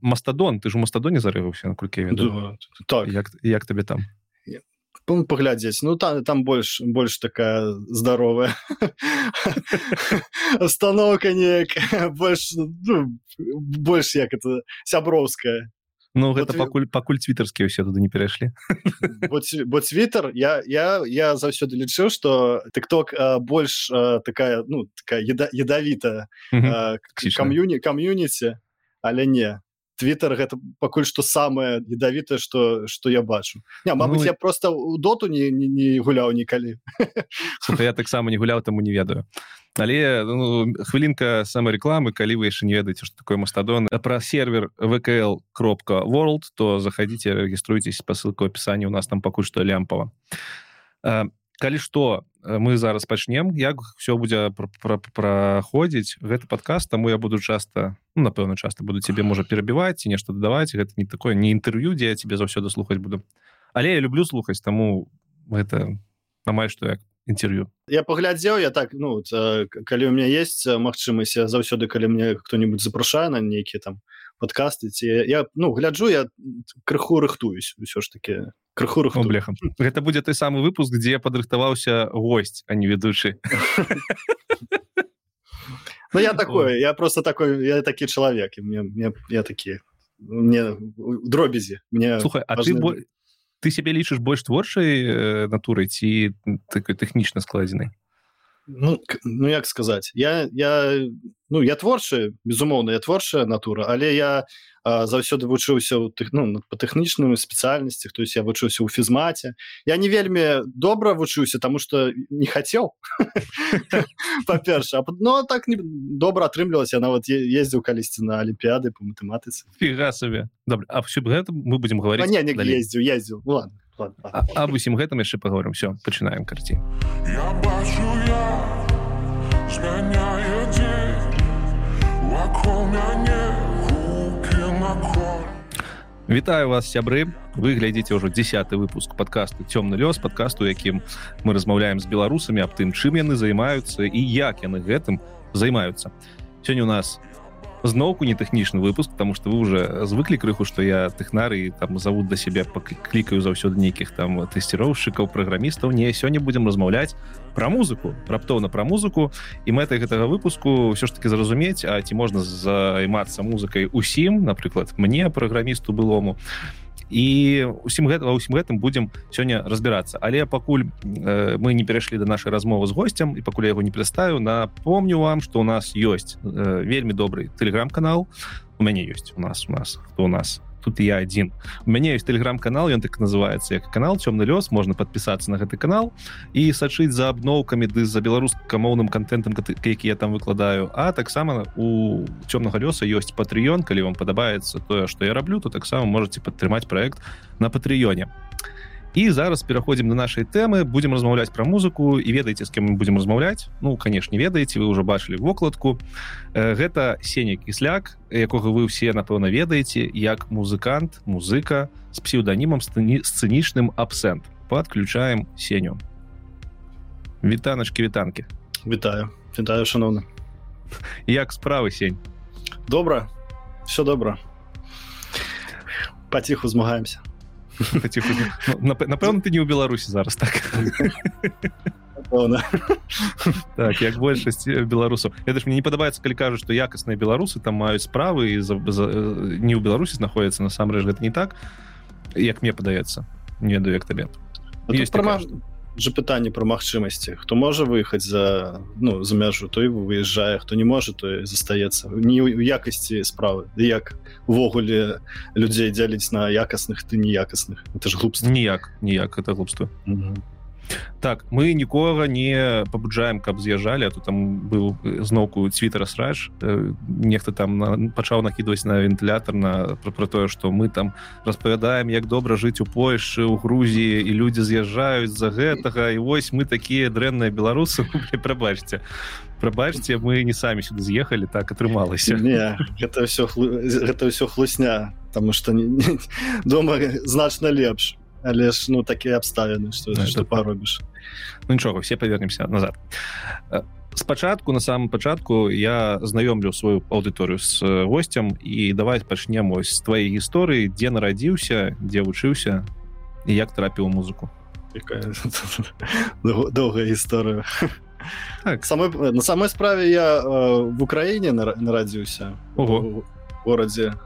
мастадон ты ж у мастадоне зарываўся наколькі да, так. Як як табе там? Паглядзець ну там там больш больш такая здаровая остановка неяк больш ну, больш як это сяброўская Ну гэта вот, пакуль пакуль твиттерскія ўсе туды не перайшлі бо твиттер я я я заўсёды лічыў что тыкток больш а, такая ну такая ядавітая кам'юні кам'юніці але не твиттер гэта пакуль что самое ядавітае что что я бачу. Не Мабыць ну, я просто у доту не, не, не гуляў нікалі я таксама не гуляў таму не ведаю. Але ну, хвілінка самой рекламы калі вы яшчэ не ведаеце что такое мастадон про сервер вкл кропка world то заходите регіструйтесь по ссылку описании у нас там пакуль что лямпава калі что э, мы зараз пачнем як все будзе праходзіць гэты подкаст таму я буду часто ну, напэўна часто буду тебе можа перабіваць ці нешта дадаваць. Гэта не такое не інтэрв'ю дзе я тебе заўсёды слухаць буду. Але я люблю слухаць таму гэта амаль что як інтерв'ю я паглядзеў я так ну э, калі у меня есть магчымасць заўсёды калі мне кто-нибудь запрашае на нейкія там подкасты ці я ну гляджу я крыху рыхтуюсь ўсё ж таки крыху рыхту блехам гэта будзе той самы выпуск дзе падрыхтаваўся гость а не ведучы Ну я такой я просто такой я такі чалавек мне, мне я такі мне дробязі мне слухай а ты бо... ты себе лічыш больш творчай э, натурай ці такой тэхнічна складзенай ну, ну як сказаць я я ну я творчы безумоўна я творчая натура але я заўсёды вучыўся ў тых ну по тэхнічным спецыяльнасці то есть я вучыўся ў фізмаце я не вельмі добра вучыўся тому что не хацеў па-перша но так не добра атрымлівалася нават ездзіў калісьці на алімпіяды по матэматыцы фіга сабе добра а все гэта мы будем говорить не, не ездзіў ездзіў ну, ладно аб усім гэтым яшчэ паговорым все пачынаем карці я бачу я змяняе Вітаю вас сябры вы глядзіце ўжо десятый выпуск подкасту цёмны лёс подкасту якім мы размаўляем з беларусамі аб тым чым яны займаюцца і як яны гэтым займаюцца сёння у нас зноўку не тэхнічны выпуск потому что вы уже звыклі крыху что я тэхнары там зовут да себе клікаю заўсёды нейкіх там тэсціроўшчыкаў праграмістаў. Не сёння будем размаўляць про музыку раптоўна про музыку. І мэтай гэтага выпуску все ж таки зразумець А ці можна займацца музыкай усім напрыклад мне праграмісту былому і усім гэтага усім гэтым будзем сёння разбірацца. Але пакуль э, мы не перайшлі до нашай размовы з гостцем і пакуль яго не перастаю напомню вам что у нас ёсць э, вельмі добрый телеграм-канал у мяне ёсць. У нас у нас хто у нас тут я один. У мяне есть телеграм-канал ён так называется як канал цёмны лёс можна подпісацца на гэты канал і сачыць за абноўкамі ды за беларускамоўным контентам які я там выкладаю. А таксама у цёмнага лёса ёсць патрыён калі вам падабаецца тое что я раблю то таксама можете падтрымаць проект на патрыёне а і зараз пераходзім на нашай тэмы будемм размаўляць пра музыку. І ведаеце з кем мы будемм размаўляць ну канешне ведаеце вы ўжо бачылі вокладку э, гэта сеня кісляк якога вы ўсе напэўна ведаеце як музыкант музыка з псеўданімам сцэнічным абсент. Подключаем сеню. Вітаначки вітанки вітаю. Вітаю шановна як справы сень? Добра. Все добра. Паціху змагаемся напэўна ты не ў беларусі зараз так? Так як большасць беларусаў это ж мне не падабаецца калі кажуць што якасныя беларусы там маюць справы і не ў беларусі знаходіцца насамрэч гэта не так. Як мне падаецца не ведаю як табе есть же пытанне про магчымасці. Хто можа выехаць за ну за мяжу той выязджае хто не можа то застаецца. Не у якасці справы як увогуле людзей дзяліць на якасных ты неякасных. Это ж глупства. Ніяк ніяк это глупства. Mm -hmm так мы нікога не пабуджаем каб з'язджалі а то там быў зноўку твиттера срач э, нехта там на, пачаў накідваць на вентылятор на про, про тое что мы там распавядаем як добра жыць у польшы у Грузіі і людзі з'язджаюць за гэтага і вось мы такія дрэнныя беларусы прабачце. Прабачце мы не самі сюды з'ехалі так атрымалася. Не это все гэта ўсё хлусня потому что дома значна лепш але ж ну такія абставіны что да, что паробіш ну, нічога все павернемся назад. Спачатку на самом пачатку я знаёмлю сваю аўдыторыю з гостцем і давай пачнем ось з твоей гісторыі дзе нарадзіўся дзе вучыўся і як трапіў музыку доўгая гісторыя так. самой на самой справе я э, в украіне нарадзіўся у горадзе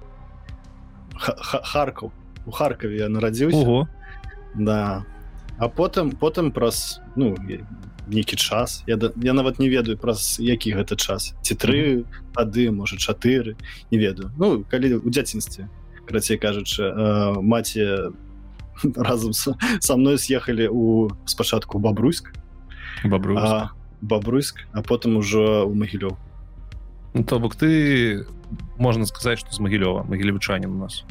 харкаў у харкаве я нарадзіўся да. А потым потым праз ну нейкі час. Я, я нават не ведаю праз які гэта час. Ці тры ады можа чатыры не ведаю. Ну калі у дзяцінстве крацей кажучы э, маці разам са, са мной з'ехалі у спачатку бабруйск. Бабруйск. Бабруйск а потым ужо у магілёў. Ну, то бок ты можна сказаць что з магілёва магілевычанин у нас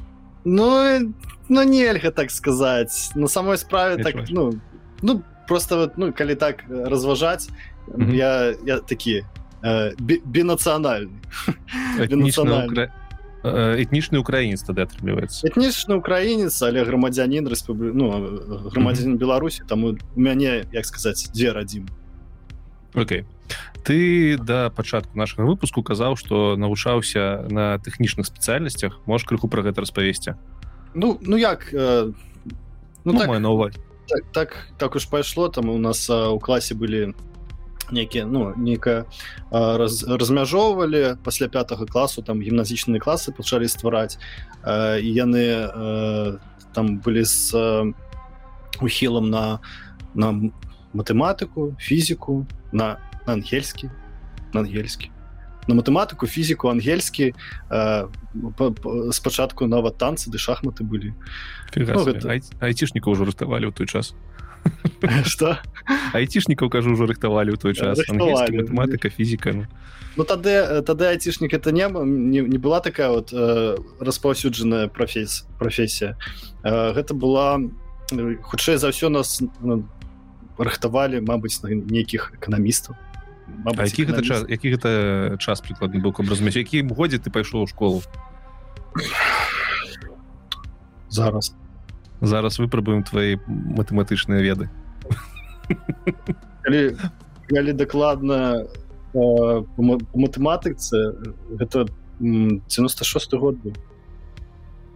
ну ну нельга так сказаць на самой справе так ну ну просто вот ну калі так разважаць mm -hmm. я я такі э, бінацыянальны этнічны украінец тады атрымліваецца этнічны украінец але грамадзянин рэспублі ну грамадзянин mm -hmm. беларусі там у мяне як сказаць дзе радзім Окей. ты да пачатку нашага выпуску казаў што навучаўся на тэхнічных спецыяльнасцях. Можешь крыху пра гэта распавесці? Ну ну як э, ну, ну так, нова так, так так уж пайшло. Там у нас а, у класе былі некія ну нейкая раз, размяжоўвалі. Пасля пятого класу там гімназічныя класы пачалі ствараць. Э, і яны э, там былі з э, ухілам на на матэматыку фізіку на ангельскі на ангельскі. На матэматыку фізіку ангельскі э, спачатку нават танцы ды шахматы былі. Ну, гэта... айцішніка ўжо рыхтавалі ў той час. Что айцішнікаў кажу ўжо рыхтавалі ў той час. Матэматыка фізіка ну. ну тады тады айцішнік это не, не не была такая вот э, распаўсюджаная прафес професія э, гэта была хутчэй за ўсё нас ну, рыхтавалі Мабыць на нейкіх эканамістаў. Які гэта час які гэта час прыкладны бок разумець які годзе ты пайшоў у школу? Зараз. Зараз выпрабуем твои матэматычныя веды. Калі, калі дакладна матэматыцы гэта 96 год быў.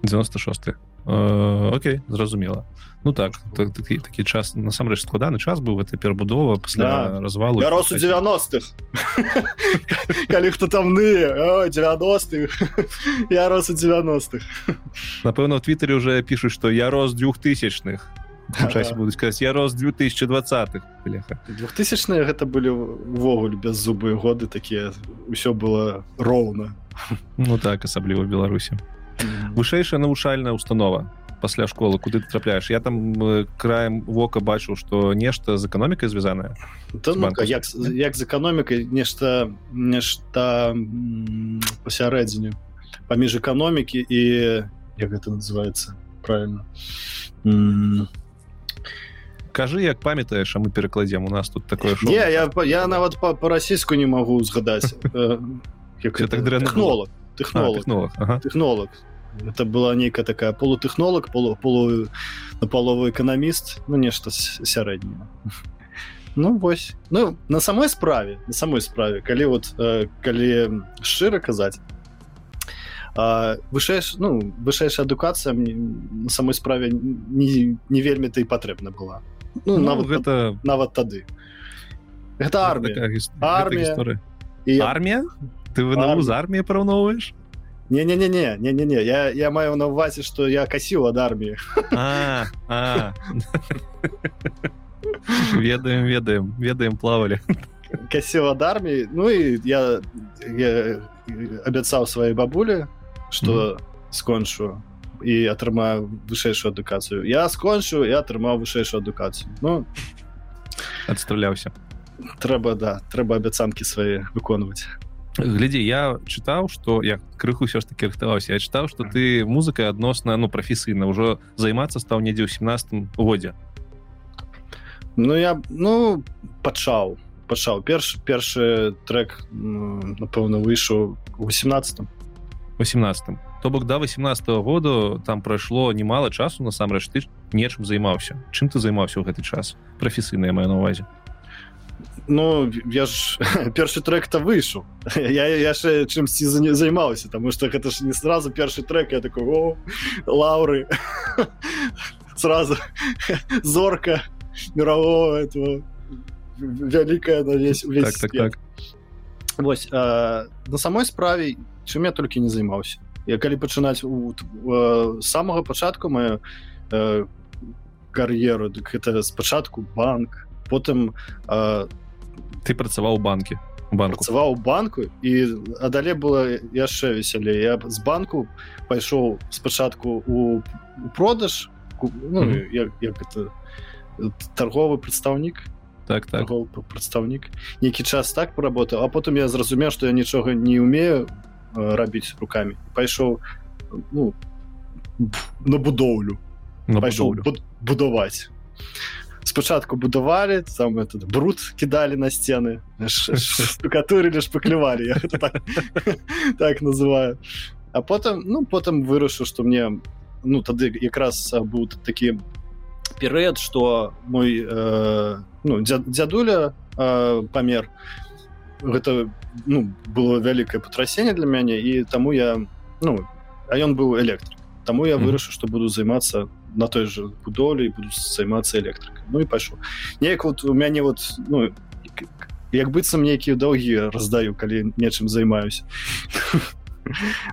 96 Окей зразумела Ну так, так такі, такі час насамрэч складаны час быў гэта перабудова пасля да. развалу я рос у 90-х калі хто там ны 90 я рос у 90-х напэўна в твиттере уже пишут что я рос двухтысячных часе буду сказать я рос 2020-х двухтысячныя гэта былі увогуле без зубы годы такія ўсё было роўна ну так асабліва беларусі вышэйшая навучальная установа пасля школы куды ты трапляеш я там э, краем вока бачыў что нешта з эканомікай звязаная да, ну, як, як з эканомікай нешта нешта пасярэдзіне паміж эканомікі і як гэта называется правильно кажы як памятаеш а мы перакладзем. У нас тут такое не я я нават по-расійску не магу згадаць. Так технолог технолог технолог. Это была нейкая такая полутэхнолог полу полу на паловы эканаміст ну нешта сярэдняе ну вось. Ну на самой справе на самой справе калі вот э, калі шчыра казаць вышэйш ну вышэйшая адукацыя на самой справе не, не вельмі ты патрэбна была. Ну, ну нават гэта нават тады. Гэта армія. армія. армія ты вы з арміяй параўноўваеш не не не не не не не я я маю на увазе что я касіў ад арміі ведаем ведаем ведаем плавалі касіў ад арміі ну і я, я абяцаў сваёй бабулі что mm -hmm. скончу і атрымаю вышэйшую адукацыю я скончу і атрымаў вышэйшую адукацыю ну адстраляўся трэба да трэба абяцанкі свае выконваць глядзі я чытаў что я крыху ўсё ж таки рыхтаваўся я чытаў что ты музыкай адносна ну прафесійна ўжо займацца стаў недзе ў 17 годзе ну я ну пачаў пачаў перш першы трек напэўна выйшаў у 18 18 то бок да 18 -го году там прайшло немало часу насамрэч ты нечым займаўся чым ты займаўся ў гэты час? Прафесійная маю на увазе Ну я ж першы трек-то выйшаў я яшчэ чымсьці займаўся тому что гэта ж не сразу першы трек я такой о, лаўры сразу зорка мирового этого вялікая на весь, весь так, так, так. Вось а, на самой справе чым я толькі не займаўся я калі пачынаць у самага пачатку маю кар'еру дык гэта спачатку банк потым а, ты працаваў банкі банк працаваў банку. І а далей было яшчэ весялей я з банку пайшоў спачатку у, у продаж ну, mm -hmm. як, як это торговы прадстаўнік так так. Прадстаўнік нейкі час так поработаў а потым я зразумеў што я нічога не умею рабіць руками. Пайшоў ну, на будоўлю пайшоў будаваць спачатку будавалі там этот бруд кідалі на сцены штукатурылі шпаклявалі так, так называю а потым ну потым вырашыў што мне ну тады якраз быў такі перыяд что мой э, ну, дзядуля э, памер гэта ну, было вялікае патрасенне для мяне і таму я ну а ён быў электрык Таму я вырашыў што буду займацца на той же будолі буду займацца электрыкай Ну і пайшоў неяк вот у мяне вот ну як быццам нейкія доўгі раздаю калі нечым займаюся.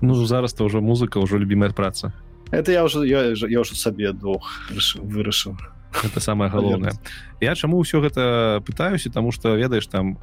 Ну зараз то ўжо музыка ўжо любімая праца. Это я уже я, я уже сабе двух вырашыў. Это самое галоўнае я чаму ўсё гэта пытаюся тому что ведаеш там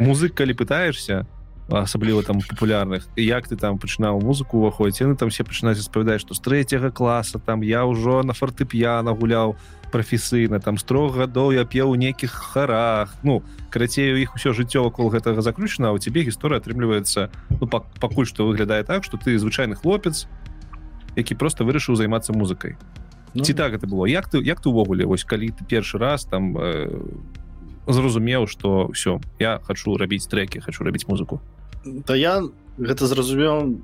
музык калі пытаешься асабліва там популярных. Як ты там пачынаў музыку уваходзіць яны там все пачынаюць распавядаць што з трэцяга класа там я ўжо на фартэп'яна гуляў прафесійна там строг гадоў я п'еў у нейкіх харах. Ну карацей у іх усё жыццё вакол гэтага заключана у цябе гісторыя атрымліваецца ну, пакуль што выглядае так что ты звычайны хлопец які просто вырашыў займацца музыкай. Ну, ці так это было? Як ты як ты увогуле вось калі ты першы раз там э, зразумеў что все я хочу рабіць треки хочу рабіць музыку. Да я гэта зразумеў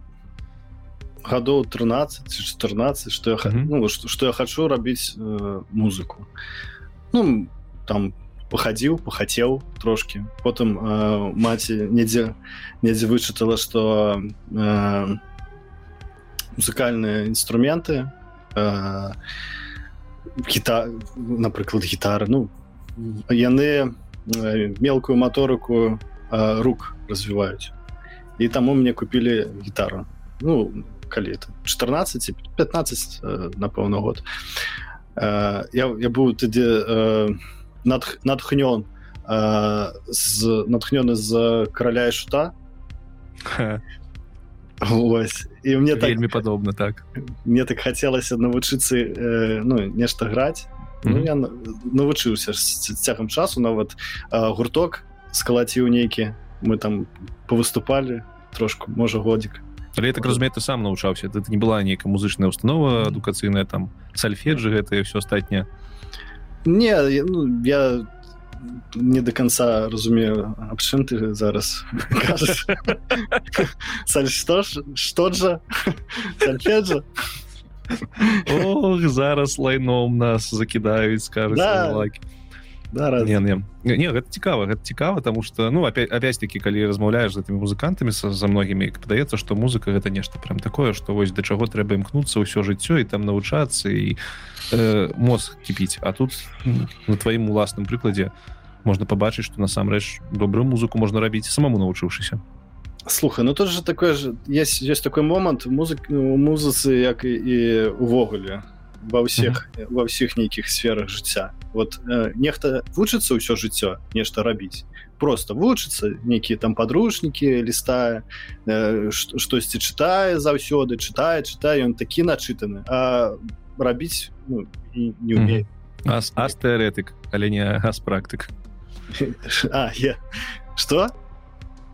гадоў 13 14 что я mm -hmm. ну, что я хочу рабіць э, музыку. Ну там пахадзіў пахацеў трошки потым э, маці недзе недзе вычытала что э, музыкальныя інструменты э, гіта напрыклад гітары ну яны э, мелкую моторыку э, рук развіваюць і таму мне купілі гітару ну калі это 14 15 э, напэўна год. Э, я, я быў тады э, над натхнён э, з натхнёны з караля і шута. Вось. і мне так вельмі падобна так. Мне так хацелася навучыцца э, ну нешта граць mm -hmm. ну, я навучыўся цягам часу нават э, гурток скалаціў нейкі мы там повыступалі трошку можа годзік Але я так разумею ты сам навучаўся это не была нейкая музычная установа адукацыйная там сальфеджы гэта і все астатняе не ну, я не до конца разумею аб чым ты зараз что ж что же зараз лайном нас закідаюць скажу да, не, не. не гэта цікава гэта цікава тому что ну опять опять-таки калі размаўляешь з этими музыкантамі за многімі падаецца что музыка гэта нешта прям такое что вось да чаго трэба імкнуцца ўсё жыццё і там навучацца і э, мозг кіпіць. А тут на тваім уласным прыкладзе можна пабачыць что насамрэч добрую музыку можна рабіць самому навучыўшыся слухай ну тут же такое же есть есть такой момант музык у музыцы як і, і увогуле ва ўсіх mm -hmm. ва ўсіх нейкіх сферах жыцця вот э, нехта вучыцца ўсё жыццё нешта рабіць просто вучыцца нейкія там подручнікі лістае э, штосьці чытае заўсёды чытае чытае ён такі начытаны а рабіць ну, не умею mm -hmm. ас тэарэтык але не газ практык а я что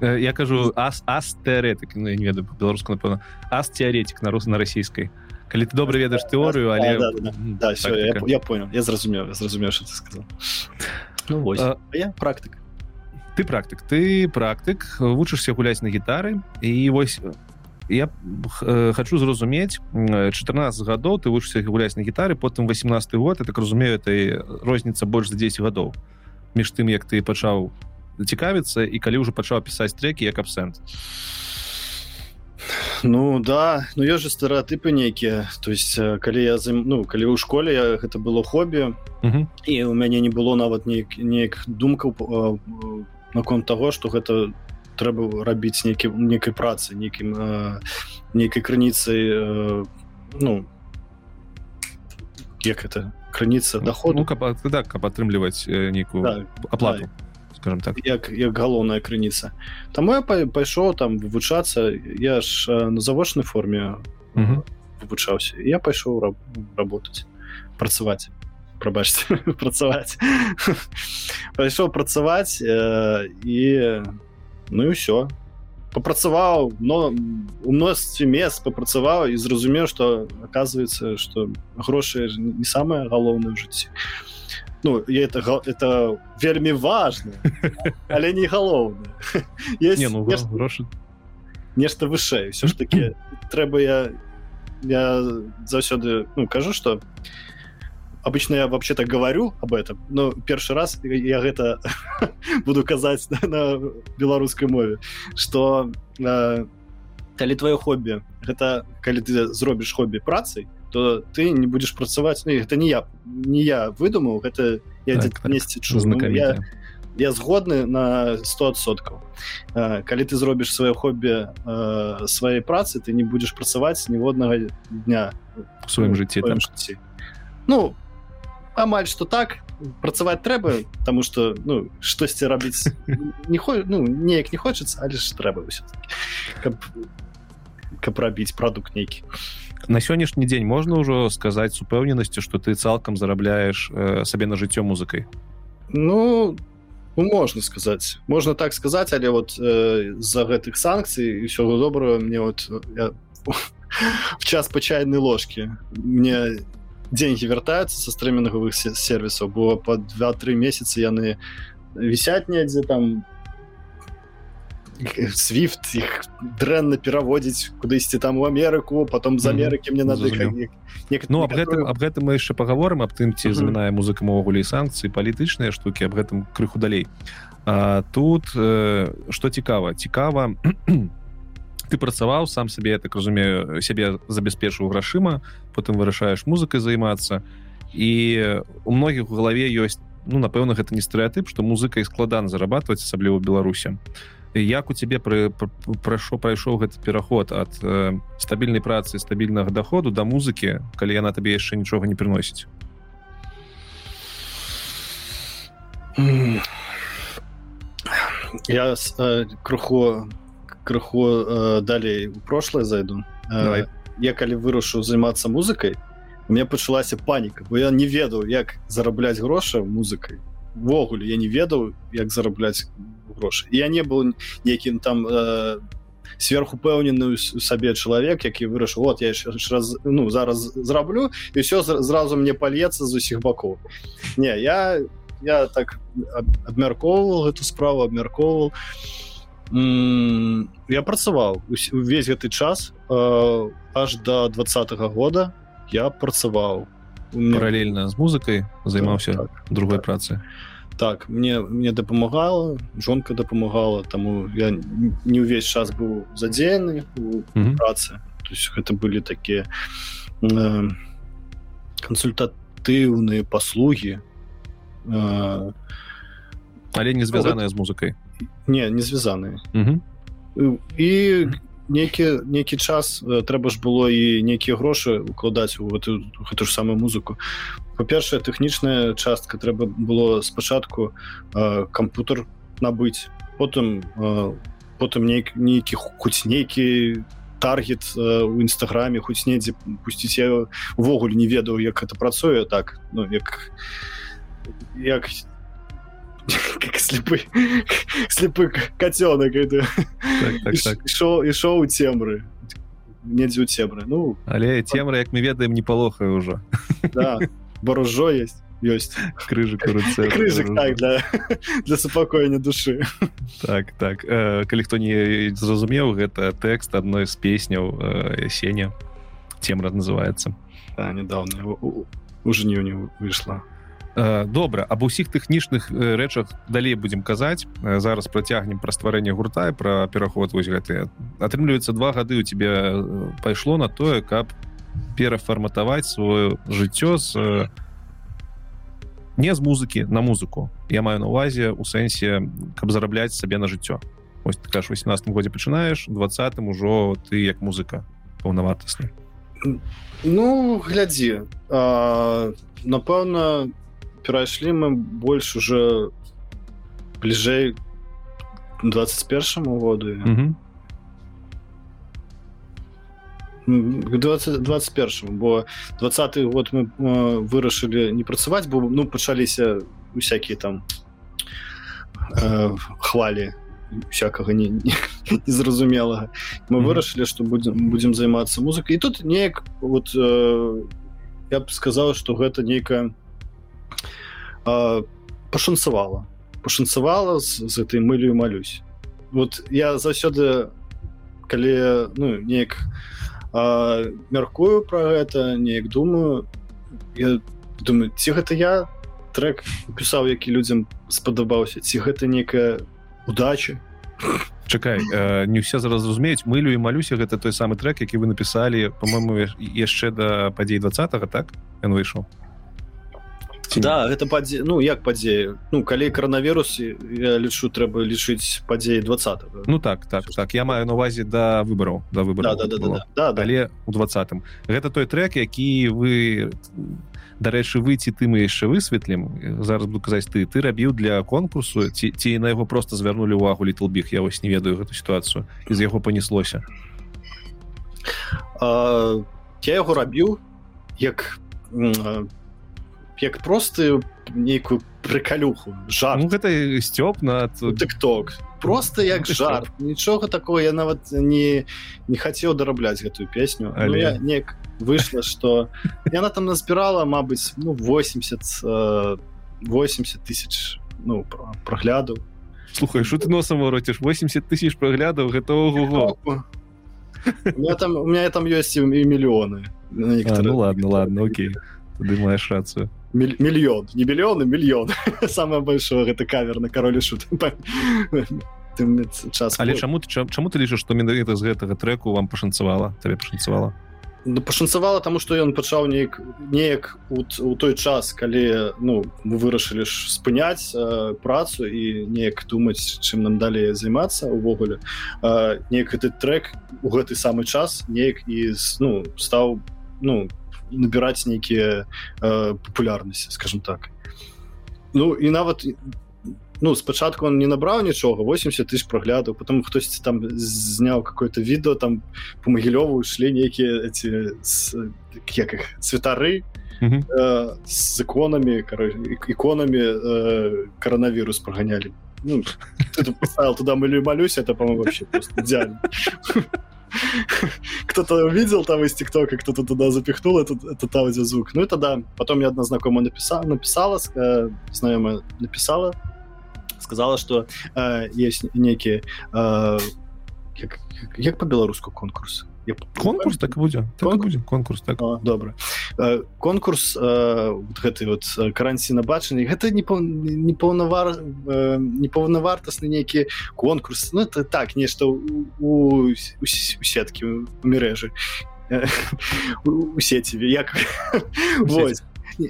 я кажу ас астэарэтык ну, не ведаю беларуску напэўна ас теоретик на рус на расійскай калі ты добра ведаеш тэорыю але а, да, да, да. Да, все, я, я понял я зразумеў зразумеў что ты сказал. Ну, вось, а, я практык ты практык ты практык вучышся гуляць на гітары і вось я э, хочу зразумець 14 гадоў ты вучышся гуляць на гітары потым 18 год я так разумею этой розніца больш за 10 гадоў між тым як ты пачаў цікавіцца і калі ўжо пачаў пісаць трекі як абсент. Ну да ну ёсць же стэеатыпы нейкія то есть калі я зам... ну калі ў школе я гэта было хобі і у мяне не было нават неяк неяк думкаў наконт того что гэта трэба рабіць нейкі некай працы нейкім нейкай крыніцай ну як это крыніца доходу ну, каб, так, каб атрымліваць нейкую да, аплату да скажем так. Як як галоўная крыніца. Там я пайшоў там вывучацца я ж на завочнай форме вывучаўся. Я пайшоў раб, работаць працаваць. Прабачце працаваць. Пайшоў працаваць э, і ну і ўсё. Попрацаваў но у мностве мест попрацаваў і зразумеў что оказывается что грошы не самое галоўнае ў жыцці. а ну это это вельмі важно але не галоўна не, ну, нешта, грошы... нешта вышэй все ж таки трэба я я заўсёды ну кажу что обычно я вообще так говорю об этом но першы раз я гэта буду казаць на, на беларускай мове что э, калі твоё хобі гэта калі ты зробіш хобі працай то ты не будешь працаваць. Ну, это не я не я выдумаў гэта я так, так, чу ну, я, я згодны на 100соткаў калі ты зробіш сваё хобі сваёй працы ты не будешь працаваць ніводнага дня в сваім жыцці там жыцці ну амаль что так працаваць трэба тому что ну штосьці рабіць не хо ну неяк не хочется але ж трэба каб каб рабіць прадукт нейкі. а на сённяшні дзень можна ўжо сказаць с упэўненасцю что ты цалкам зарабляеш э, сабе на жыццё музыкай ну ну можна сказаць можна так сказаць але вот э, з-за гэтых санкцый ўсё доброго мне вот я, в час пачайнай ложки мне деньги вяртаюцца са стрымінговых сервисаў было по два-тры месяцы яны вісяць недзе там свифт их дрэнна пераводзіць кудысьці там у Амерыку потом з Амерыкі мне надо ну об гэтым об гэтым мы яшчэ паговорым аб тым ці замінае музыка увогуле санкцыі палітычныя штукі аб гэтым крыху далей а, тут э, што цікава цікава ты працаваў сам сабе так разумею сябе забяспечыў грашыма потым вырашаеш музыкай займацца і у многіх у галаве ёсць ну напэўна гэта не стэеатып што музыкай складана зарабатываць асабліва беларусі а як у цябе прайшоў прайшоў гэты пераход ад э, стабільнай працы стабільнага доходу да музыкі калі яна табе яшчэ нічога не прыносіць? Я э, крыху крыху э, далей у прошлое зайду. Э, я калі вырушу займацца музыкай мне пачалася паніка бо я не ведаў як зарабляць грошы музыкай. Ввогуле я не ведаў як зарабляць грошы я не был некім там э, сверхупэўнены сабе чалавек які вырашыў вот я раз ну зараз зраблю і все зразу мне пальецца з усіх бакоў не я я так абмяркоўваў эту справу абмяркоўваў я працаваў увесь гэты час э, аж до двадцатого года я працаваў паралельна з музыкай займаўся так, так, другой так. працы так мне мне дапамагала жонка дапамагала таму я не ўвесь час быў задзеяны у працы. То есть гэта былі такія э, кансультатыўныя паслугі э, але не звязаная з музыкай не не звязаныя і нейкі нейкі час трэба ж было і нейкія грошы укладаць у гэту гэту ж самую музыку. Па-першае тэхнічная частка трэба было спачатку э, кампутер набыць потым э, потым нейк нейкі хоць нейкі таргет э, у нстаграме хоць недзе пусціць. Я увогуле не ведаў як это працуе так ну як як как слепы слепы котенок это так, так, так. шоу і шоу цемры недзе у цемры ну але цемра як мы ведаем не палохае ўжо да, баружо есть ёсць крыжык крыжык так, для, для супакоення душы так так. Э, калі хто не зразумеў гэта тэкст адной з песняў э, сеня цемра называется да, недавно у жніўню выйшла добра аб усіх тэхнічных рэчах далей будзем казаць. Зараз працягнем пра стварэнне гурта пра пераход. Вось гэтыя атрымліваецца два гады у тебе пайшло на тое каб перафарматаваць сваё жыццё з не з музыкі на музыку. Я маю на увазе у сэнсе каб зарабляць сабе на жыццё. Ось ты кажаш 18 годзе пачынаеш двадцатым ужо ты як музыка паўнавартасны. Ну глядзі напэўна перайшлі мы больш уже бліжэй 21 году mm -hmm. 20 21 бо 20 год мы вырашылі не працаваць бо ну пачаліся усякія там э, хвалі всякага не, не, незразумелага мы mm -hmm. вырашылі што будзем будзем займацца музыкай і тут неяк вот э, я б сказала што гэта нейкая э, пашанцавала пашанцавала з, з этой мылю малюсь вот я заўсёды калі ну неяк э, мяркую про гэта неяк думаю я думаю ці гэта я? Трек пісаў які людзям спадабаўся. Ці гэта некая удача? Чакай э, не ўсе зараз разумеюць мылю і малюся гэта той самы трек які вы напісалі по-моему яшчэ да падзей два так? Ён выйшаў да гэта падзе ну як падзею ну калі коронавірус я лічу трэба лічыць падзеі два ну так так так. я маю на увазе да выбараў да выбора да, да, да, да, да, да. але у двадцатым гэта той трек які вы дарэчы выйти ты мы яшчэ высветлім зараз буду казаць ты. Ты рабіў для конкурсу ці ці на яго просто звярнулі увагу літлбіг я вось не ведаю гэту сітуацыю. З яго панеслося я яго рабіў як як просто нейкую прыкалюху жар ну, гэта сцёп на тыкток. Просто як жар нічога такого я нават не не хацеў дарабляць гэтую песню. Ну, але ну, неяк выйшла что яна там назбірала Мабыць ну 80 80 тысяч ну прагляду. Слухай что ты носам вороціш 80 тысяч праглядаў гэтага там у меня там ёсць і мільёны ну ладно ладно Окей. Ты маеш рацыю мільён не мільёны мільён самое большое гэта кавер на каролі шут час але чаму ты чаму ты лічыш што менавіта з гэтага трэку вам пашанцавала табе пашанцавала ну, пашанцавала таму што ён пачаў неяк неяк у, у той час калі ну мы вырашылі ж спыняць э, працу і неяк думаць чым нам далей займацца увогуле. Э, неяк гэты трек у гэты самы час неяк і ну стаў ну по набирать нейкія э, популярнасці скажем так ну і нават ну спачатку он не набраў нічога 80 тысяч проглядаў потом хтось там зняў какое-то відео там по магілёву шлі нейкія эти як их цветары э, с законамі иконамі э, коронавірус проганялі ну, туда мы малюсь это по-моему вообще идеально кто-то увидел там из ТикТока, кто-то туда запихнул этот, этот аудиозвук. Ну и тогда потом мне одна знакомая написала, написала э, знакомая написала, сказала, что э, есть некие... Э, как, как по-белоруску конкурс? Я конкурс так будзе. Так конкурс? конкурс так. Добра. Э, конкурс э, гэты вот э, каранціна бачання гэта не не паўнавар непаўнавартасны нейкі конкурс. Ну это так нешта у, у, у сеткі мережы у сеціве як?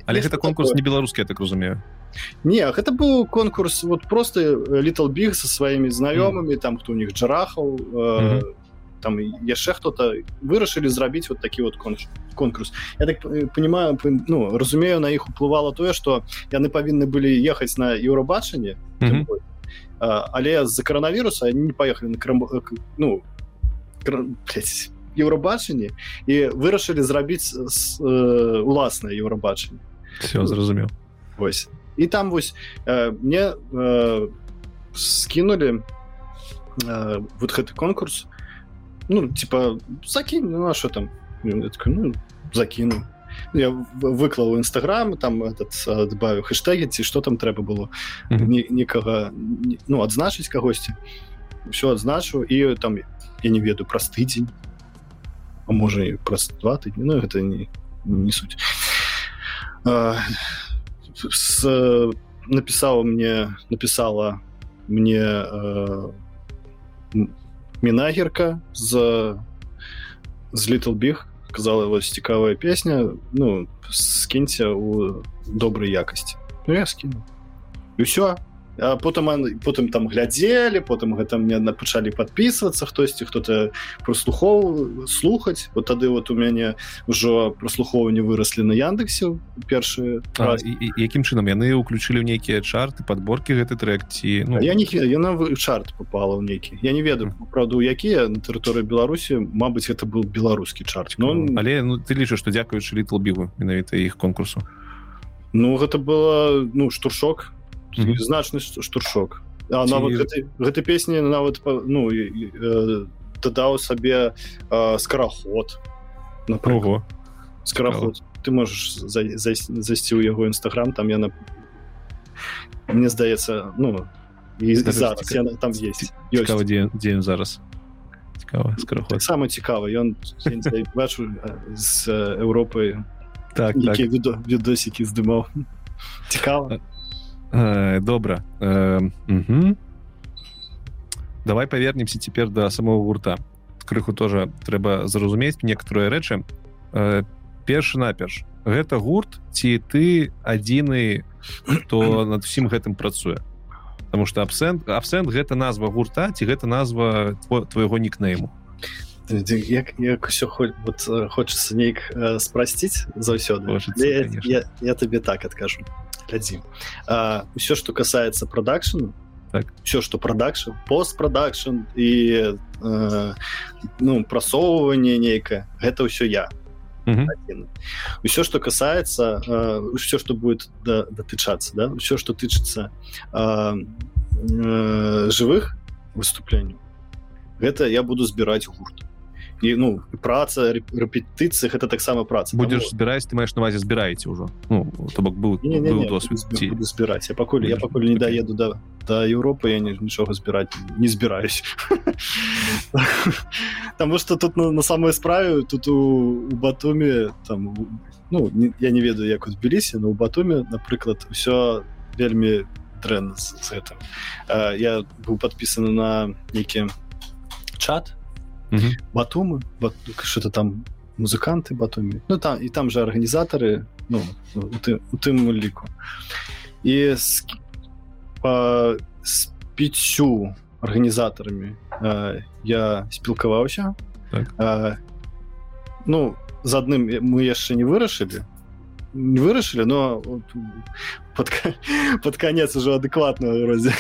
Але гэта конкурс не беларускі так разумею. Не гэта быў конкурс вот просто little big со сваімі знаёмымі там хто у них джарахаў там яшчэ хто-то вырашылі зрабіць вот такі вот конкурс конкурс. Я так понимаю ну разумею на іх уплывала тое что яны павінны былі ехаць на еўрабачанне mm -hmm. але з-за коронавіруса не поехали на крам э, ну еўрабачанне і вырашылі зрабіць э, уласнае еўрабачанне все зразумеў ось. І там вось э, мне э, скинули э, вот гэты конкурс у ну типа закинь ну а что там? Такой, ну, закину. Я выклаў нстаграм там этот добавю хэштеги ці что там трэба было. Mm -hmm. некага ну адзначыць кагосьці все адзначу і там я не ведаю праз тыдзень а можа і праз два тыдні ну гэта не не суть. С, написала мне написала мне э, мінагерка з з little big казала вось цікавая песня ну скіньце у добрай якасці ну, я скину і все потым потым там глядзелі потым гэта мне пачалі подписываться хтосьці хто-то прослухоў слухаць. Вот тады вот у мяне ўжо прослухоўванне выраслі на яндексе першыя якім чынам? Яны уключылі ў нейкія чарты подборки гэты трек ці ну... я не яна чарт попала ў нейкі. Я не ведаю правду якія на тэрыторыі беларусі Мабыць это был беларускі чарт но але ну ты лічыш што дзякуючы літл бігу менавіта іх конкурсу? Ну гэта было ну штуршок mm -hmm. значны штуршок. А Ці... нават гэтай гэтай песні нават ну э, дадаў сабе э, скараход напрыгу скараход ты можешь за, за, зайсці ў яго нстаграм там яна мне здаецца ну і зараз. Яна там есть. ёсць дзе, дзе зараз? Сама цікава ён бачу з Еўропы так, так. відосікі здымаў цікава добра э, угу. давай павернемся цяпер до самого гурта. Крыху тоже трэба зразумець некаторыя рэчы. Э, перш-наперш гэта гурт ці ты адзіны то над усім гэтым працуе? Потому что абсент абсент гэта назва гурта ці гэта назва твоего нікнейму? Як, як все хоть вот хочется нейк э, спрасціць заўсёды. Я, я, я табе так адкажу глядзі ўсё что касается продакшену так. все что продакшн постпродакшн і э, ну прасоўванне нейкае гэта ўсё я. Ўсё что касается э, что будет датычацца да все что тычыцца э, э, жывых выступленняў гэта я буду збіраць гурт і ну праца рэпетыцыях это таксама праца будзеш збіраць ты маеш навазе збіраеце ўжо ну, то бок быў досвід збіраць я пакуль я пакуль не даеду да да Еўропы я не нічога збіраць не збіраюсь Таму что тут на, на самой справе тут у, у батуме там ну не, я не ведаю як узбіліся но у батуме напрыклад все вельмі дрэнна з, з гэтым я быў подпісаны на нейкі чат батумы что-то там музыканты батуме ну там і там же арганізатары ну у, ты, у тым ліку. І з, па, з пяцю арганізатарамі э, я спілкаваўся так. э, ну з адным мы яшчэ не вырашылі не вырашылі но под, под конец уже адэкватна розе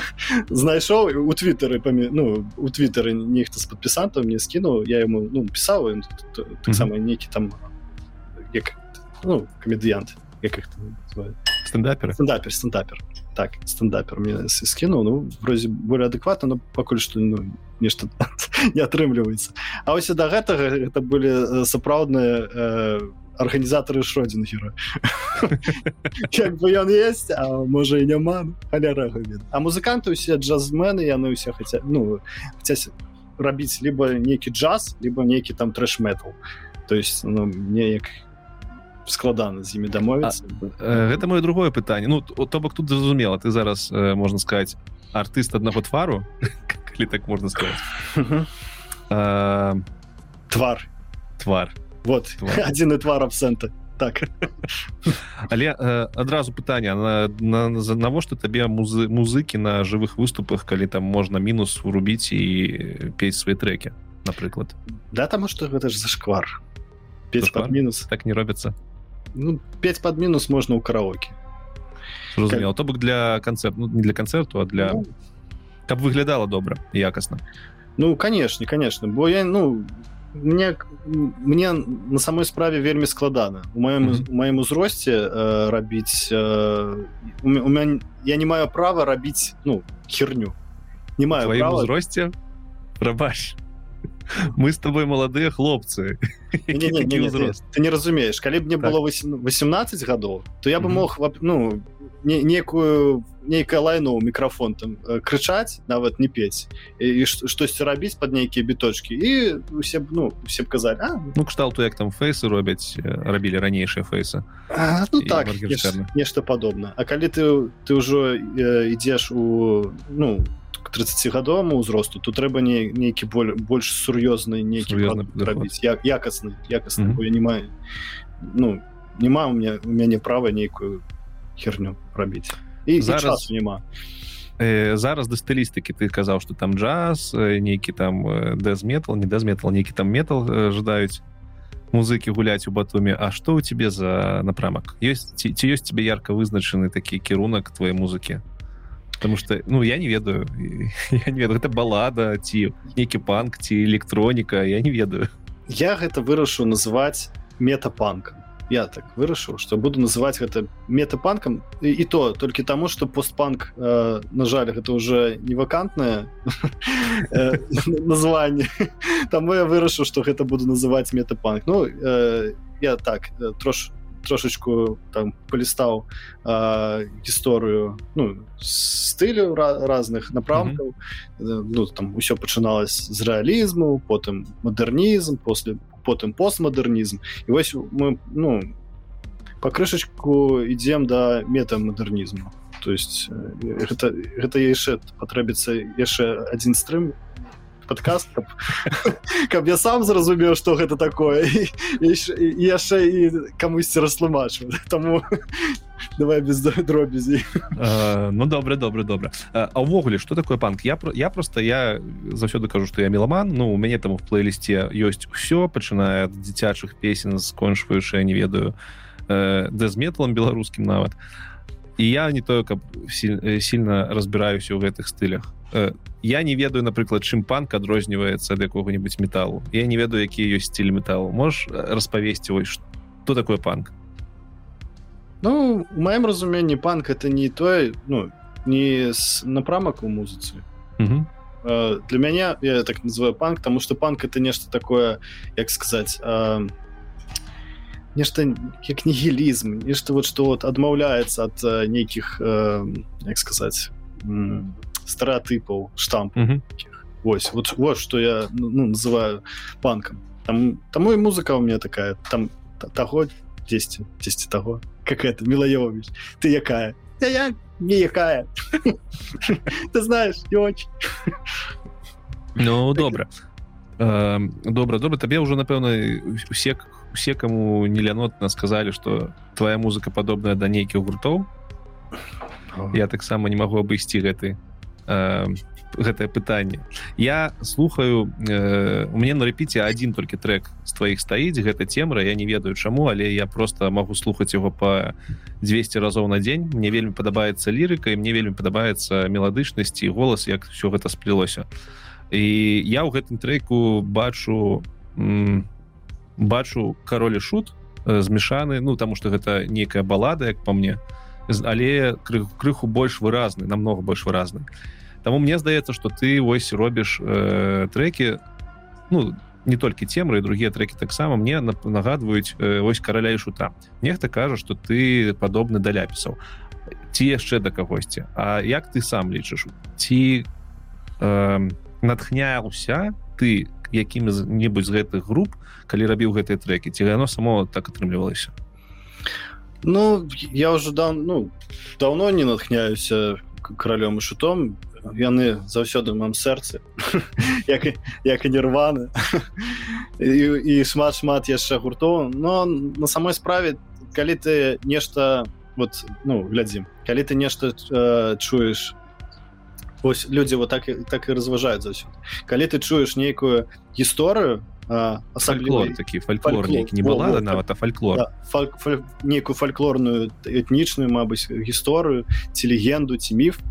знайшоў у твиттары памі ну у твиттары нехта з падпісантаў мне скінуў я ему ну пісаў таксама нейкі там як ну камедыянт як их стендапер? Стендапер стендапер. Так стендапер мне скінуў ну вроде более адэкватна но пакуль што ну нешта не атрымліваецца А ось да гэтага это былі сапраўдныя э, арганізатары шродзінгера як бы ён есть а можа і няма халяра а музыканты усе джазмены яны ўсе хаця ну рабіць либо нейкі джаз либо нейкі там трэш-метал то есть ну, мне як складана з імі дамовіцца гэта мое другое пытанне ну то бок тут зразумела ты зараз можна сказать артыст аднаго твару калі так можна сказать? Твар твар вот адзіны твар абсента так. Але э, адразу пытання на, на, на навошта табе музы музыкі на жывых выступах калі там можна мінус урубіць і пець свае трекі напрыклад да таму что гэта ж зашквар. Пець под мінус так не робіцца ну, пець под мінус можна ў караоке. Зразумела то бок для канцэрт ну, не для канцэрту а для ну, каб выглядала добра якасна ну канешне конечно. Бо я ну мне мне на самой справе вельмі складана у маем mm -hmm. маім узросце э, рабіць э, у, у меня я не маю права рабіць ну херню. Не маю права... узросце рабаш мы с тобой маладыя хлопцы. Не, не, не, не, ты, ты не разумееш калі б мне так. было 18 гадоў то я бы mm -hmm. мог ну не, некую нейкае лайно ў мікрафон там крычаць нават не пець і штосьці рабіць под нейкія біточки і усе б ну усе б казалі а? ну кшталту як там фейсы робяць рабілі ранейшыя фейсы. Ну, так нешта падобна А калі ты ты ўжо ідзеш у ну у 30гадоваму ўзросту то трэба не нейкі боль больш сур'ёзны нейкі рабіць як якасны якасны mm -hmm. я не маю ну няма у меня у мяне права нейкую херню рабіць і зараз няма э, зараз да стылістыкі ты казаў что там джаз э, нейкі там дэзметал не дэзметал нейкі там метал э, жадаюць музыкі гуляць у батуме А что у тебе за напрамак ёсць ці, ці ёсць тебе ярко вызначаны такі кірунак твоей музыкі потому что ну я не ведаю. Я не ведаю. Это балада ці нейкі панк ці электроніка я не ведаю. Я гэта вырашу называть метапанком я так вырашыў что буду называть гэта метапанкам і, і то толькі таму что постпанк э, на жаль гэта уже не вакантное э, название. Там я вырашу что гэта буду называть метапанк. Ну э, я так э, трош трошечку там полістаў гісторыю ну стылю разных направкаў mm -hmm. ну там усё пачыналось з рэалізму потым мадэрнізм после потым постмадэрнізм і вось мы ну по крышачку ідзем да метамадэрнізму то есть гэта гэта яшчэ патрэбіцца яшчэ адзін стрым подкаст каб, каб я сам зразумеў что гэта такое. Яшчэ і камусьці растлумачу. Таму давай без дробязі ну добра добра добра а ўвогуле что такое панк? Я я просто я заўсёды кажу что я меламан ну у мяне там в плейлісце ёсць все пачынае ад дзіцячых песен скончваючы не ведаю дэзметалам беларускім нават і я не тое каб сильно разбіраюся ў гэтых стылях я не ведаю напрыклад чым панк адрозніваецца ад якога-нибудь металу я не ведаю які ёсць стиль металу можешь распавесці ой что такое панк Ну у маім разуменні панк это не той ну не напрамак у музыцы угу. для мяне я так называю панк тому что панк это нешта такое як сказать э, нешта як нігілізм нешта вот что вот адмаўляецца ад э, нейкіх э, як сказать стэеотыпаў штамп mm -hmm. ось вот вот что я ну, ну, называю панком там таму і музыка у меня такая там таго 10 10 того как это милоевович ты якая? Я, я не якая. Ты знаешь не очень. Ну добра добра добра табе уже напэўна усе усе кому нелянотна сказали что твоя музыка падобная да нейкіх гуртоў я таксама не магу абысці гэты э, гэтае пытанне. Я слухаю э, у мяне на рэпіце адзін толькі трек з тваіх стаіць гэта цемра я не ведаю чаму але я просто магу слухаць яго по 200 разоў на дзень. Мне вельмі падабаецца лірыка і мне вельмі падабаецца меладычнасці голас як все гэта сплілося. І я ў гэтым треку бачу бачу каролі шут змешаны ну таму что гэта некая балада як по мне але крыху, больш выразны намного больш выразны Таму мне здаецца что ты вось робіш э, треки ну не толькі цемры і другія треки таксама мне нагадваюць э, вось караля і шута нехта кажа что ты падобны да ляпісаў ці яшчэ да кагосьці А як ты сам лічыш ці э, натхняўся ты якімі-небудзь з гэтых груп калі рабіў гэтыя треки? Ці яно само так атрымлівалася Ну я уже да ну давно не натхняюся каралём і шутом яны заўсёды мам сэрцы як, як і нерваны і, і шмат шмат яшчэ гуртоў. Но на самой справе калі ты нешта вот ну глядзім калі ты нешта э, чуеш ось людзі вот так так і разважаюць заўсёды. Калі ты чуеш нейкую гісторыю асабліва такі фальклор, не была нават а фальклор. Да, фаль, фаль, нейкую фальклорную этнічную Мабыць гісторыю ці легенду ці міф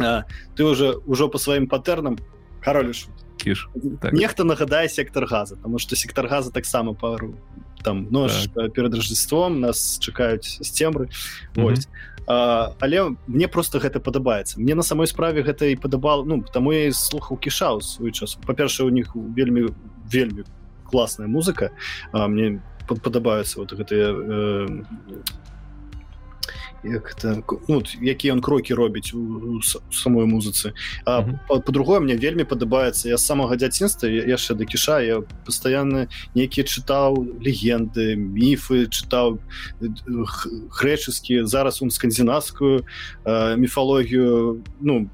а, ты уже ўжо по сваім патэрнам кароліш кіш так. нехта нагадае сектор газа тому что сектор газа таксама пару там нож так. перад рождеством нас чакаюць з цемры ось mm -hmm. А, але мне просто гэта падабаецца мне на самой справе гэта і падабал ну таму я слухаў кішаў свой час па-першае у них вельмі вельмі класная музыка а, мне падабаюцца вот гэтыя э, як это, ну, якія ён крокі робіць у, у самой музыцы а mm -hmm. по-другое мне вельмі падабаецца я з самага дзяцінства яшчэ да кіша я пастаянна нейкія чытаў легенды міфы чытаў грэчаскі зараз он скандзінавскую міфалогію ну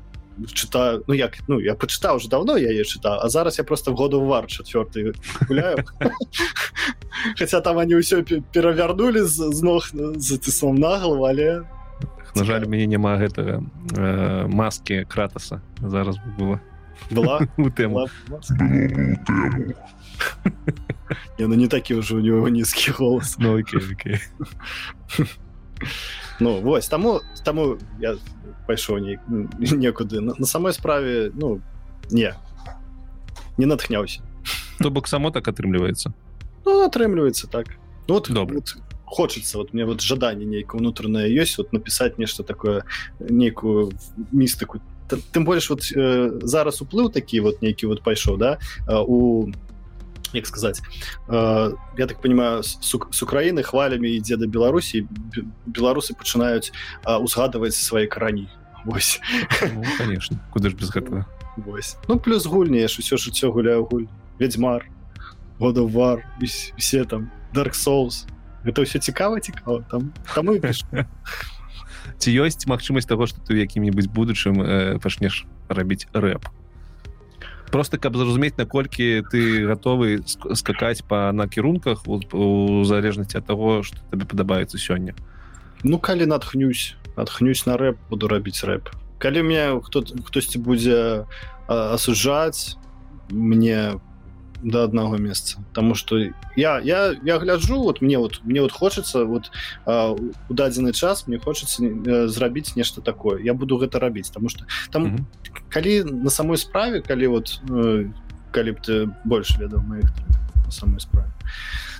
чытаю ну як ну я пачытаў уже давно я е чытаў а зараз я просто году вар четвертый гуляю. Хотя там они ўсё перавярнули з ног за ты сам нагалу але на жаль мяне няма гэтага э, маски кратаса зараз было была тэму ну не такі ўжо у него нізкі голос. Ну, окей, окей. ну вось таму таму я пайшоў не некуды на, на самой справе ну не. Не натхняўся то бок само так атрымліваецца ну, атрымліваецца так. Ну, вот добра вот, хочется вот мне вот жаданне нейкае унутранае ёсць вот написать нешта такое нейкую містыку тым больш вот э, зараз уплыў такі вот нейкі вот пайшоў да э, у як сказать. Э, я так понимаю с, с украины хвалямі ідзе да беларусі беларусы пачынаюць э, узгадываць свои карані Вось. Ну, конечно. Куды ж без гэтага Вось. Ну плюс гульні ж усё жыццё гуляю гуль. Ведьмар года вар все там dark souls. Это ўсё цікава цікава там там ці ёсць магчымасць того что ты якім-нибудь будучым э, пачнеш рабіць рэп просто каб зразумець наколькі ты готовы скакаць по накірунках у, залежнасці от того что табе падабаецца сёння ну калі натхнюсь натхнюсь на рэп буду рабіць рэп. Калі мне хто хтосьці будзе асуджаць мне до одного месца потому что я я я гляджу вот мне вот мне вот хочется вот у дадзены час мне хочется э, зрабіць нешта такое. Я буду гэта рабіць потому что там mm -hmm. калі на самой справе калі вот э, калі б ты больше ведаў моих самой справе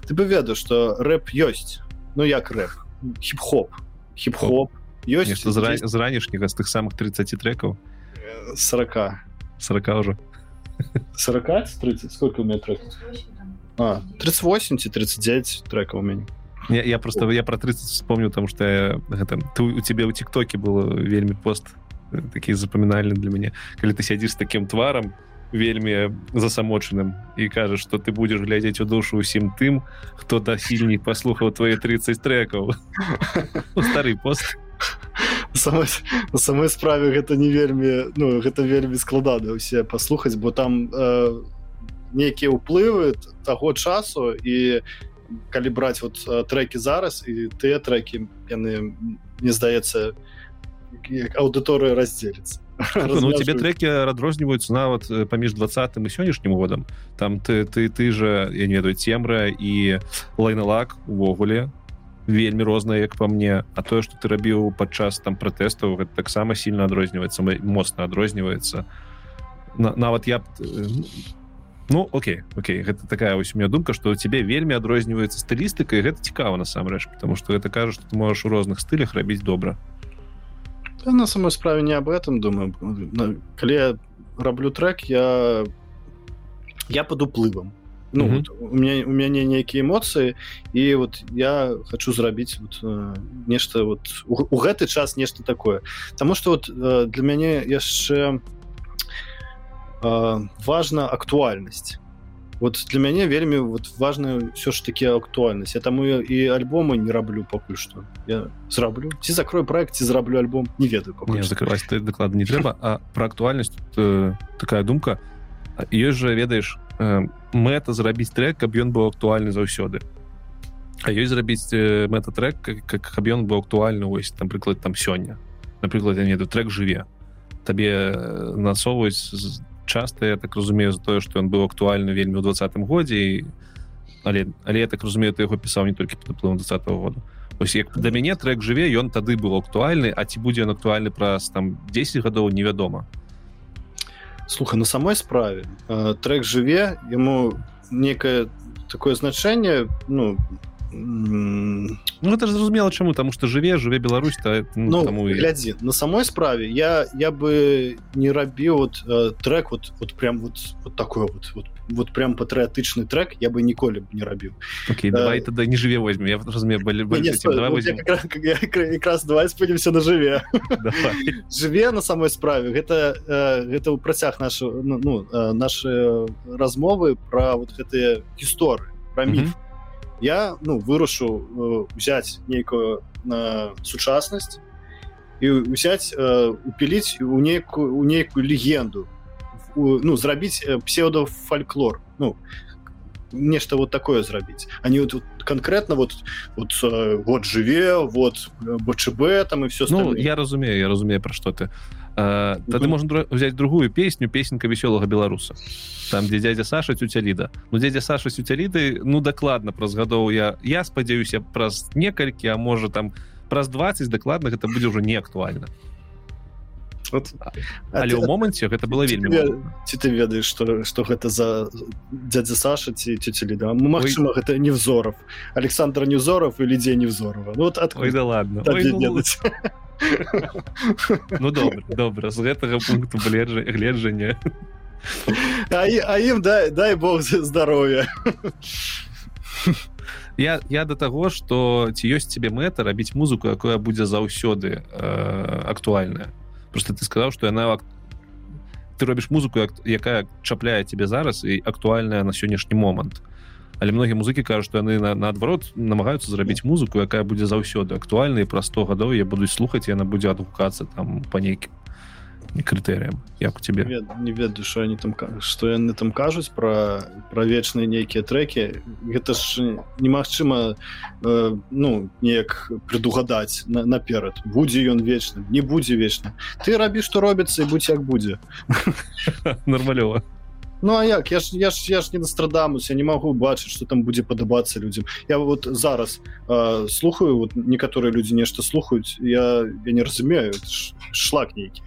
ты бы ведаў что рэп ёсць ну як рэп? Хип-хоп. Хип-хоп ёсць з ранішняга з тых самых 30 трекаў 40 40 уже 40 30 сколько у меня треков? А, 38 39 треков у меня. Я, я просто я про 30 вспомню потому что я, гэта, ты, у тебе у тиктоке было вельмі пост э, такие запоминальны для мяне калі ты сядзіш с таким тваром вельмі засамочаным і кажаш что ты будешь глядзець у душу усім тым хто дасільней паслухаў твои 30 трекаў стары пост самой, на самой справе гэта не вельмі ну гэта вельмі складана усе паслухаць бо там э, нейкія ўплывы таго часу і калі браць вот э, трекі зараз і тыя трекі яны не здаецца аўдыторыя раздзеліцца. Ну, тебе трекі адрозніваюцца нават э, паміж двадцатым і сённяшнім годам. Там ты ты ты же я не ведаю цемра і лайналак увогуле вельмі розная як по мне. А тое что ты рабіў падчас там пратэстаў гэта таксама сильно адрозніваецца моцна адрозніваецца. На, нават я б э, ну Окей Окей гэта такая вось у меня думка что у тебе вельмі адрозніваецца стылістыка гэта цікава насамрэч потому что это кажа что ты можешь у розных стылях рабіць добра. Да, на самой справе не об этом думаю. Калі я раблю трек я я под уплывам ну, mm -hmm. вот, у меня у мяне нейкія эмоцыі і вот я хочу зрабіць вот, э, нешта вот у, у гэты час нешта такое. Таму что вот э, для мяне яшчэ э, важна актуальнасць вот для мяне вельмі вот важна все ж таки актуальнасць я таму і альбомы не раблю пакуль что. Я зраблю ці закрою проект ці зраблю альбом не ведаю закрываць даклад не трэба а про актуальнасць э, такая думка. Ёсць же ведаеш мэта зрабіць трек каб ён быў актуальны заўсёды А ёсць зрабіць мэта трек как каб ён быў актуальны ось там прыклад там сёння напрыклад я неду трек жыве табе э, насоўваюць часто я так разумею за тое что ён быў актуальны вельмі ў двадцатым годзе і але але я так разумею ты яго пісаў не толькі под уплывом двадцать -го года ось як да мяне трек жыве ён тады быў актуальны а ці будзе ён актуальны праз там 10 гадоў невядома слухай на самой справе э, трек жыве ему некое такое значение ну Ну это зразумела чаму тому что жыве жыве Беларусь то ну, ну, і... глядзі на самой справе я я бы не рабіў вот э, трек вот вот прям вот вот такое вот, вот вот прям патрыятычны трек я бы ніколі б не рабіў okay, давай э, тогда не жыве возьмем. я разуме якраз давай спынемся на жыве жыве на самой справе гэта гэта ў працяг нашу ну, ну наши размовы про вот гэтыя гісторыі про міф я ну вырашу взять нейкую сучаснасць і взять упіліць у нейкую у нейкую легенду ну зрабіць псевдофальклор ну нешта вот такое зрабіць они вот, вот конкретно вот вот вот жыве вот бчб там и все ну, я разумею я разумею про что ты. А, тады можна взять другую песню песенка вясёлага беларуса там дзе дядя саша цюцяліда ну дядя саша цюцяліды ну дакладна праз гадоў я я спадзяюся праз некалькі а можа там праз 20 дакладна гэта будзе ўжо не актуальна вот. але ў моманце гэта было вельмі ці ты ведаеш что что гэта за дядзя Саша ці цюцелі да ну, Мачыма гэта невзоров. Александр невзоров или дзе невзорова? Ну, вот от Ой, да ладно. Ой, ну... ну добра добра з гэтага пункту гледжа гледжання а, а ім дай дай бог здоровья. Я я до того что ці ёсць тебе мэта рабіць музыку якая будзе заўсёды э, актуальная просто ты сказаў что яна ты робіш музыку якая чапляе тебе зараз і актуальная на сённяшні момант але многія музыкі кажуць что яны наадварот намагаюцца зрабіць музыку якая будзе заўсёды актуальна і пра 100 гадоў я буду слухаць яна будзе адгукацца там па нейкім крытэрыям як у тебе? Не ведаю что они там что яны там кажуць про про вечныя нейкія треки. Гэта ж немагчыма э, ну неяк предугадаць на, наперад. Будзе ён вечным не будзе вечна ты рабі что робіцца і будь як будзе. Нормалёва Ну а як? Я ж я ж я ж не настрадамус я не могу бачыць что там будзе падабацца людям я вот зараз э, слухаю вот некаторыя люди нешта слухаюць я я не разумею шлак нейкі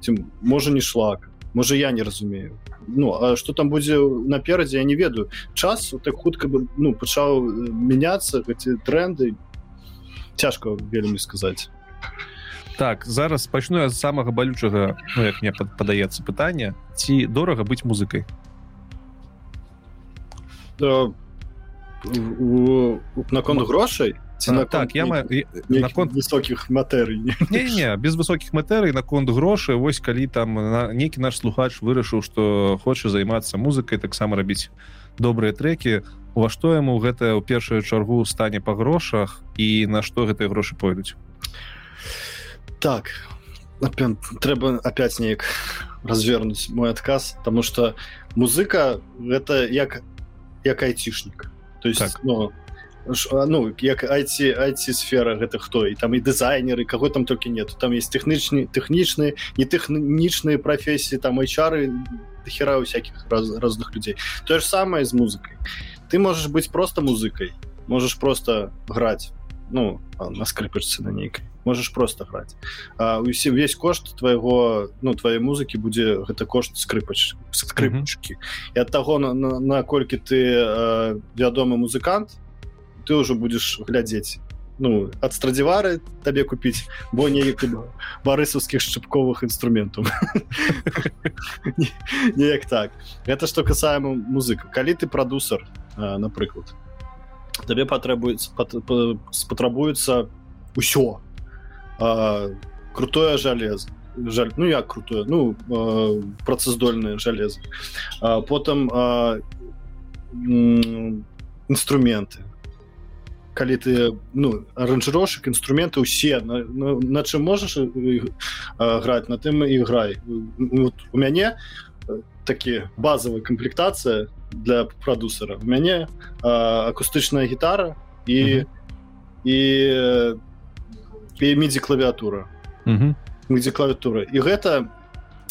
ці можа не шлак можа я не разумею. Ну а что там будзе наперадзе я не ведаю. Час так хутка бы ну пачаў мяняцца эти тренды. Цяжко вельмі сказаць. Так зараз пачну з самага балючага ну, як мне падаецца пытанне. Ці дорага быць музыкай? Да, наконт грошай ці на так я наконт высокіх матэрый не, не без высокіх матэрый наконт грошай вось калі там на нейкі наш слухач вырашыў што хоча займацца музыкай таксама рабіць добрыя трекі ува што яму гэта ў першую чаргу стане па грошах і на што гэтыя грошы пойдуць так трэба опять неяк развернуць мой адказ тому что музыка гэта як як айцішнік то есть так. ну, ну як айці айці сфера гэта хто? І там і дызайнеры каго там толькі нет. Там есть тэхнічны тэхнічныя не тэхнічныя прафесіі там айчары хера у всякихх раз, розных людзей. Тое ж самае з музыкай. Ты можаш быць просто музыкай можаш просто граць ну на скрыпачцы на нейкай. Можаш просто граць. Усім весь кошт твайго ну твае музыкі будзе гэта кошт скрыпач скрыпачкі. Mm -hmm. і ад таго наколькі на, на ты э, вядомы музыкант ты уже будешь глядзець ну ад страдзівары табе купіць бо не барысаўскіх шчыпковых інструментаў неяк так. Это что касаемо музыка калі ты продусер напрыклад табе патрабуецца спатрабуецца ўсё крутое жалез жаль ну як крутое ну працаздольное жалеза потым інструменты калі ты ну аранжировщик інструменты усе на, на, на чым можаш граць на тым і грай. Вот, у мяне такі базовая камплектацыя для продусера у мяне акустычная гітара і і і мідзі клавіатура мідзі клавіатура і гэта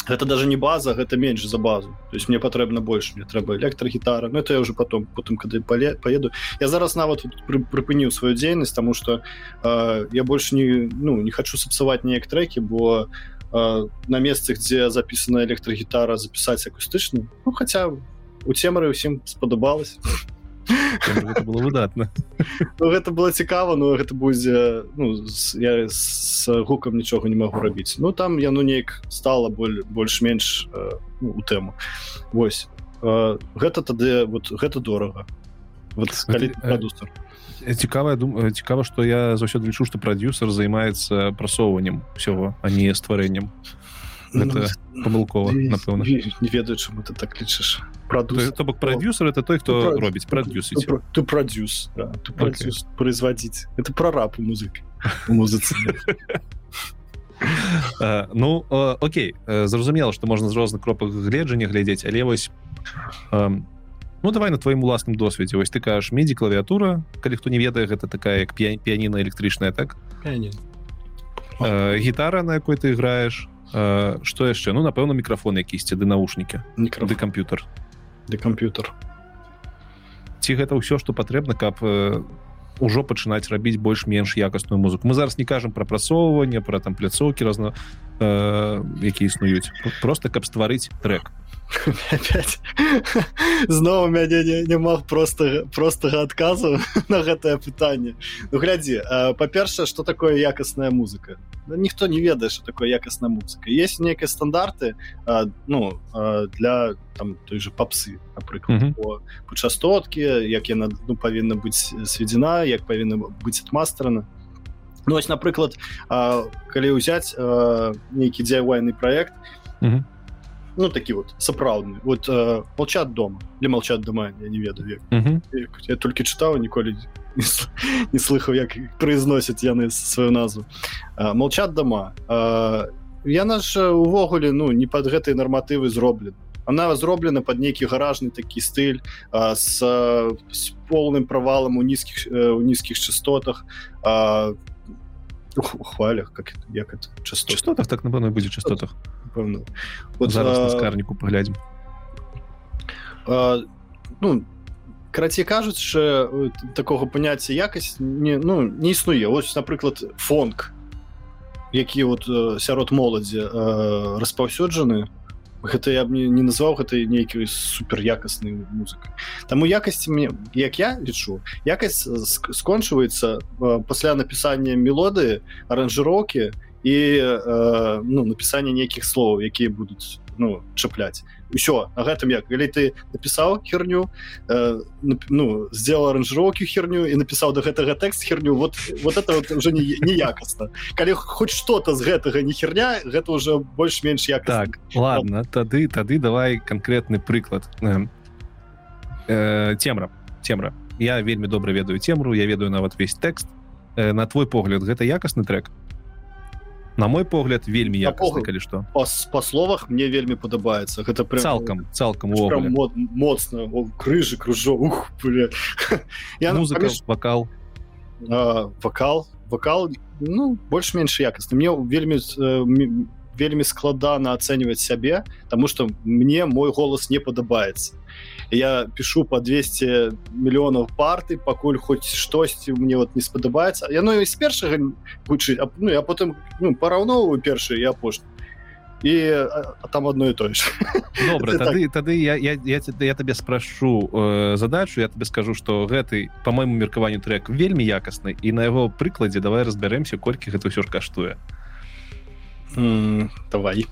у это даже не база гэта менш за базу. То есть мне патрэбна больш мне трэба электрагітара. Но это я уже потом потым когда поеду. Я зараз нават прыпыніў сваю дзейнасць тому что э, я больше не ну не хочу сапсаваць неяк треки бо э, на месцах дзе записана электрагітара запісаць акустычны ну хотя у цемары ўсім спадабалось было выдатна ну, гэта было цікава но гэта будзе ну, з, я з гукам нічога не магу рабіць ну там я ну неяк стала боль больш-менш э, ну, у тэму Вось. Гэта тады вот гэта дорага. Вот продюсер цікавая дум цікава что я заўсёды лічу что продюсер займаецца прасоўваннем всего а не стварэннем памылкова напэўна не ведаю чаму ты так лічыш то бок продюсер это той хто робіць продюс ты продюс производить это про рап у музыкі музыцы ну Окей. Зразумела что можна з розных кропак гледжання глядзець але вось Ну давай на твоим уласным досведзе вось ты кажаш медзі клавіатура калі хто не ведае гэта такая як піяніна электрычная так? Гітара на якой ты играешь что яшчэ ну напэўна мікрафон якісьці ды наушнікі ды камп'ютар ды камп'ютар ці гэта ўсё што патрэбна каб ўжо пачынаць рабіць больш-менш якасную музыку. Мы зараз не кажам пра прасоўванне пра там пляцоўкі разна э, які існуюць. Просто каб стварыць трек. Зноў мяне не, не мог просто простага адказу на гэтае пытанне. Ну глядзі па-першае что такое якасная музыка? Ну, ніхто не ведае что такое якасная музыка. Есть нейкія стандарты а, ну а, для там той же попсы напрыклад. Mm -hmm. по, частоткі як яна ну, павінна быць сведзена як павінна быць адмастрана Ну ось напрыклад а, калі ўзяць нейкі дзявайны проект mm -hmm ну такі вот сапраўдны вот э, молчат дома для молчат дома я не ведаю uh -huh. я только чытаў ніколі не, не слыхаў як произносят яны сваю назву. Э, молчат дома э, яна ж увогуле ну не под гэтай нарматывы зроблена она зроблена под нейкі гаражны такі стыль э, с, с полным правалам у нізкіх э, у нізкіх частотах. Э, хвалях как як это частотах. Так напэўна будзе частотах. Пэўна вот зараз скарніку паглядзім ну карацей кажуць такого паняцця якасць не ну не існуе ось напрыклад фонг які вот сярод моладзі распаўсюджаны гэта я б не, не назваў гэтай нейкі супер якаснай музыкай. Таму якасці мне як я лічу якасць скончваецца пасля напісання мелодыі аранжыроўкі і э, ну напісанне нейкіх слоў якія будуць ну чапляць ўсё на гэтым як калі ты напісаў херню э, ну сделал аранжировки херню і напісаў до гэтага тэкст херню вот вот это вот уже не неякасна калі хоть что-то з гэтага не херня гэта уже больш-менш як так ладно тады тады давай конкретны прыклад э, э, темра темра. Я вельмі добра ведаю темру я ведаю нават весь тэкст. Э, на твой погляд гэта якасны трек на мой погляд вельмі я калі что? По, по словах мне вельмі падабаецца гэта прям, цалкам цалкам мод, моцна крыжы кружо ух я музыка паміж... вакал а, вакал вакал ну больш-менш якасна мне вельмі э, вельмі складана ацэньваць сябе тому что мне мой голос не падабаецца я пишу по 200 мільёнаў парты пакуль хоць штосьці мне вот не спадабаецца яно з першага вычыць ну я потым ну, параўноўваю першы і апошні і а, там одно і тое ж добра тады так. тады я, я, я, я табе спрашу э, задачу я тебе скажу что гэты по моему меркаванню трек вельмі якасны і на яго прыкладзе давай разбярэмся колькі гэта ўсё ж каштуе давай.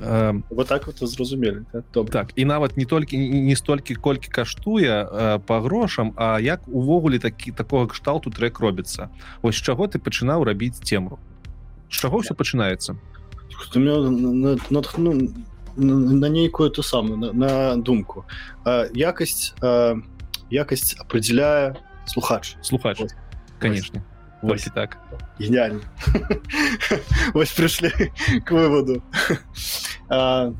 Э, вот так вот зразумелі так, так і нават не толькі не столькі колькі каштуе э, по грошам А як увогуле такі такого кшталту трек робіцца. Ось чаго ты пачынаў рабіць цемру з чаго все пачынаецца? Натхну на нейкую ту самую на, на думку. Якасць якасць определяе слухач. Слухач. Конечно Вось так гениально Вось прыйшлі к выводу а,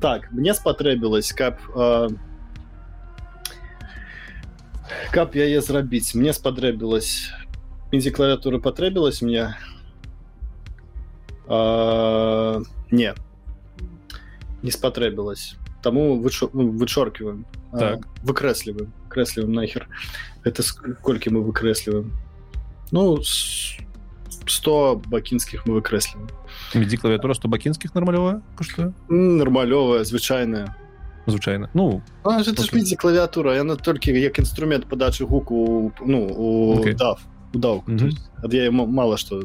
так мне спатрэбілась каб а, каб яе зрабіць мне спатрэбілась індзі клавіатуры патрэбілась мне а, не не спатрэбілась таму вычоркиваем так. выкрэсліваем крэсліваем нахер это колькі мы выкрэсліваем Ну 100 бакінскіх мы выкрэслім ідзі клавіатура 100 бакінскіх нармалёвая нармалёвая звычайная. Звычайна ну ідзе клавіатура яна толькі як інструмент падачы гуку ну у okay. дав удаў mm -hmm. ад я мало что.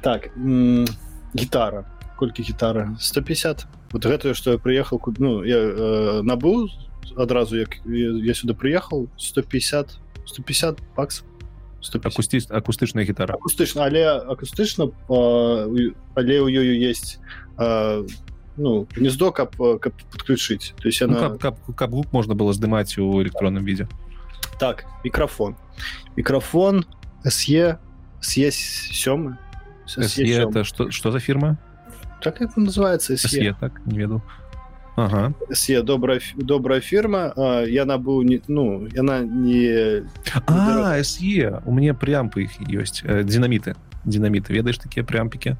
Так гітара колькі гітара 150 вот гэтае что я приехал ну я э, набыў адразу як я сюда приехал 150 150 баксов акусти акустычная гітара акустычна але акустычна але у ёю есть а, ну гнездо каб каб подключыць то есть она ну, каб, каб, каб гук можна было здымаць у электронным відзе так мікрафон мікрафон се се сёмы это что что за фирма? Так это называется се так не веду ага. се добрая добрая фирма яна быў не ну яна не а, се у меня прямпы іх ёсць динаміты динаміты ведаеш такія прямпікі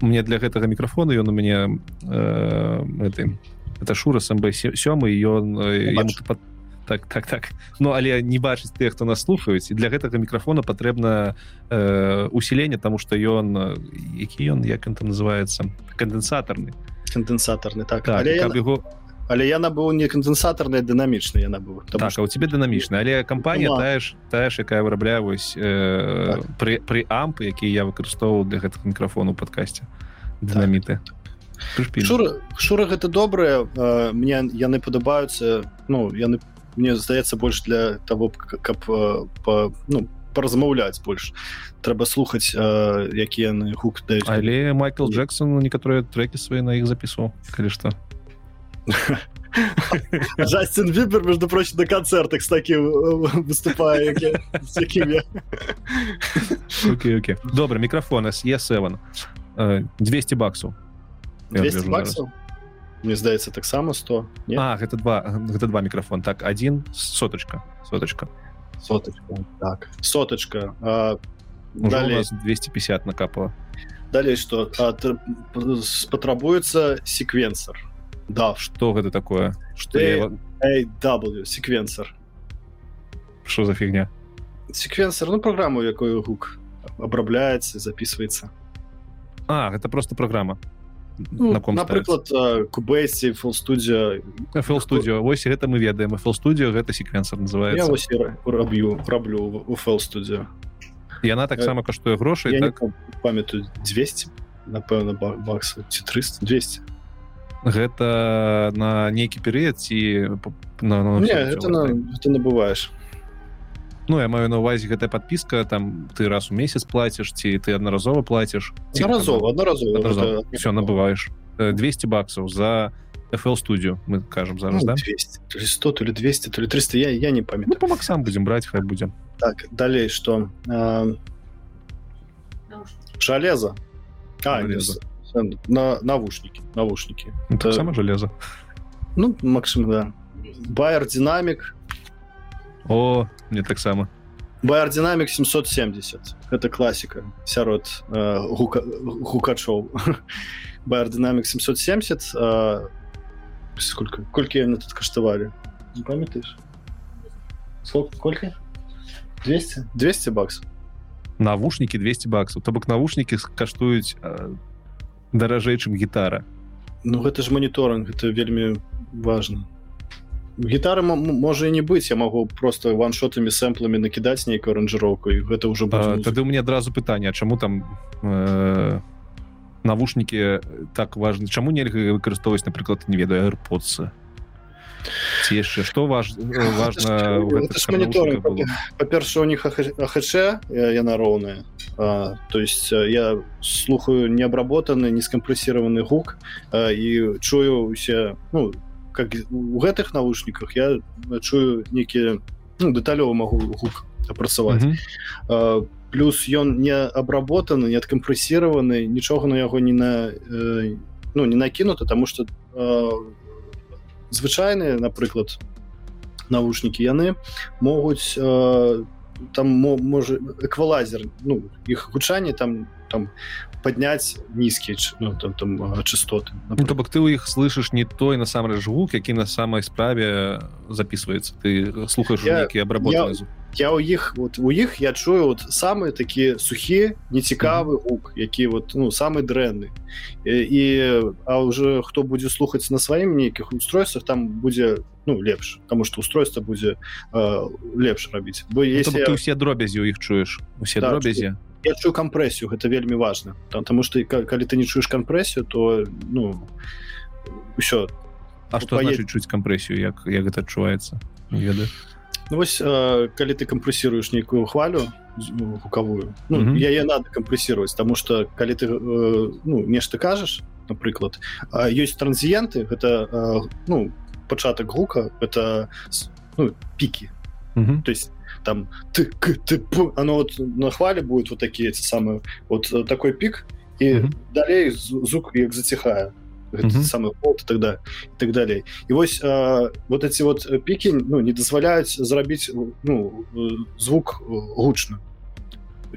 мне для гэтага мікрафона ён у мяне э, это, это шура самб сёмы ён под так так так. Ну але не бачыць тых хто нас слухаюць і для гэтага мікрафона патрэбна э, усіленне тому что ён які ён як там называется кандэнсатарны кандэнсатарны так, так але яна... яго але я набыў не кандэнсатарная дынамічна я набыў так, что... у тебе дынамічна але кампанія тая ж тая ж якая вырабляе вось э, так. пры пры ампы які я выкарыстоўваў для гэтых мікрафону падкасці. Дынаміты так. шура, шура гэта добрае э, мне яны падабаюцца ну яны мне здаецца больш для того каб по ну по паразмаўляць больш трэба слухаць якія яны гук даюць але майкл джексон некаторыя трекі свае на іх запісу калі што Джастин Вибер, между прочим, на концертах с таким выступая. Окей, окей. Добре, микрофон SE7. 200 баксов. 200 баксов? Мне здаецца, таксама 100. Нет? А, гэта два, гэта два микрофон. Так, один соточка. Соточка соточка. Так. Соточка. А, далее. 250 накапало далее что? А, патрабуецца секвенсор. Да. Что гэта такое? Что w секвенсор. Что за фигня? Секвенсор ну программу якую гук обрабляется записывается. А это просто программа ну, на ком напрыклад кубейсе фул студия фил студио. Ось гэта мы ведаем. Фил студио гэта секвенсор называется. Раб'ю раблю у фэл студио. Яна таксама каштуе грошай так? памятаю 200 напэўна баксу ці 300 200 гэта на нейкі перыяд ці на, на, на, не, на, ты набываешь Ну я маю на увазе гэтая подпіска там ты раз у месяц платишь ці ты аднаразова платишь разова аднаразова все набываешь 200 баксов за FL студию мы кажем зараз ну, да? 200, то 100 то ли 200 то ли 300 я, я не памятаю. Ну, по максам будем брать хай будем так далей что э, железо. А, железо. на навушники навушники. Ну, это самое железо. ну максим да. Байер динамик о мне таксама Байер динамик 770 это классика. Сярод э, гука, гукачоў Байер динамик 770 э, сколько колькі яны тут каштавалі памятаеш сколько 200 200 баксов. Навушники 200 баксов. То бок навушники каштуюць э, даражэй чым гітара Ну гэта ж моніторинг это вельмі важно гітары можа і не быць я могу просто ваншотамі сэмпламі накідаць нейкую аранжыроўку і гэта ўжо тады у мне адразу пытанне чаму там э, навушнікі так важны? Чаму нельга выкарыстоўваць напрыклад не ведаю аirподсы ці яшчэ што важ важна па-перша у них ахч яна роўная. То есть я слухаю неабработаны нескампрэсіраваны гук і чую усе ну как у гэтых навушніках я чую нейкія ну, дэталёва могу гук апрацаваць mm -hmm. плюс ён не абработаны не адкампрэсіраваны нічога на яго не на э, ну не накінута тому что э, звычайныя напрыклад навушнікі яны могуць э, там можа эквалазер ну іх гучанне там там поднять низкие ну, там, там, частоты ну, то бок ты у іх слышишь не той насамрэч гук які на самой справе записывается ты слухаешь які обработаны я, у іх вот у іх я чую вот самые такие сухі нецікавы гук які вот ну самый дрэнны і, а уже хто будзе слухаць на сваім нейкіх устройствах там будзе ну лепш потому что устройство будзе э, лепш рабіць бо ну, если ну, я... усе дробязі у іх чуеш усе да, дробязі я чую кампрэсію гэта вельмі важна там тому что калі ты не чуеш кампрэсію то ну ўсё А что поед... чуць кампрэсію як як гэта адчуваецца ведаю ну, вось э, калі ты кампрэсіруеш нейкую хвалю гукавую ну, mm -hmm. яе надо кампрэсировать тому что калі ты э, ну нешта кажаш напрыклад ёсць транзіенты гэта э, ну пачатак гука это ну, пікі mm -hmm. то есть там ты, ты оно вот на хвале будет вот такие эти самые вот э, такой пик и mm -hmm. далей звук як заціхае mm -hmm. самый пол тогда и так далее. И вось э, вот эти вот пики ну не дазваляюць зрабіць ну звук гучно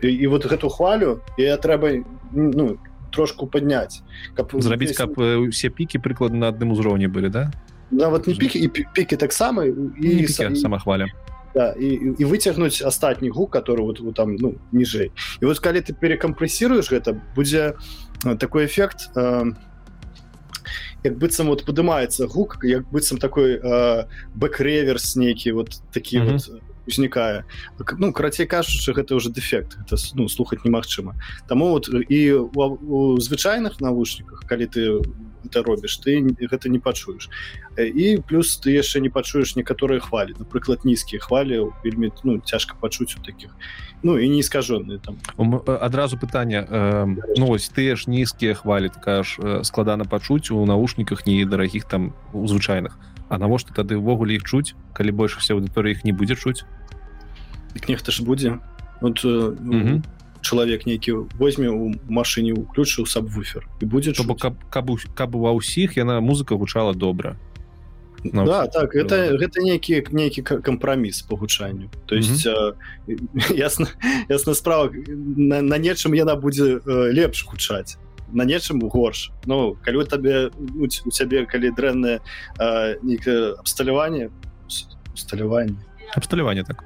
і, і вот гэту хвалю я трэба ну трошку подняць каб зрабіць каб усе пікі прыкладна на адным узроўні былі да? Нават не пікі і пікі таксама і сама хваля да, і, і выцягнуць астатні гук который вот, вот там ну ніжэй і вот калі ты перекампрэсіруеш гэта будзе такой эфект э, як быццам вот падымаецца гук як быццам такой э, бэкреверс нейкі вот такі mm -hmm. вот узнікае ну карацей кажучы гэта уже дэфект это ну слухаць немагчыма Таму вот і у, у звычайных навушніках калі ты это робіш ты гэта не пачуеш і плюс ты яшчэ не пачуеш некаторыя хвалі напрыклад нізкія хвалі вельмі ну цяжка пачуць у таких. Ну і не скажоныя там. Адразу пытання э, ну ось ты ж нізкія хвалі такая ж складана пачуць у навушніках не дарагіх там у звычайных. А навошта тады ўвогуле іх чуць калі больш усе аўдыторыя іх не будзе чуць дык нехта ж будзе вот, mm -hmm. Чалавек нейкі возьме у машыне уключыў сабвуфер і будзе бо каб, каб, каб ва ўсіх яна музыка гучала добра. Ну, да, так это гэта нейкі нейкі кампраміс по гучанню то есть mm -hmm. э, ясна ясна справа на, на нечым яна будзе э, лепш гучаць на нечым горш. Ну калі табе у цябе калі дрэннае нейкае абсталяванне усталяванне абсталяванне так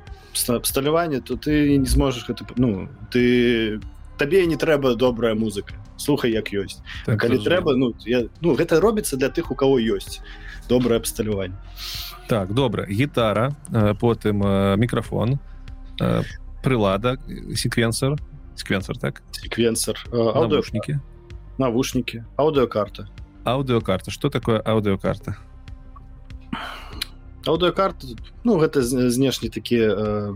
абсталяванне то ты не зможаш гэта ну ты табе не трэба добрая музыка. Слухай як ёсць так, калі трэба ну я ну гэта робіцца для тых у кого ёсць добрае абсталяванне так добра гітара потым мікрафон прылада секвенсор. Секвенсор так? Секвенсор аўдушнікі навушники. аудиокарта аудиокарта что такое аудиокарта аудиокарта ну гэта знешне такія э,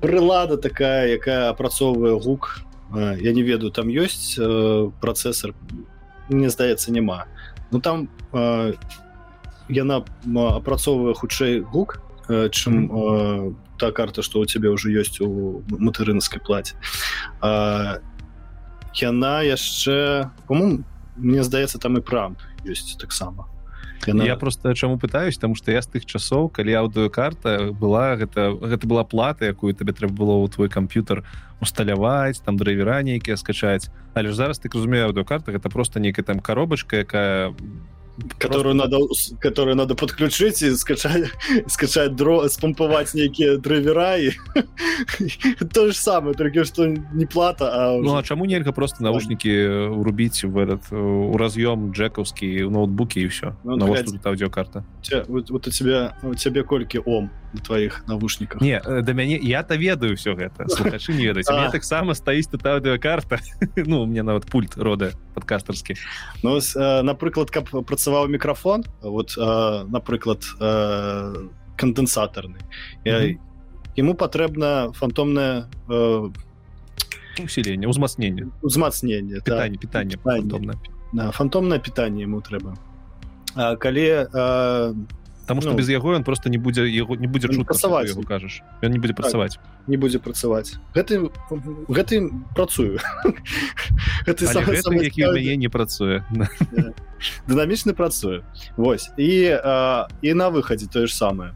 прылада такая якая апрацоўвае гук э, я не ведаю там ёсць э, працэсор мне здаецца няма ну там э, яна апрацоўвае хутчэй гук э, чым э, та карта что у цябе ўжо ёсць у матэрынскай плаце а яна яшчэ по-моему мне здаецца там і прамп ёсць таксама яна... я просто чаму пытаюсь там что я з тых часоў калі аўдыокарта была гэта гэта была плата якую табе трэба было ў твой камп'ютар усталяваць там драйвера нейкія скачаць. Але ж зараз ты разумею аўдыокарта гэта просто нейкая там коробачка якая которую надо которую надо подключить и скачать скачать дро спомповать некие драйвера и то же самое только что не плата а ну а чему нельзя просто наушники урубить в этот у разъем джековский ноутбуки и все ну, на тут аудиокарта. вот, вот у тебя у тебя кольки ом на твоих навушниках не э, до мяне я-то ведаю все гэта слухачы не ведаць мне таксама стаіць тут аудиокарта. Ну у меня нават пульт рода подкастарскі ну напрыклад каб працаваў мікрафон вот э, напрыклад э, кандэнсатарны mm -hmm. ему патрэбна фантомная э, усіленне узмацнення узмацнення питание питание фантомное питание ему трэба а, калі э, Таму што ну, без яго ён просто не будзе яго не будзе працаваць яго кажаш ён не будзе так, працаваць не будзе працаваць гэты гэтым працую мяне не працуе дынамічны працуе Вось і а, і на выхадзе тое ж самае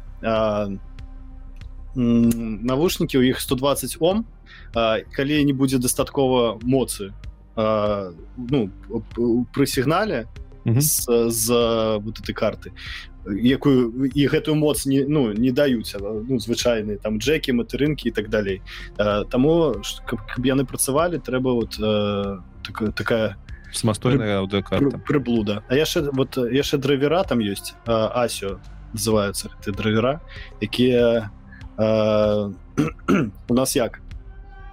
навушнікі у іх 120 ом а, калі не будзе дастаткова моцы. А, ну пры сігнале з, з вот этой карты якую і гэтую моц не ну не даюць ну звычайныя там джекі матэрынкі і так далей. Таму каб, каб яны працавалі трэба вот так, такая самастойная аўдыокарта прыблуда. А яшчэ вот яшчэ драйвера там ёсць асё называются ты драйвера якія э, у нас як?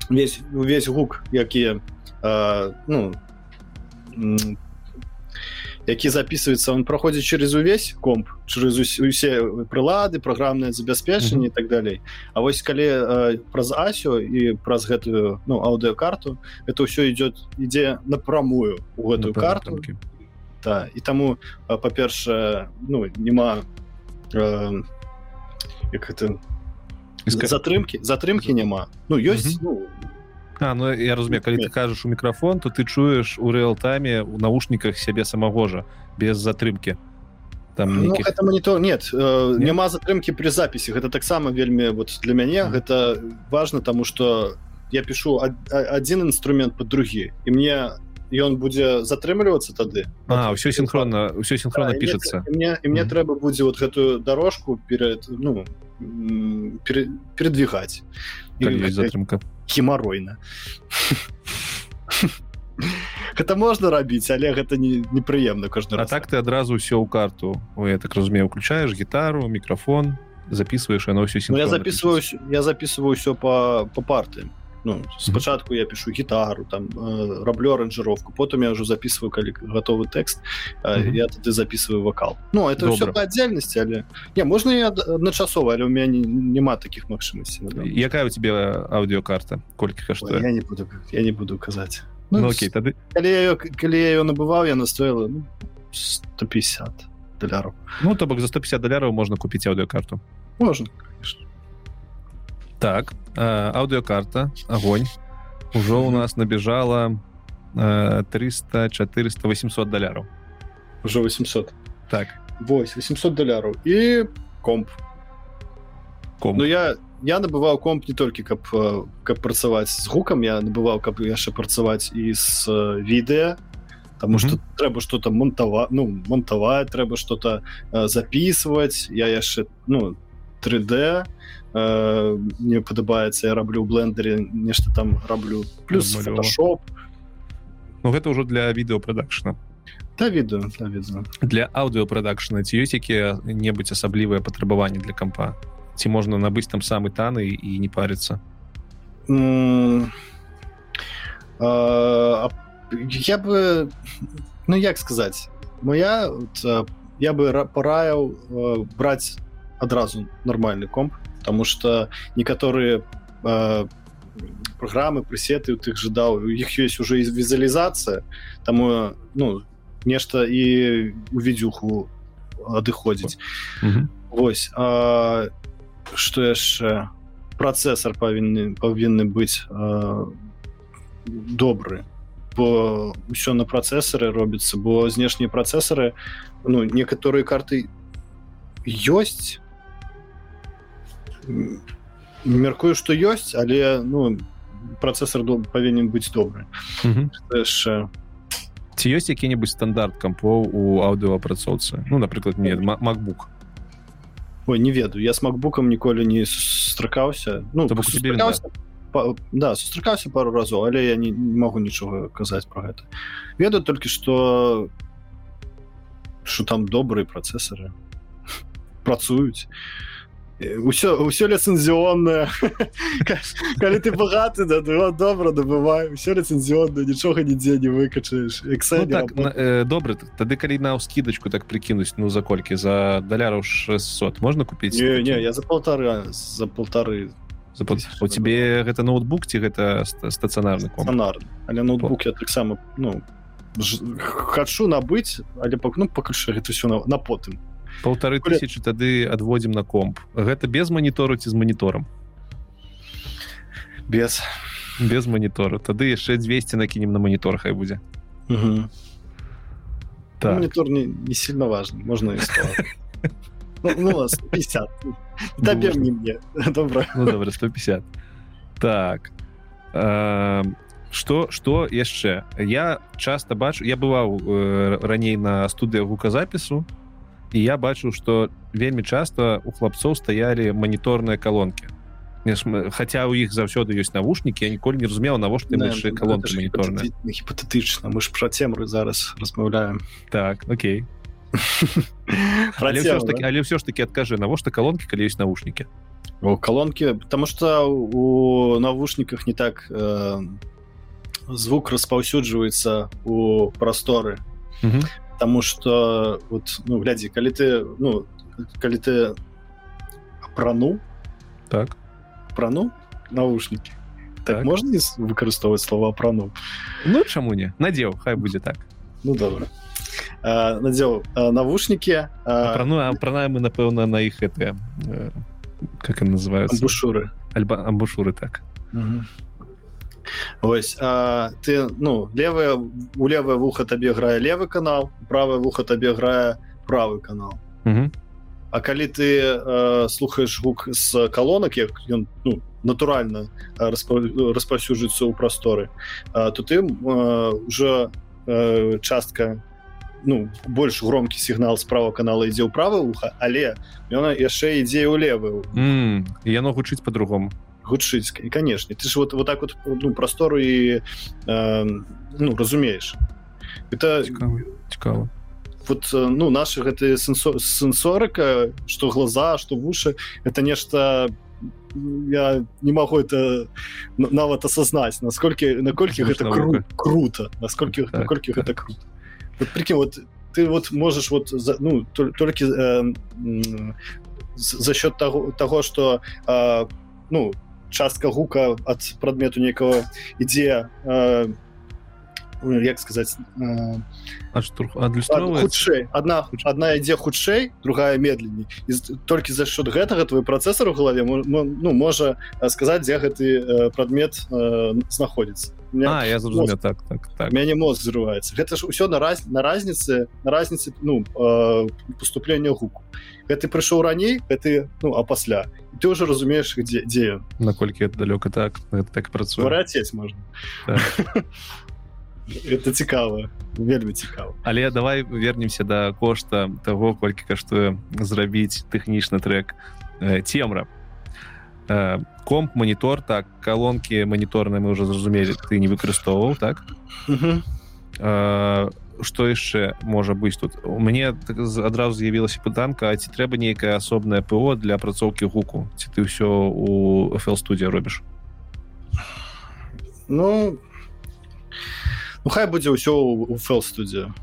Весь увесь гук які э, ну які записывается он проходит через увесь комп через усе прылады программное забяспечанне mm -hmm. так далей А вось калі э, праз асю і праз гэтую ну аўдыокарту это все идет ідзе напрамую у гэтую ну, карту да і таму па-першае ну няма э, як это затрымки затрымки няма ну ёсць mm -hmm. ну, А, ну я разумею калі ты кажаш у мікрафон то ты чуеш у рэалтайме у наушніках сябе самого жа без затрымки там ну, это монитор нет, э, нет? няма затрымки при записи гэта таксама вельмі вот для мяне mm. гэта важно тому что я пишу один инструмент под другі і мне ён будзе затрымлівацца тады а ўсё синхронно ўсё синхронно да, пишется. мне і мне mm. трэба будзе вот гэтую дорожку перед ну передвигать. Затрымка геморройна это можна рабіць але гэта не непрыемна каждый раз. так ты адразу все ў карту Ой, я так разумею уключаешь гітару мікрафон записываешь оно все ну, я записываю я записываю все по по парты ну спачатку я пишу гітару там э, раблю аранжировку потым я уже записываю калі готовы тэкст э, я тады записываю вокал. Ну это все по отдельности але не можна я адначасова але у меня не, няма таких магчымасцей якая у тебе аўдыокарта колькі что я не буду я не буду казаць ну, ну, окей тады калі я, калі я ее набываў я настоила ну, 150 даляров ну то бок за 150 даляраў можна купіць аўдыокарту можно конечно так аўдыокарта огонь. Ужо у нас набежала 300 400 800 даляраў уже 800 так. Вось 800 даляраў і комп. Ком ну я я набываў комп не толькі каб каб працаваць з гукам я набываў каб яшчэ працаваць і з відэа Таму что mm -hmm. трэба что-то монтава ну монтаваць трэба что-то записывать. Я яшчэ ну 3d э, мне падабаецца я раблю блендере нешта там раблю плюс фотошоп Ну гэта ўжо для відэопрадакшна да відэо да, відэо. для аўдыопрадакшна ці ёсць якія-небудзь асаблівыя патрабаванні для кампа ці можна набыць там самы таны і не парыцца mm, а, я бы ну як сказаць моя вот, я бы параіў браць адразу нормальный комп потому что некаторыя э, программы прысеты у тых жадаў у іх ёсць уже візуалізацыя таму ну нешта і у відюху адыходзіць mm -hmm. Вось а, что яшчэ працэсор павінны павінны быць а, добры бо ўсё на працэсары робіцца бо знешнія працэсары ну некаторыя карты ёсць Мяркую что ёсць але ну процессор павінен быць добры. Яшчэ ці ёсць які-небудзь стандарт кампоў у аўдыоапрацоўцы ну напрыклад не macbook Ой, не ведаю. Я с макбукам ніколі не стракаўся ну сустракаўся, па, да сустракаўся пару разоў але я не, не могу нічога казаць про гэта. Ведаю толькі что что там добрые працэсары. Працуюць ўсё ўсё ліцэнзіоннае. Калі ты багаты да добра набывай все ліцэнзіонна нічога нідзе не выкачаеш. Ну, так, э, добра тады калі на скидочку так прикінуць ну за колькі? За даляраў 600 можна купіць? Не, не я за полтора за полторы за пол... у тебе гэта ноутбук ці гэта стацыянарны комар але ноутбук я таксама ну хачу набыць але пак ну пакажу гэта все на, на потым полторы тысячи тады адводзім на комп. Гэта без манітору ці з маніторам без. Без манітору тады яшчэ 200 накінем на монітор хай будзе угу. так. монитор не, не сильно важно можно ну, ну, 150 не мне. Добра ну, добра 150 так. Что что яшчэ я часто бачу я бываў э, раней на студыя гуказапісу і я бачу что вельмі часто у хлапцоў стаялі маніторныя колонки. Хотя у іх заўсёды ёсць навушнікі я ніколі не разумела навошта яшчэ колонки маніторныя гіпотетычна мы ж про цемры зараз размаўляем так Окей. Але все ж таки але все ж таки адкажы навошта колонки калі ёсць навушнікі у колонки потому что у навушниках не так э, звук распаўсюджваецца у прасторы потому что вот ну глядзі калі ты ну калі ты прану так. прану навушники так, так. можна выкарыстоўваць слова прану ну чаму не? Надзеў хай будзе так. Ну добра надзеў навушники прану апранаем мы напэўна на іх это как им называются? Бушуры альба амбушуры так ось а, ты ну левое у левое вуха табе грае левы канал правое вуха табе грае правы канал. А калі ты э, слухаеш гук з калонак як ён ну, натуральна распаўсюджыцца ў прасторы то ты э, уже э, частка ну больш громкі сігнал справа канала ідзе ў права уха але ён яшчэ ідзе ў левы mm, яно гучыць по-другому гучыць і канешне ты ж вот вот так вот ну, прастору і э, ну разумееш это цікава вот ну наши гэты сенсорыка что глаза что вушы это нешта я не могу это нават осознаць насколькі наколькі гэта кру круто насколькі так, наколькі так. гэта круто. Вот, прикинь, вот ты вот можешь вот за, ну только э, за счет того того что э, ну частка гука от прадмету некого ідзе э, як сказать э, хутчэй одна одна ідзе хутчэй другая медленней. Толькі за счет гэтага твой працэсор у галаве ну можа сказаць дзе гэты прадмет знаходіцца меня, а, я мозг, так, так, так. мяне мозг зрываецца гэта ж ўсё на раз на разнице на разнице ну э, поступлення гуку гэта прыйшоў раней это ну а пасля ты уже разумееш где дзе наколькі это далёка так это так працуе варацець можна так. это цікава вельмі цікава але давай вернемся до да кошта того колькі каштуе зрабіць тэхнічны трек. Э, цемра э, комп монітор так колонки моніторныя мы уже зразумелі ты не выкарыстоўваў так? Что э, яшчэ можа быць тут? У мяне так, адразу з'явілася пытанка ці трэба нейкае асобнае ПО для апрацоўкі гуку. Ці ты ўсё у фл студія робіш ну ну хай будзе ўсё у фэл студію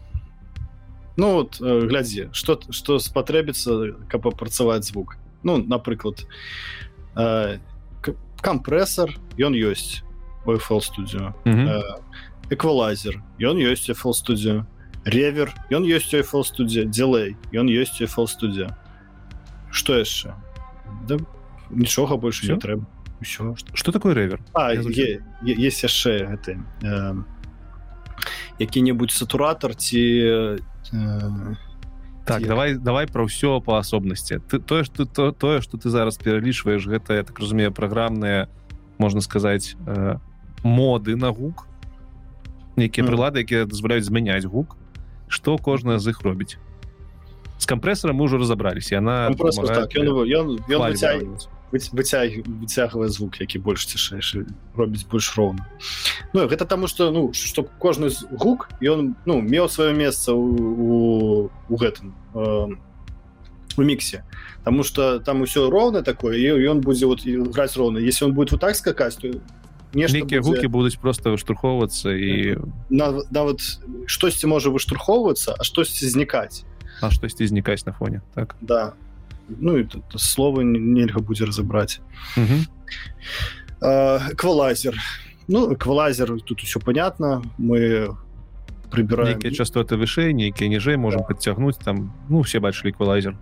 ну вот э, глядзі что что спатрэбіцца каб апрацаваць звук. Ну напрыклад э, кампрэсор ён ёсць фэл студію эквалайзер ён ёсць фэл студію ревер ён ёсць фэл студія дзелей ён ёсць фэл студія что яшчэ да, нічога больше не трэба все что такое ревер? Есть яшчэ гэты э, які-небудзь сатуратор ці э, так ці... давай давай про ўсё по асобнасці ты тое что то тое что ты зараз пералічваеш гэта я так разумею праграмныя можна сказаць э, моды на гук. Нейкія mm. прылады якія дазваляюць змяняць гук. Что кожная з іх робіць? З кампрэсарам мы ўжо разабраліся яна ну, так, ён, ён, ён выцяг выцягвае звук які больш цішэйшы робіць больш роўна. Ну гэта таму что ну чтоб кожны гук ён ну меў сваё месца у у гэтым э, у міксе. Таму что там усё роўна такое і ён будзе вот граць роўна. Если он будет вот так скакаць то нейкія будзе... гукі будуць просто выштурхоўвацца і нават на, штосьці можа выштурхоўвацца а штосьці знікаць. А штосьці знікаць на фоне так? Да ну і слова нельга будзе разабраць. Квалазер ну квалазер тут все понятно мы прыбіраем нейкія частоты вышэй нейкія ніжэй можем да. подцягнуць там ну все бачылі квалазер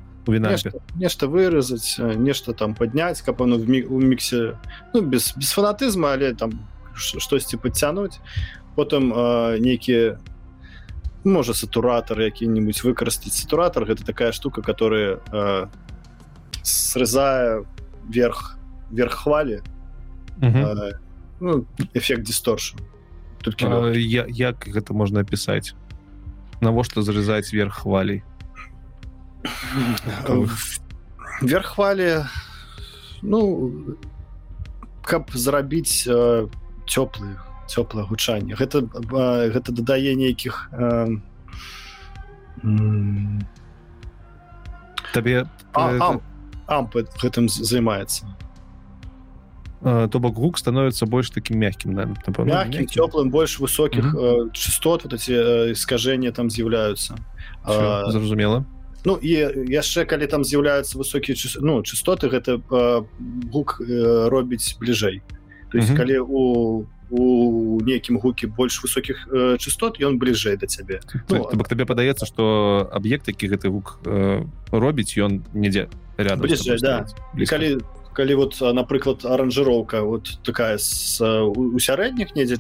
нешта выразаць нешта там падняць каб оно в міксе ну без без фанатызма але там штосьці подцянуть потым нейкія можа сатуратор які-нибудь выкарыстаць. Сатуратор гэта такая штука которая э, срезая верх верх хвалі э, ну, эффект дисторшн. Я, як гэта можна опісаць навошта зарезаць верх хвалей? Верх хвалі ну каб зрабіць э, цёплы цёплае гучанне. Гэта э, гэта дадае нейкіх э, табе а, а, ампы гэтым займаецца то бок гук становится больш таким мягкім мягкім цёплым больш высокіх mm -hmm. частот вот эти искажения там з'яўляюцца зразумела Ну і яшчэ калі там з'яўляюцца высокія ну частоты гэта гук робіць бліжэй то есть -hmm. калі у у нейкім гукі больш высокіх э, частот ён бліжэй да цябе ну, бок табе падаецца што аб'ект які гэты гук э, робіць ён недзе рядом бліжэй, да. калі калі вот напрыклад аранжыроўка вот такая с у сярэдніх недзе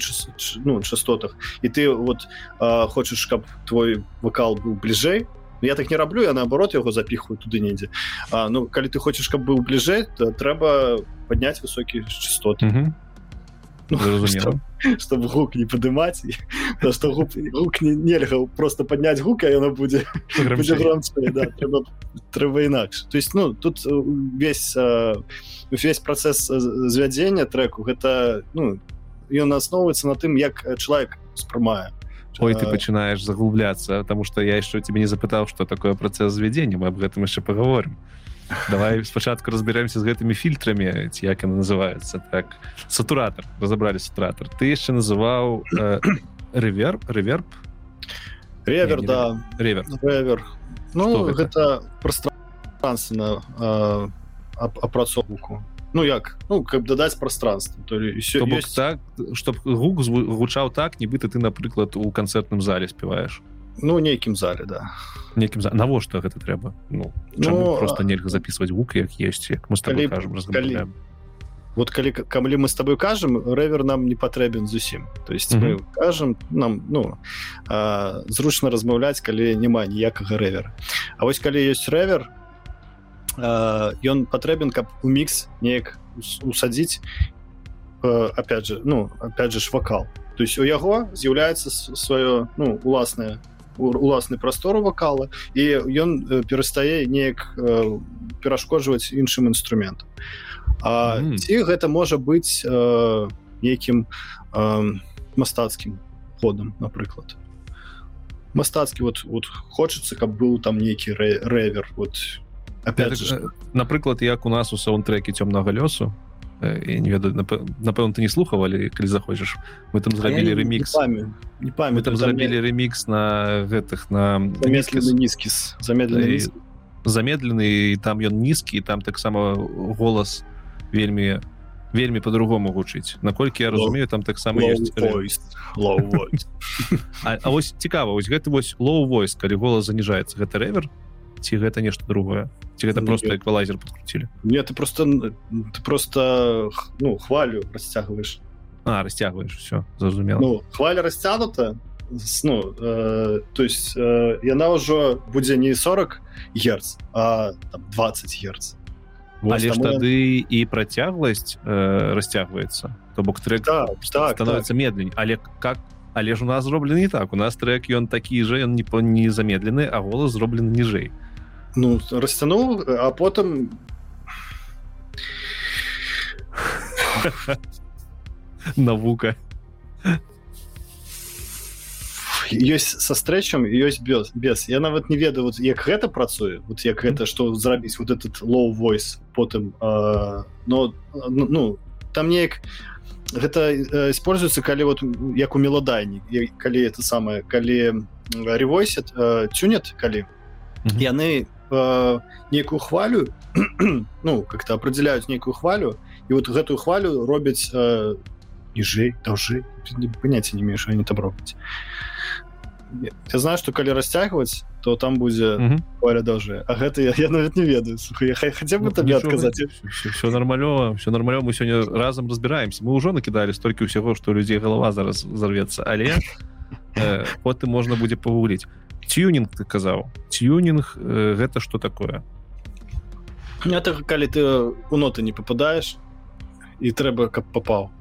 ну частотах і ты вот а, хочаш каб твой вокал быў бліжэй ну, я так не раблю я наоборот яго запихваю туды недзе А ну калі ты хочаш каб быў бліжэй то трэба падняць высокія частоты mm -hmm. Ну, чтобы гук не падымаць что гук, гук не, нельга просто поднять гука яно будзе да, трэба, трэба інакш то есть ну тут весь весь процесс э, звядзення треку гэта ну ён асноўваецца на тым як чалавек спрымае Ой, ты пачынаешь заглубляться потому что я еще тебе не запытаў что такое процесс звядзення мы об гэтым яшчэ поговорим давай спачатку разбіраемся з гэтымі фільтрамі ці як яны называется так. Сатуратор разобрали сатуратор ты яшчэ называў рэверб рэверб? Ревер да. ревер ревер ну гэта, гэта пространственно апрацоўку. Ну як? Ну как дадаць пространство то все есть... так чтоб гук гучаў так нібыта ты напрыклад у канцэртным зале спяваешь ну нейкім зале да. Некім за навошта гэта трэба ну, ну просто нельга записывать гук як есть як мы калі, кажем калі, вот калі камлі мы с тобой кажам рэвер нам не патрэбен зусім то есть mm -hmm. мы кажам нам ну а, зручна размаўляць калі няма ніякага рэвера А вось калі ёсць рэвер ён патрэбен каб у мікс неяк усадзіць опять же ну опять же ж вакал. То есть у яго з'яўляецца сваё ну уласнае уласны прастору вакала і ён перастае неяк перашкоджваць іншым інструментам А mm. ці гэта можа быць э, нейкім э, мастацкім ходам напрыклад мастацкі вот вот хочацца каб быў там нейкі рэ рэвер вот. Опять же. напрыклад як у нас у саундтреке цёмнага лёсу я не ведаю напэўна ты не слухавалі калі захочаш мы там зрабілі ремікс не памят мы там зрабілі ремікс на гэтых на нізкі замедлены замедлены і там ён нізкі там таксама голас вельмі вельмі по-другому гучыць наколькі я разумею там таксама ёсць А вось цікава вось гэты вось лоу войс калі голас заніжаецца. Гэта рэвер ці гэта нешта другое? Ці гэта просто эквалайзер подкруцілі не ты просто ты просто ну хвалю расцягваеш. А расцягваеш все зразумела. Ну, хваля расцянута ну э, то есть э, яна ўжо будзе не 40 герц а там, 20 герц. Але ж тады і працягласць э, расцягваецца. То бок трек да, так, становится так. медлень але как але ж у нас зроблены не так. У нас трек ён такі же ён не по не замедлены а голос зроблены ніжэй ну расцянуў а потым навука ёсць са стрэчам ёсць без без я нават не ведаю вот як гэта працуе вот як гэта што зрабіць вот этот low voice потым э, но ну там неяк гэта используецца калі вот як у меладайні калі это самае калі ревойсет э, цюнет калі яны э, нейкую хвалю ну как-то определяюць нейкую хвалю і вот гэтую хвалю робяць э, ніжэй даўжэй паняцця не мееш они там робяць я знаю что калі расцягваць то там будзе хваля даўжэй А гэта я, я нават не ведаю. Хотя бы табе адказаць все нормалёва все нормалё мы сёння разам разбіраемся мы ўжо накідалі столькі ўсяго што людзей галава зараз зарвецца але э, потым можна будзе пагуліць тюнинг ты казаў тюнинг э, гэта что такое? Это калі ты у ноты не попадаешь і трэба каб попаў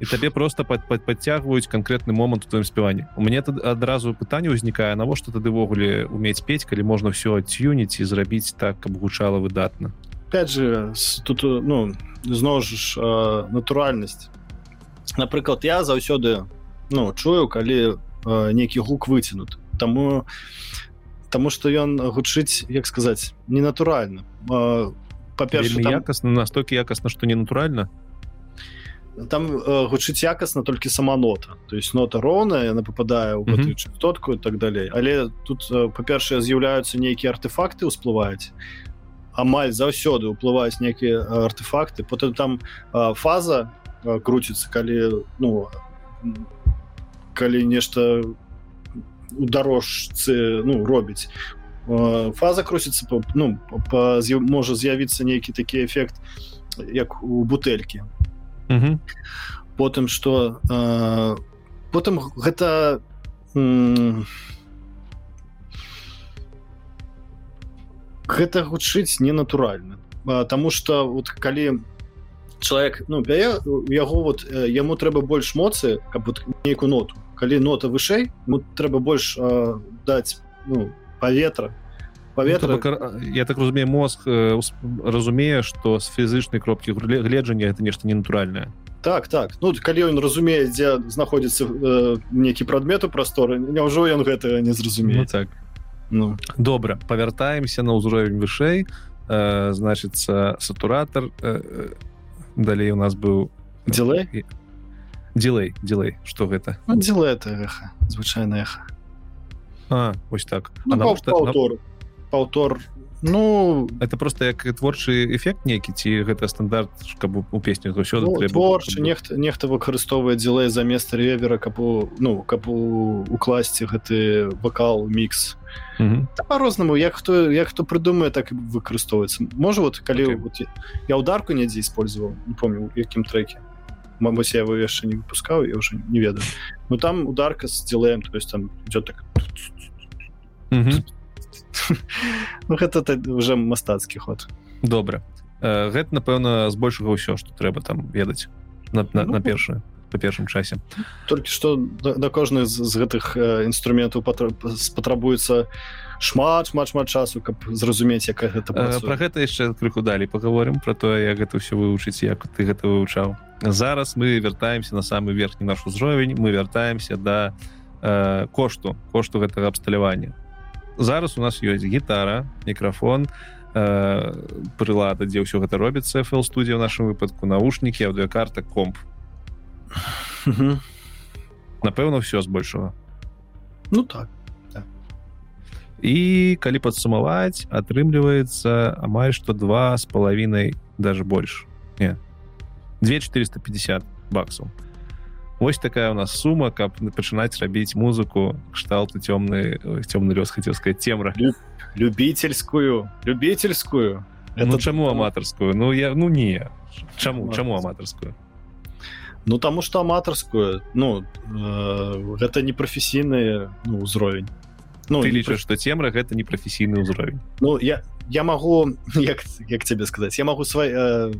і табе просто под, под, подцягваюць конкретны момант у твоем спяванні у мне тут адразу пытанне ўзнікае навошта тады ввогуле умець петь калі можна все адюніць і зрабіць так каб гучала выдатна опять же тут ну зноў ж э, натуральнасць напрыклад я заўсёды ну чую калі э, нейкі гук выцінут Таму Таму што ён гучыць як сказаць ненатуральна. Па-перша там... якасна настолькі якасна што не натуральна там э, гучыць якасна толькі сама нота. То есть нота роўная яна попадае ў гэтую частотку і так далей. Але тут э, па-першае з'яўляюцца нейкія артефакты ўсплываюць амаль заўсёды ўплываюць нейкія артефакты. Потым там э, фаза э, круціцца калі ну калі нешта у дарожцы ну робіць. Фаза круціцца ну па, можа з'явіцца нейкі такі эфект як у бутэлькі. Потым что э, потым гэта гэта гучыць ненатуральна. Таму что вот калі человек ну бяе яго вот яму трэба больш моцы каб вот нейкую ноту калі нота вышэй ему трэба больш э, даць ну, паветра паветра ну, я так разумею мозг э, разумее что з фізычнай кропкі гледжання это нешта ненатуральнае так так. Ну калі ён разумее дзе знаходзіцца э, нейкі прадмет у прасторы няўжо ён гэтага не зразумее ну, так. Ну. Добра павяртаемся на ўзровень вышэй. Э, значыцца сатуратор э, э, далей у нас быў дзелей дзелей дзелей что гэта ну, дзеле это звычайна эха а вось так. Ну, а паўтор паўтор ну это просто як творчы эфект нейкі ці гэта стандарт каб у песню заўсёды ну, творчы нехта нехта выкарыстоўвае дзелей замест ревера каб у ну каб у укласці гэты вакал мікс. По-рознаму як хто як хто прыдумае так выкарыстоўваецца можа вот калі okay. вот, я ударку недзе использовал не помню якім треке Мабыць я его яшчэ не выпускаў я уже не ведаю. Ну там ударка с дзелеем то есть там идет так ну гэта уже мастацкі ход. Добра гэта напэўна збольшага ўсё что трэба там ведаць на, на, ну, на першае по першым часе. Толькі что да, да кожны з, з гэтых э, інструментаў спатрабуецца шмат шмат шмат часу каб зразумець як гэта э, про гэта яшчэ крыху далі паговорым про тое як гэта ўсё вывучыць як ты гэта вывучаў. Зараз мы вяртаемся на самы верхні наш узровень мы вяртаемся да э, кошту кошту гэтага абсталявання. Зараз у нас ёсць гітара мікрафон э, прылада дзе ўсё гэта робіцца фл студія ў нашым выпадку наушнікі аўдыокарта комп. Напэўна ўсё збольшага. Ну так, так і калі падсумаваць атрымліваецца амаль што два з палавінай даже больш не 2450 баксаў Вось такая у нас сума каб пачынаць рабіць музыку кшталту цёмны цёмны лёс хацеў сказать цемра любительскую любительскую. Это ну, чаму аматарскую ну я ну не. Чаму чаму аматарскую ну таму что аматарскую ну э, гэта не прафесійны ну, ўзровень Ну ты лічыш што цемра гэта не прафесійны ўзровень Ну я я магу як як тебе сказаць я магу свай э,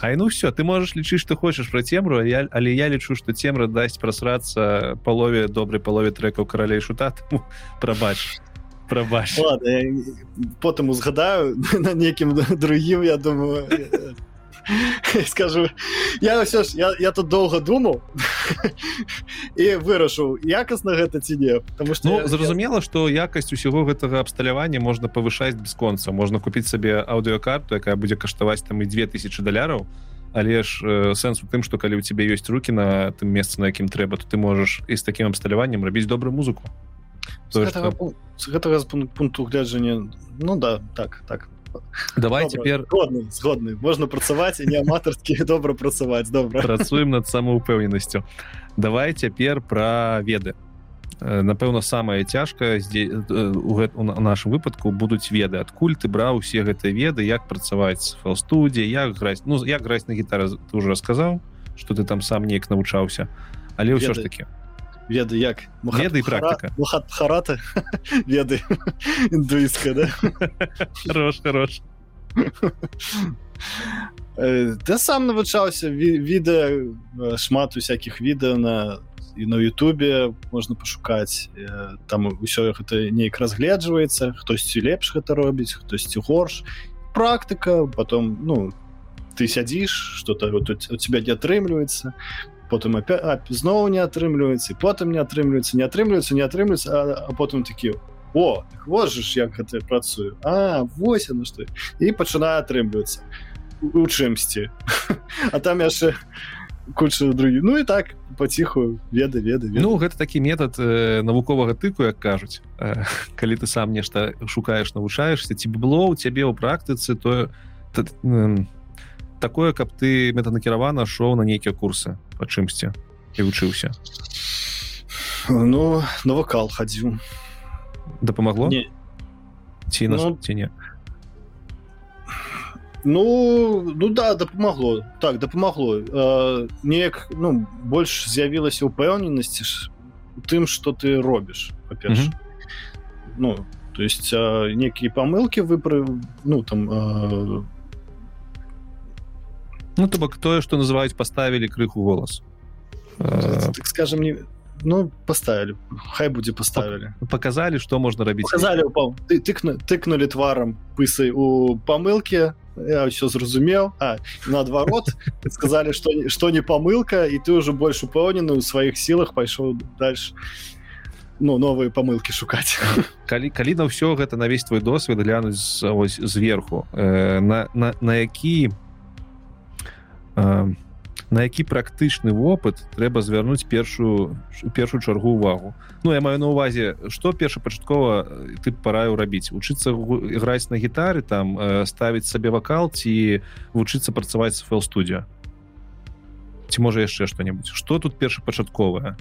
Ай ну все ты можешь лічыць что хочешь про цемру я але я лічу что цемра дасць прасрацца палове добрай палове трекаў каралей шута прабач прабач потым узгадаю на некім другім я думаю скажу я ўсё ж я, я тут доўга думаў і вырашыў якасна гэта ці не потому что ну, зразумела что якасць усяго гэтага абсталявання можна павышаць бясконца можна купіць сабе аўдыокарту якая будзе каштаваць там і 2000 даляраў але ж э, сэнс у тым что калі у тебе ёсць руки на тым месцы на якім трэба то ты можаш і з таким абсталяваннем рабіць добрую музыку. З гэтага, что... гэтага пункту гледжання ну да так так давай цяпер згодны, згодны можна працаваць і не аматарскі добра працаваць добра працуем над самаупэўненасцю давай цяпер пра веды. Э, напэўна самае цяжкае у нашым выпадку будуць веды. Адкуль ты браў усе гэтыя веды як працаваць фэлстудзе як граць ну як граць на гітары ты уже сказаў что ты там сам неяк навучаўся. Але ўсё ж таки веды як? Веды практыка харата веды індуіска да? Хорош хорош. Ты сам навучаўся відэа шмат усякіх відэа на і на Ютубе можна пашукаць там усё гэта неяк разгледжваецца хтосьці лепш гэта робіць хтосьці горш. Практыка потом ну ты сядзіш что-то вот у тебя не атрымліваецца потым зноў не атрымліваецца потым не атрымліваецца не атрымліваецца не атрымліваецца а, а потым такі о так вот ж як гэта працую А вось на што і пачынае атрымлівацца у чымсьці а там яшчэ куча другі Ну і так паціху веда веда Ну гэта такі метад э, навуковага тыку як кажуць. Э, калі ты сам нешта шукаеш навучаешься ці было у цябе ў практыцы то э, такое каб ты метанакіравана шоу на нейкія курсы па чымсьці і вучыўся. Ну на вакал хадзіў. Дапамагло? Ці на ну, ці не? Ну ну да дапамагло. Так дапамагло. Э, неяк ну больш з'явілася упэўненасці тым что ты робіш па-перш. Mm -hmm. ну то есть э, некія памылки выпра ну там э... ну то бок тое что называюць поставілі крыху голас э... так скажем не ну поставили. Хай будзе поставили. Показалі что можна рабіць сказали ты тыкну тыкнули тварам пысай у памылке я все зразумеў а наадварот сказали что что не памылка і ты уже больш упэўнены у сваіх сілах пайшоў дальше ну новые памылки шукаць калі калі на ўсё гэта на весь твой досвед глянуць ось зверху. Э, на на на які э, на які практычны вопыт трэба звярнуць першую першую чаргу увагу? Ну я маю на увазе что першапачаткова ты параю рабіць вучыцца іграць на гітары там э, ставіць сабе вакал ці вучыцца працаваць фэл студія ці можа яшчэ что-нибудь что тут першапачатковае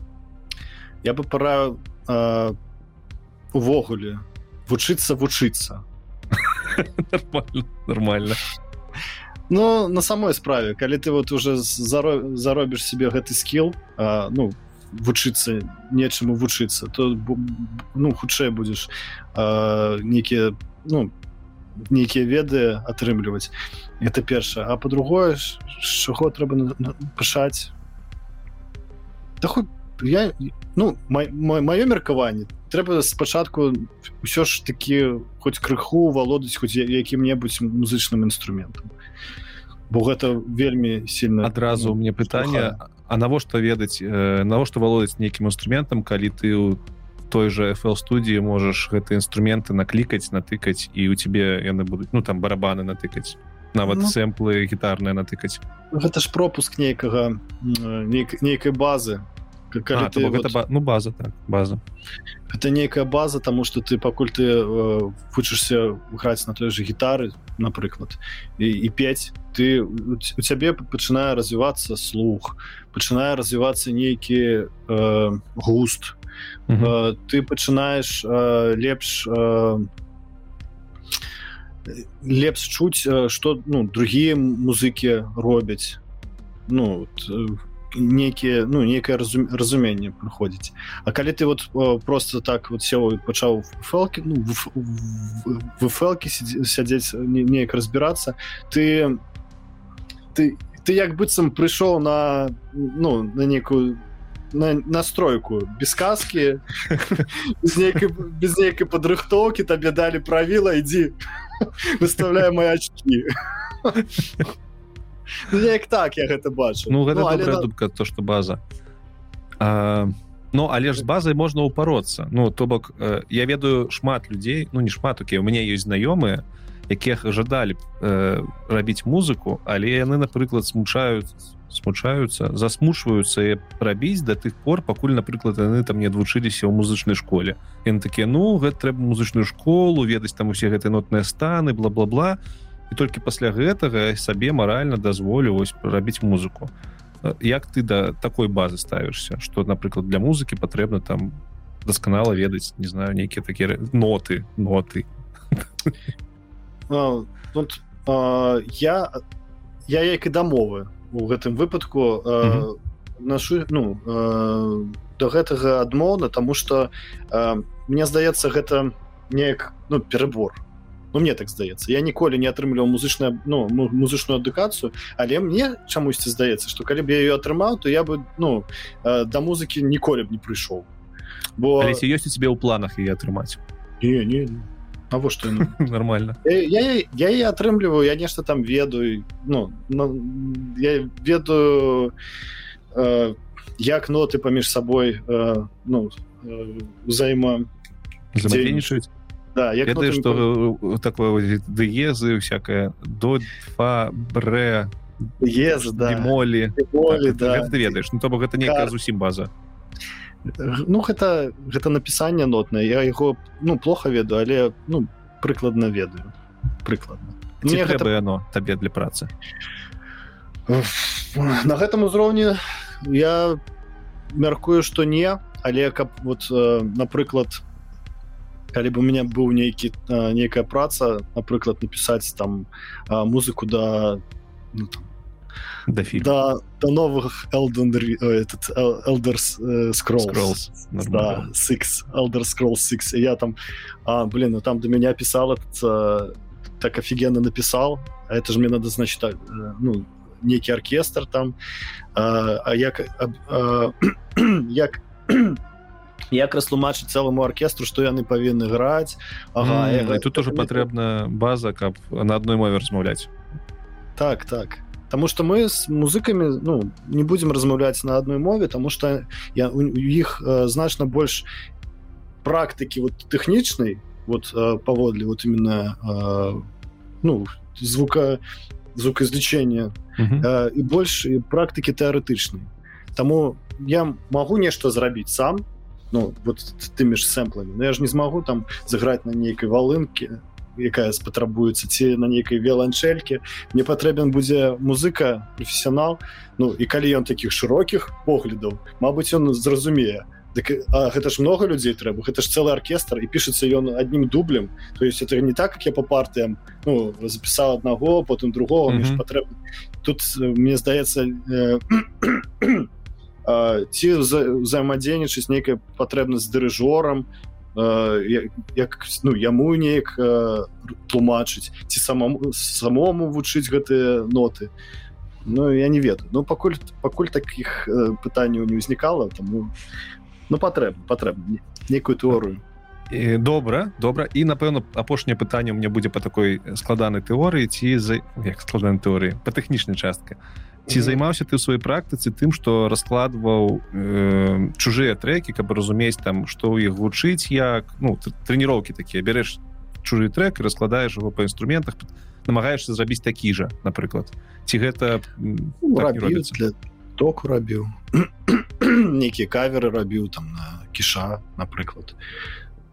я бы пора э, увогуле. Вучыцца вучыцца нормально, нормально. Ну на самой справе калі ты вот уже заробіш себе гэты скилл ну вучыцца нечаму вучыцца то ну хутчэй будзеш нейкія ну нейкія веды атрымліваць. Это першае. А по-другое чаго трэба пашаць? Да хоть я ну маё меркаванне трэба спачатку ўсё ж такі хоць крыху валодаць хоць якім-небудзь музычным інструментам. Бо гэта вельмі сильно адразу мне пытанне А навошта ведаць э, навошта валодаць нейкім інструментам калі ты у той же FL студіі можаш гэты інструменты наклікаць натыкаць і у тебе яны будуць ну там барабаны натыкаць нават ну, сэмплы гітарныя натыкаць? Гэта ж пропуск нейкага нейк, нейкай базы а, ты, вот... ба... ну база так база. Это нейкая база тому что ты пакуль ты э, вучышься граць на той же гітары напрыклад і, і 5 ты у цябе пачынае развівацца слух пачынае развівацца нейкі э, густ. Э, ты пачынаеш э, лепш э, лепш чуць что ну другія музыкі робяць ну в некіе ну некае разум, разуменне прыходзіць А калі ты вот просто так вот сеў пачаў фэлкі ну, вы фэлкі сядзець неяк разбірацца ты ты ты як быццам прыйшоў на ну на некую на настройку без казки без нейкай, без нейкай падрыхтоўкі табе далі правіла ідзі выставляю мои очки неяк так я гэта бачу. Ну гэта ну, але... дубка то что база. А, ну але ж з базай можна упароцца ну то бок э, я ведаю шмат людзей ну не шмат укі у мяне ёсць знаёмыя якіх жадалі э, рабіць музыку але яны напрыклад смучаюць смучаюцца засмушваюцца рабіць да тых пор пакуль напрыклад яны там не адвучыліся ў музычнай школе. Яны такія ну гэта трэба музычную школу ведаць там усе гэтыя нотныя станы бла-бла-бла і толькі пасля гэтага сабе маральна дазволю вось рабіць музыку. Як ты да такой базы ставішся что напрыклад для музыкі патрэбна там дасканала ведаць не знаю нейкія такія ноты ноты? А, тут а, я я як і дамовы у гэтым выпадку а, нашу ну а, до гэтага адмоўна тому что мне здаецца гэта неяк ну перебор Ну, мне так здаецца я ніколі не атрымліваў музычную ну музычную адукацыю але мне чамусьці здаецца что калі б я ее атрымаў то я бы ну э, да музыкі ніколі б не прыйшоў бо если ёсць у тебе ў планах і атрымаць не, не, не. Аво что нормально. Я, я, я і атрымліваю я нешта там ведаю ну, ну я ведаю э, як ноты паміж сабой э, ну узаема взаимодейничать да я ведаю что такое дезы всякое. До фа бре ез да. молі да. ты ведаеш ну то бок гэта некая зусім база ну гэта гэта напісанне нотнае я яго ну плохо ведаю але ну прыкладна ведаю. Прыкладна мне гэта яно табе для працы. На гэтым узроўні я мяркую что не. Але каб вот напрыклад калі бы у меня быў нейкі нейкая праца напрыклад напісаць там музыку да ну, там, до фильма. До, до новых Elden, этот, Elder Scrolls. Scrolls. Да, Six. Elder Scrolls 6. И я там, а, блин, ну там до меня писал этот, а, так офигенно написал. А это же мне надо, значит, а, ну, некий оркестр там. А, а як, а, а, як як растлумачыць цэламу аркестру што яны павінны граць. Ага, mm, тут тоже патрэбна база каб на адной мове размаўляць. Так так. Таму что мы с музыкамі ну не будем размаўляць на адной мове тому что я у іх э, значна больш практыкі вот тэхнічнай вот э, паводле вот именно э, ну звука звукоизвлечения э, і больш практыкі тэарэтычнай. Таму я могу нешта зрабіць сам ну вот тымі ж сэмпламі но я ж не змагу там заграць на нейкай валынке якая спатрабуецца ці на нейкай веланчэльке мне патрэбен будзе музыка професіянал Ну і калі ён таких шырокіх поглядаў Мабыць он зразумее так, гэта ж много людзей трэба гэта ж цэлы аркестр і пішацца ён аднім дублем. То есть это не так как я по партыям ну, запісаў аднаго потым другого mm -hmm. патрэб тут мне здаецца э, ці взаемадзейнічаць нейкая патрэбнасць з дырыжорам як ну яму неяк тлумачыць ці самому самому вучыць гэтыя ноты. Ну я не ведаю. Ну пакуль пакуль таких пытанняў не ўзнікала тому ну патрэб патрэбна некую тэорыю. Добра добра. І напэўна апошняе пытанне мне будзе по такой складанай тэорыі ці за як складанай тэорыі па тэхнічнай частка ці займаўся ты сваёй практыцы тым што раскладваў э, чужыя трекі каб разумець там што ў іх вучыць як ну трэніроўкі такія. Бярэш чужы трек раскладаеш его па інструментах намагаешься зрабіць такі жа напрыклад. Ці гэта ну, так для току рабіў. Нейкія каверы рабіў там на кіша напрыклад.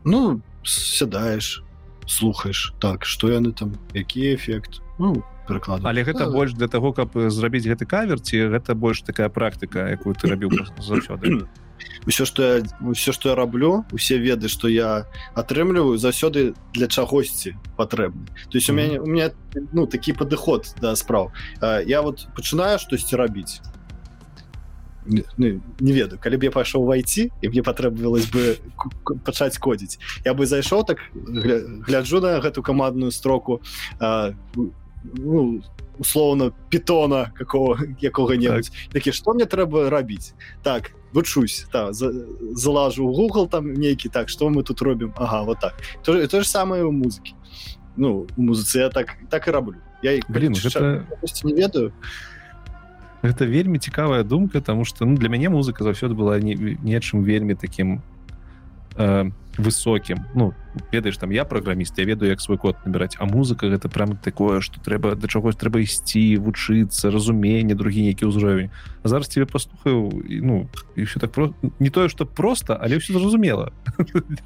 Ну сядаеш слухаеш так што яны там які эфект. Ну пераклад але гэта а, больш для того каб зрабіць гэты кавер ці гэта больш такая практыка якую ты рабіў заўсёды? Все что я все что я раблю усе веды что я атрымліваю заўсёды для чагосьці патрэбны. То есть mm -hmm. у мяне у меня ну такі падыход да спраў. Я вот пачынаю штосьці рабіць. Не, не ведаю калі б я пайшоў вайти і мне патрэбавалось бы пачаць кодзіць. Я бы зайшоў так гляджу на гэту камандную строку ну, условно питона какого якога-небудзь так. такі что мне трэба рабіць так вучусь та за, залажу google там нейкі так что мы тут робім Ага вот так то, то же самое у музыкі ну у музыцы я так так і раблю я блин гэта... не ведаю. это вельмі цікавая думка тому что ну для мяне музыка заўсёды была не нечым вельмі таким э, высокім ну ведаеш там я праграміст я ведаю як свой код набіраць. А музыка гэта прям такое что трэба да чагось трэба ісці вучыцца разуменне другі нейкі ўзровень. Зараз тебе паслухаю ну і все так про не тое что просто але все зразумела.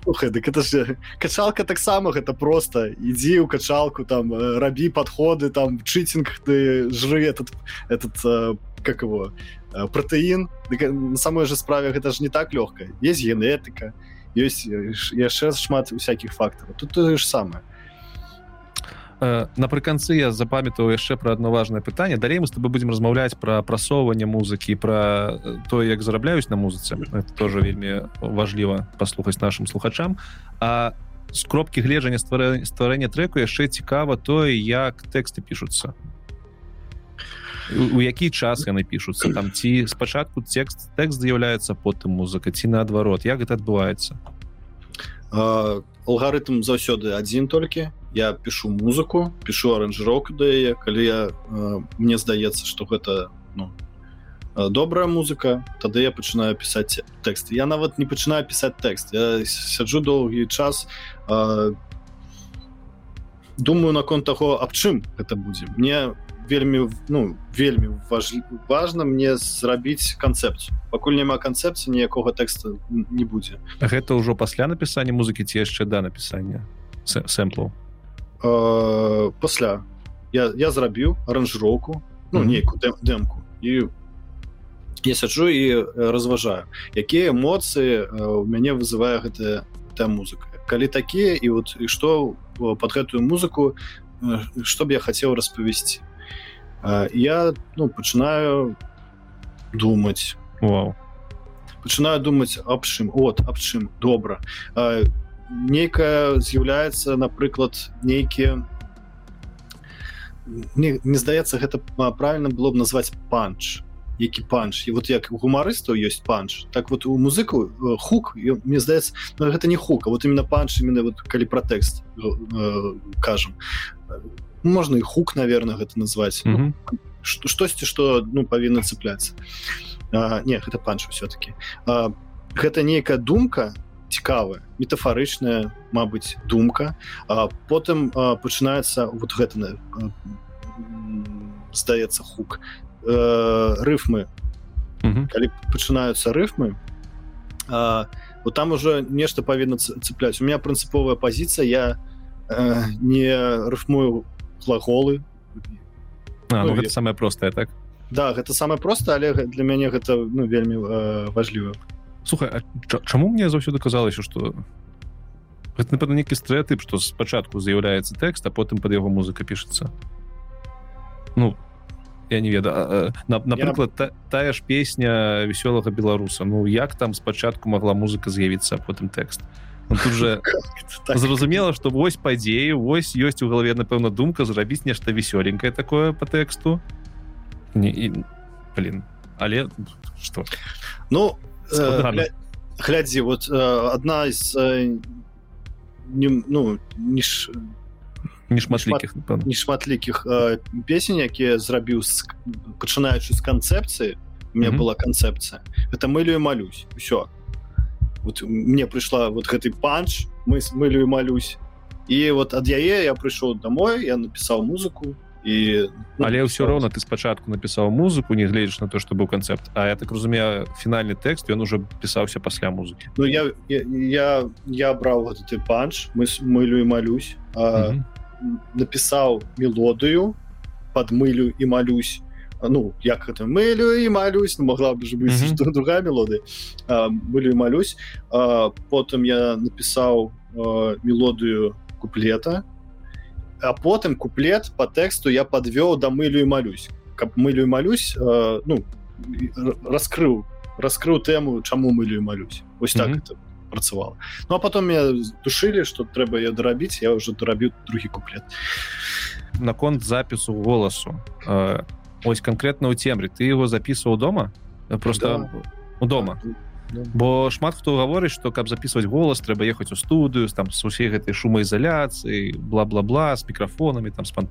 Дык это же качалка таксама гэта просто ідзі ў качалку там рабі подходы там чытинг ты жры этот этот как его протэін на самой же справе гэта ж не так лёгка. Есть генетыка и ёсць яшчэ шмат всякихх фактараў тут тое ж самае напрыканцы я запамятаю яшчэ пра одно важное пытанне далей мы с тобой будем размаўляць пра прасоўванне музыкі пра то як зарабляюсь на музыцы это тоже вельмі важліва паслухаць нашим слухачам. А з кропкі гледжання стварэння треку яшчэ цікава тое як тэксты пішуцца у які час яны пішуцца? Там ці спачатку текст тэкст з'яўляецца потым музыка ці наадварот? Як гэта адбываецца? Алгарытм заўсёды адзін толькі. Я пишу музыку пишу аранжырок да яе. Калі я мне здаецца что гэта ну, добрая музыка тады я пачынаю пісаць тэкст. Я нават не пачынаю пісаць тэкст. Я сяджу доўгі час думаю наконт таго аб чым гэта будзе. Мне вельмі ну вельмі важ... важна мне зрабіць канцэпцыю. Пакуль няма канцэпцыі ніякога тэкста не будзе. Гэта ўжо пасля напісання музыкі ці яшчэ да напісання сэмплу пасля. Я, я зрабіў аранжыроўку ну mm -hmm. нейкую дэмку і я сяджу і разважаю якія эмоцыі у мяне вызывае гэтая та музыка. Калі такія і вот і што под гэтую музыку што б я хацеў распавесці я ну пачынаю думаць Вау. пачынаю думаць аб чым от аб чым добра нейкая з'яўляецца напрыклад нейкія не, не здаецца гэта правильно было б назваць панч. Які панч? І вот як у гумарыстаў ёсць панч так вот у музыку э, хук мне здаецца ну, гэта не хука вот именно панч именно вот калі про тэкст э, кажам можна і хук наверное гэта назваць mm -hmm. ну, штосьці что ну павінна цепляться? Не гэта панч все-таки гэта нейкая думка цікавая метафарычная Мабыць думка. А потым пачынаецца вот гэта здаецца хук. Э, рыфмы mm -hmm. калі пачынаюцца рыфмы э, вот там уже нешта павінна цепляць у меня прынцыповая пазіцыя я э, не рыфмую глаголы а, ну, ну, гэта самое простае так? Да гэта самае проста але для мяне гэта ну вельмі э, важліва. Слухай чаму мне заўсёды казалася что напэўна нейкі стэеатып што спачатку з'яўляецца тэкст а потым под яго музыка пішацца? Ну я не ведаю напрыклад я... та, тая ж песня вясёлага беларуса. Ну як там спачатку могла музыка з'явіцца потым тэкст ну, тут же так. зразумела что вось падзеі вось ёсць у галаве напэўна думка зрабіць нешта весёленькае такое по тэксту не і, блин але что? Ну э, глядзі вот э, одна из э, не, ну не ж нешматлікіх нешматлікіх э, песень якія зрабіў пачынаючы з канцэпцыі мне mm -hmm. была канцэпцыя это мылю і малюсь все вот мне прыйшла вот гэты панч мы мылю і малюсь і вот ад яе я прыйшоў домой я напісаў музыку і ну, але ўсё роўна ты спачатку напісаў музыку не гледзяш на то что быў канцэпт А я так разумею фінальны тэкст ён уже пісаўся пасля музыкі Ну я я я, я браў ты панч мы мылю і малюсь а, mm -hmm напісаў мелодыю под мылю і малюсь ну як гэта мылю і малюсь ну, могла бы быць mm -hmm. другая мелоды былі малюсь. А, потым я напісаў мелодыю куплета. А потым куплет по тэксту я подвёў да мылю і малюсь каб мылю і малюсь а, ну раскрыў раскрыў тэму чаму мылю і малюсь ось так mm -hmm. это працавала. Ну а потом я душылі что трэба я дарабіць я уже дарабіў другі куплет. Наконт запісу голасу э, ось конкретно у цемры ты его записываў дома просто да. у дома? Да. бо шмат хто гаворыць что каб записывать голас трэба ехаць у студыю там с усей гэтай шумаізаляцыі бла-бла-бла с мікрафонами там спан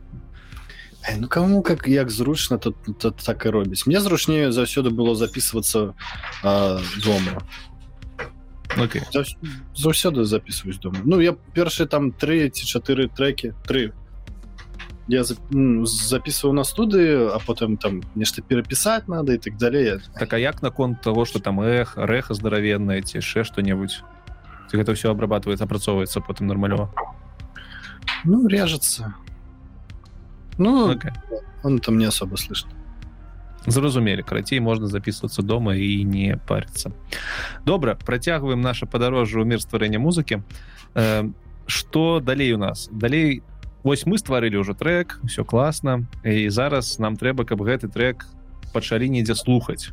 Ну кому как як зручна тут так і робіць мне зручнее заўсёды было записываться дома okay. заўсёды записываюсь дома ну я першые там три ці чатыры треки три я записываю на студыі а потом там нешта перапісаць надо і так далее так а як наконт того что там эх рэха здаравенная ці яшчэ что-небудзь гэта все обрабатывается апрацоўваецца потым нормалёва ну режется ну okay. он там не особо слышно зразумелі карацей можна записываться дома і не париться добра працягваем наше падарожжа ў мир стварэння музыкі что э, далей у нас далей вось мы стварылі ўжо трек все класна. І зараз нам трэба каб гэты трек пачалі недзе слухаць.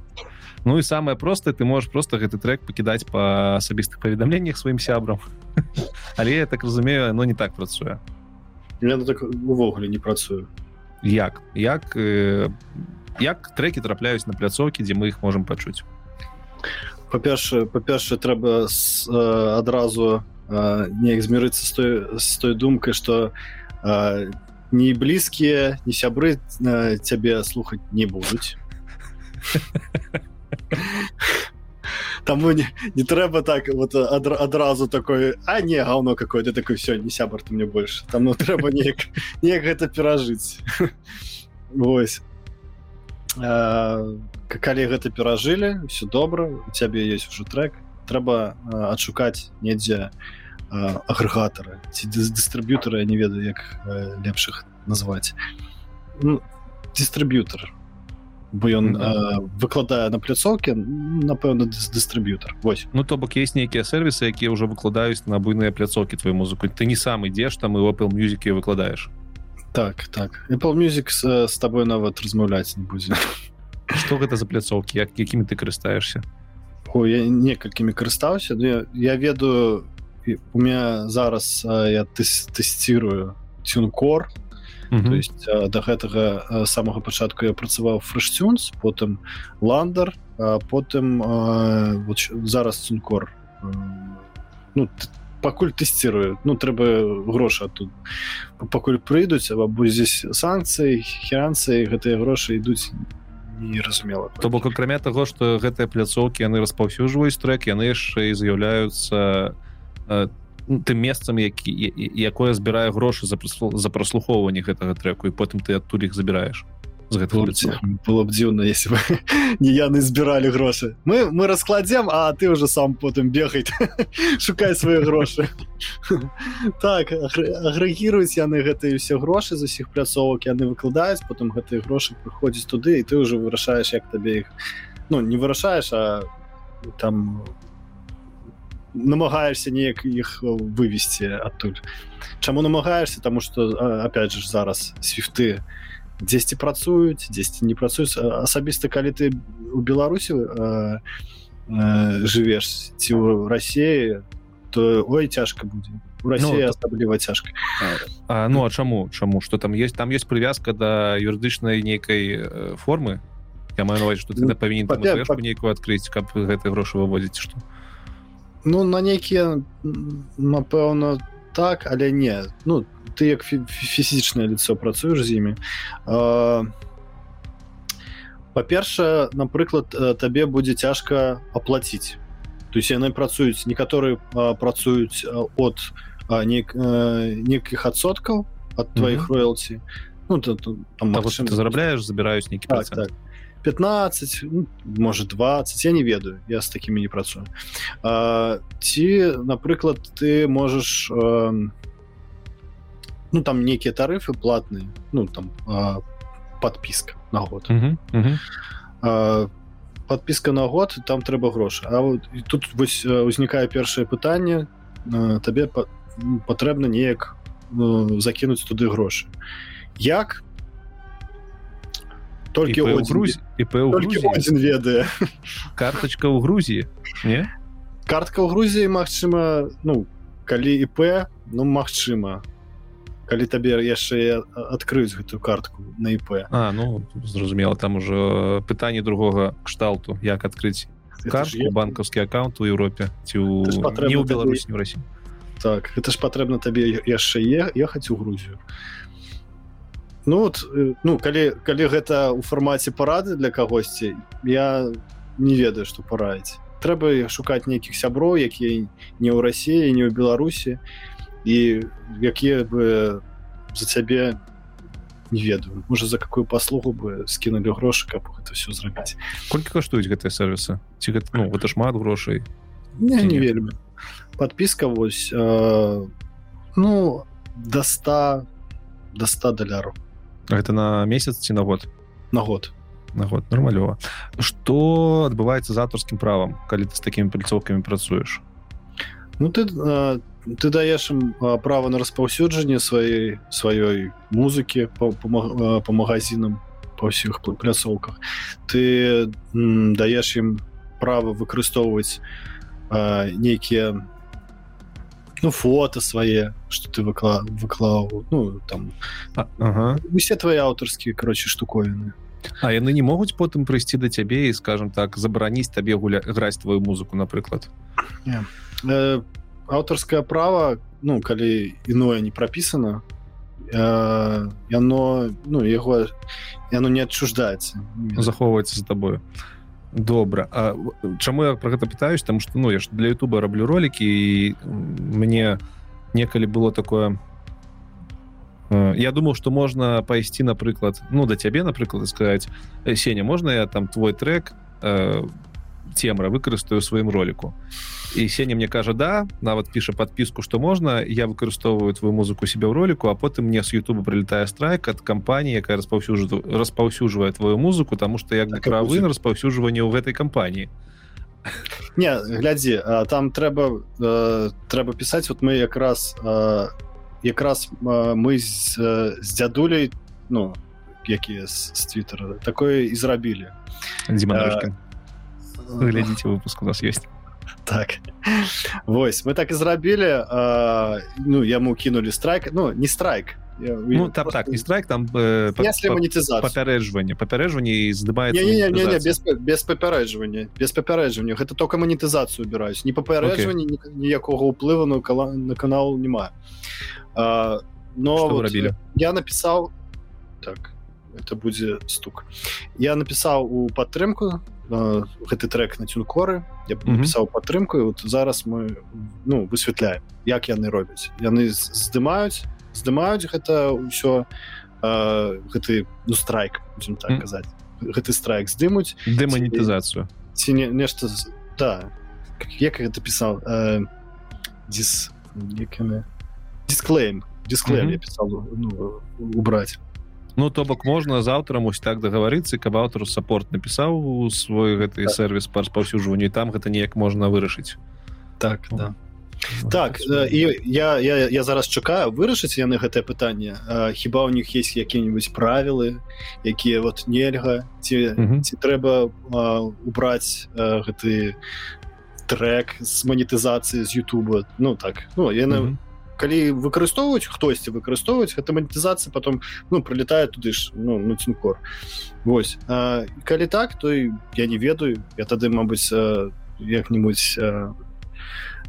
Ну і самое простае ты можешь просто гэты трек пакідаць па асабістых паведамленнях сваім сябрам. Але я так разумею но не так працуе. Так увогуле не працую як? Як э, як трекі трапляюць на пляцоўкі дзе мы іх можемм пачуць? Па-першае па-першае трэба с, э, адразу э, неяк змірыцца з той з той думкай что э, не блізкія не сябры э, цябе слухаць не будуць Таму не, не трэба так вот адразу такой а не гаўно какое ты такой все не сябар ты мне больше там ну трэба неяк неяк гэта перажыць Вось калі гэта перажылі все добра у цябе есть уже трек. Трэба адшукаць недзе агрэгатары ці дыстрыб'ютары не ведаю як лепшых назваць ну, дыстрыб'ютар бо ён э, выкладае на пляцоўкі напэўна дыстрыб'ютар Вось. Ну то бок есть нейкія сервісы якія ўжо выкладаюць на буйныя пляцоўкі твою музыку. Ты не сам ідзеш там і Apple мюзікі выкладаеш так так. Apple music з, з табой нават размаўляць не будзе что гэта за пляцоўкі як якімі ты карыстаешься О, я некалькімі карыстаўся я, я ведаю у меня зараз я тэсцірую тюнкор Mm -hmm. то есть до гэтага самага пачатку я працаваў фрэштюнс потым ландар потым вот, зараз цункор ну, пакуль тэсцірую ну трэба грошы тут пакуль прыйдуць або здесь санкцыі херанцыі гэтыя грошы ідуць неразумела. То бок акрамя таго што гэтыя пляцоўкі яны распаўсюджваюць трек яны яшчэ і з'яўляюцца тым месцам які якое збірае грошы за за праслухоўванне гэтага треку і потым ты адтуль іх забіраеш з гэтага было б дзіўна если бы не яны збіралі грошы. Мы мы раскладзем а ты уже сам потым бегай шукай свае грошы. Так агрэгіруюць яны гэтыя все грошы з усіх пляцовак яны выкладаюць потым гэтыя грошы прыходзіць туды і ты уже вырашаеш як табе іх ну не вырашаеш а там намагаешься неяк іх вывесці адтуль Чаму намагаешься? Тому что опять же зараз свифты у дзесьці працуюць дзесьці не працуюць асабіста калі ты у беларусі э, э, жывеш ці ў рассіі то ой цяжка будзе Россия ну, асабліва цяжка а, ну а чаму чаму что там есть? Там есть прывязка да юрыдычнай нейкай э, формы. Я маю наваць что ты ну, павінен нейкую адкрыць каб гэты грошы выводзіць что ну на нейкія напэўна так але не. Ну там ты як фізічнае лицо працуеш з імі па-першае напрыклад табе будзе цяжка аплаціць то есть яны працуюць некаторы працуюць от нейкіх адсоткаў ад твоих роялці ну, там, ты зарабляешь забіраюсь нейкі так, так. 15 ну, может 20 я не ведаю я с такими не працую. Ці напрыклад ты можешь э, ну там некія тарыфы платные ну там э, подпіска на год. Uh -huh, uh -huh. Э, подпіска на год там трэба грошы А вот тут вось узнікае першае пытанне табе па, патрэбна неяк э, закінуць туды грошы як толькі грузі і ведае карточка ў грузіі не? Картка ў грузіі Мачыма ну калі іп ну магчыма калі табе яшчэ адкрыюць гэтую картку на іп А ну зразумела там ужо пытанне другога кшталту як адкрыць банкаўскі аккаунт у Еўропе ці ў Беларусі не Росі так это ж патрэбна табе яшчэ ехаць у Грузію Ну вот ну калі калі гэта ў фармаце парады для кагосьці я не ведаю што параіць. Трэба шукаць нейкіх сяброў якія не ў рассіі не ў беларусі і якія бы за цябе не ведаю. Можа за какую паслугу бы скінулі грошы каб это все зрабіць. Колькі каштуюць гэтыя сервісы ці гэта ну гэта шмат грошай? Не, не вельмі. Подпіска вось э, ну до 100 до 100 даляру это на месяц ці на год. На год. На год нормалёва что адбываецца з аўтарскім правам калі ты з такімі пальцоўкамі працуеш ну ты ты ты даеш ім права на распаўсюджанне сваёй сваёй музыкі по, по, по магазинам па ўсіх пляцоўках. Ты даеш ім права выкарыстоўваць нейкія ну фото свае что ты выкла выклаў ну там ага. усе твои аўтарскія короче штуковіны А яны не могуць потым прыйсці да цябе і скажем так забараніць табе гуля граць твою музыку напрыклад аўтарскае права ну калі іное не прапісана э, яно ну яго яно не адчуждаецца захоўваецца за табою добра. А чаму я про гэта пытаюсь там что ну я ж для Ютуба раблю ролики і мне некалі было такое э, я думаў что можна пайсці напрыклад ну да цябе напрыклад сказать сеня можна я там твой трек э, цемра выкарыстаю сваім ролику і сеня мне кажа да нават піша подпіску что можна я выкарыстоўваю твою музыку себе ў ролику а потым мне с Ютуба прилетае страйк ад кампаніі якая распаўсюджу распаўсюджвае твою музыку тому что як так, правы на распаўсюджванне ў гэтай кампаніі не глядзі там трэба э, трэба пісаць вот мы якраз э, якраз э, мы з, э, з дзядуляй ну якія з, з твиттера такое і зрабілі Дзіманушка. Э, глядзіце выпуск у нас есть так. Вось мы так і зрабілі ну яму кінулі страйк. Ну не страйк. Ну, там так не страйк там э, папярэджванне папярэджванне здымае без, без папярэджвання без папярэджвання гэта только манетызацыю убіраюсь не папярэджванне okay. ніякога ўплыву на кала... на канал няма но вот, рабілі я напісаў так это будзе стук. Я напісаў у падтрымку гэты трек на тюнкоры я напісаў падтрымку вот зараз мы ну высвятляем як яны робяць. Яны здымаюць здымаюць гэта ўсё гэты ну страйк так казаць. Гэты страйк здымуць дэманетызацыю ці не нешта да. Як гэта пісаў дис дисклейм дисклейм пісал ну, убраць Ну то бок можна заўтра мусь так дагаворыцца каб аўтару саппорт напісаў у свой гэты так. сервис па распаўсюджванню там гэта неяк можна вырашыць. Так да. Так і я, я я зараз чакаю вырашыць яны гэтае пытанне? Хіба у них есть якія-нибудь правілы якія вот нельга ці ці трэба убраць гэты трек з манетызацыі з Ютуба? Ну так ну яны mm -hmm калі выкарыстоўваюць хтосьці выкарыстоўваць гэта манетызацыя потом ну пролетае туды ж ну ну цінкор Вось а, калі так то я не ведаю. Я тады Мабыць як-нибудь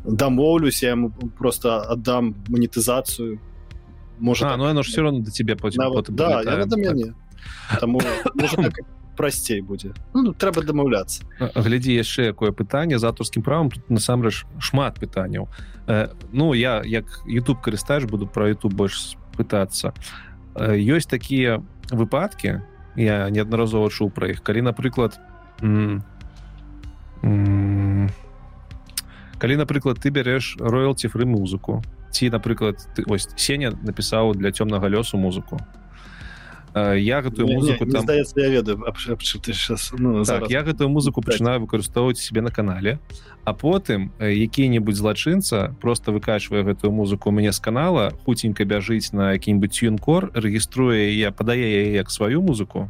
дамоўлюсь я ему просто аддам манетызацыю можа ну оно ж все равно до тебе потім, Нават, потім да, я так. мяне Таму, так, прасцей будзе ну, трэба дамаўляцца глядзі яшчэ якое пытанне з аўтарскім правам тут насамрэч шмат пытанняў э, ну я як YouTube карыстаеш буду про YouTube больш пытацца э, ёсць такія выпадкі я неаднаразова чуў пра іх калі напрыклад калі напрыклад ты бярэш роялці фры музыку ці напрыклад ты ось сеня напісаў для цёмнага лёсу музыку я гэтую музыку там. здаецца я ведаю ты сейчас ну, так, я гэтую музыку пачынаю выкарыстоўваць себе на канале. А потым які-небудзь злачынца просто выкачвае гэтую музыку у мяне з канала хуценька бяжыць на які-нибудь тюнкор рэгіструе я падае яе як сваю музыку.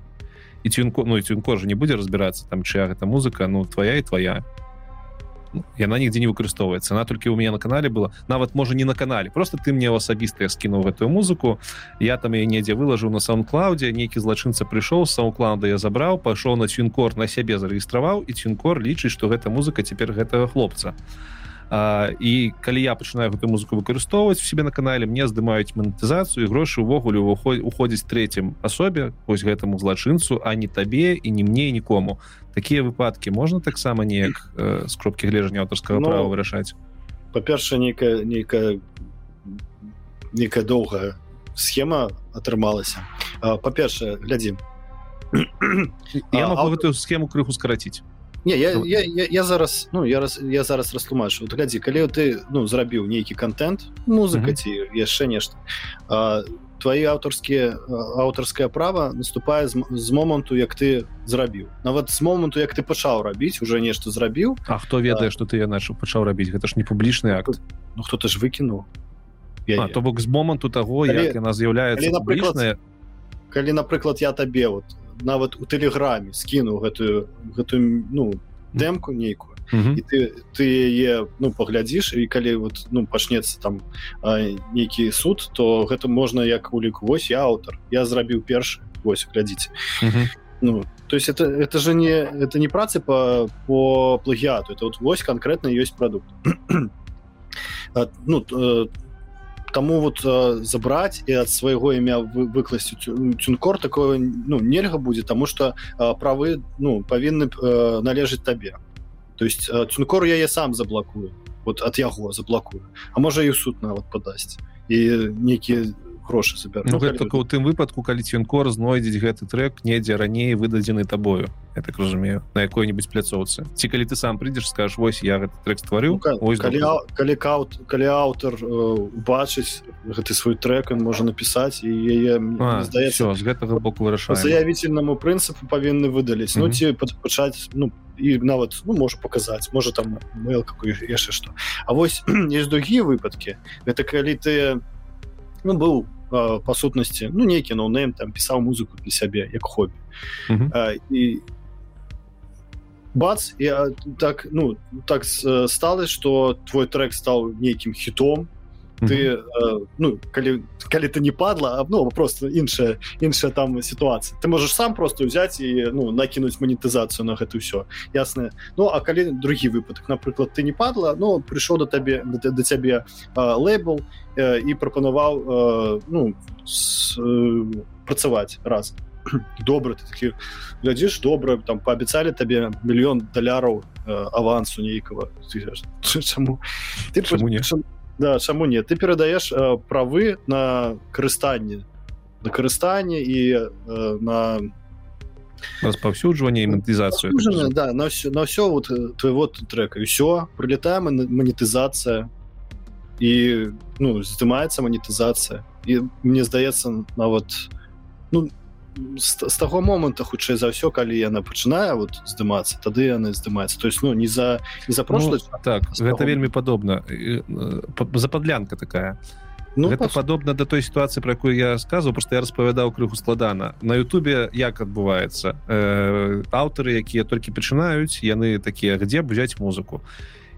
І тюнко ну і тюнкор же не будзе разбірацца там чыя гэта музыка ну твоя і твоя яна нігдзе не выкарыстоўваецца она толькі у меня на канале была. Нават можа не на канале. Просто ты мне асабіста скінуў гэтую музыку. Я там я недзе вылажыў на саундклауде нейкі злачынца прыйшоў з саундклауда я забраў пайшоў на цюнкор на сябе зарэгістраваў і цюнкор лічыць што гэта музыка цяпер гэтага хлопца. А, і калі я пачынаю гэтую музыку выкарыстоўваць у себе на канале мне здымаюць манетызацыю грошы увогуле уходзіць третьем асобе вось гэтаму злачынцу а не табе і не мне нікому такія выпадкі можна таксама неяк э, з кропкі глежання аўтарскага ну, права вырашаць па-першае нейкая нейкая нейкая доўгая схема атрымалася па-першае глядзім я могу а, гэтую схему крыху скараціць не я, я, я, я зараз ну я раз я зараз растлумачу. Вот, глядзі калі ты ну зрабіў нейкі контент музыка ці яшчэ нешта твои аўтарскія аўтарскае права наступае з, з моманту як ты зрабіў. Нават з моманту як ты пачаў рабіць уже нешта зрабіў. А хто ведае что ты я начал пачаў рабіць гэта ж не публічны акт. Ну хто-то ж выкінуў. То бок з моманту того калі, як яна з'яўляецца напрыклад калі напрыклад я табе вот нават у тэлеграме скінуў гэтую гэтую ну дэмку нейкую і ты ты яе ну паглядзіш і калі вот ну пачнецца там нейкі суд то гэта можна як улік вось я аўтар я зрабіў першы вось глядзіце ну то есть это это же не это не працы по по плагіату это вот вось конкретно ёсць продукт. Ну тому вот забраць і ад свайго імя выкласці тюнкор такое ну нельга будзе тому что правы ну павінны належыць табе то есть тюнкор яе сам заблакую вот ад яго заблакую А можа і суд нават падасць і нейкія грошы забер ну, ну, только у тым выпадку калі цюнкор знойдзець гэты трек недзе раней выдадзены табою я так разумею на якой-нибудь пляцоўцы. Ці калі ты сам прыйдзеш скажешь вось я гэты трек стварыў ну, калі, калі каут калі аўтар э, гэты свой трек он можа напісаць і яе здаецца з гэтага боку вырашаю заявительнаму прынцыпу павінны выдаліць. Mm -hmm. ну ці пачаць ну і нават ну можа паказаць можа там mail какой яшчэ што. А вось есть другія выпадкі. Гэта калі ты ну, быў па сутнасці ну нейкі ноунейм там пісаў музыку для сябе як хобі mm -hmm. і бац я так ну так сталось что твой трек стал нейкім хітом ты э, ну калі калі ты не падла ну просто іншая іншая там сітуацыя ты можешь сам просто взять і ну накінуць манетызацыю на гэта ўсё ясна Ну а калі другі выпадак напрыклад ты не падла ну прыйшоў да табе да, да цябе лейбл э, і прапанаваў э, ну с, э, працаваць раз. Добра ты такі глядзіш добра там паабяцалі табе мільён даляраў э, авансу нейкага чаму ты чаму не чам, да чаму не ты перадаеш э, правы на карыстанне на карыстанне і э, на распаўсюджванне манетызацыю да на все на все вот э, твоего трека. І все прилетаем манетызацыя і ну здымаецца манетызацыя і мне здаецца нават ну з, з таго моманта хутчэй за ўсё калі яна пачынае вот здымацца тады яны здымаецца. То есть ну не за не за прошлый ну, так гэта вельмі падобна. Западлянка такая. Ну, гэта пос... падобна да той сітуацыі про якую я сказаў просто я распавядаў крыху складана. На Ютубе як адбываецца? Э, аўтары якія толькі пачынаюць яны такія где взять музыку?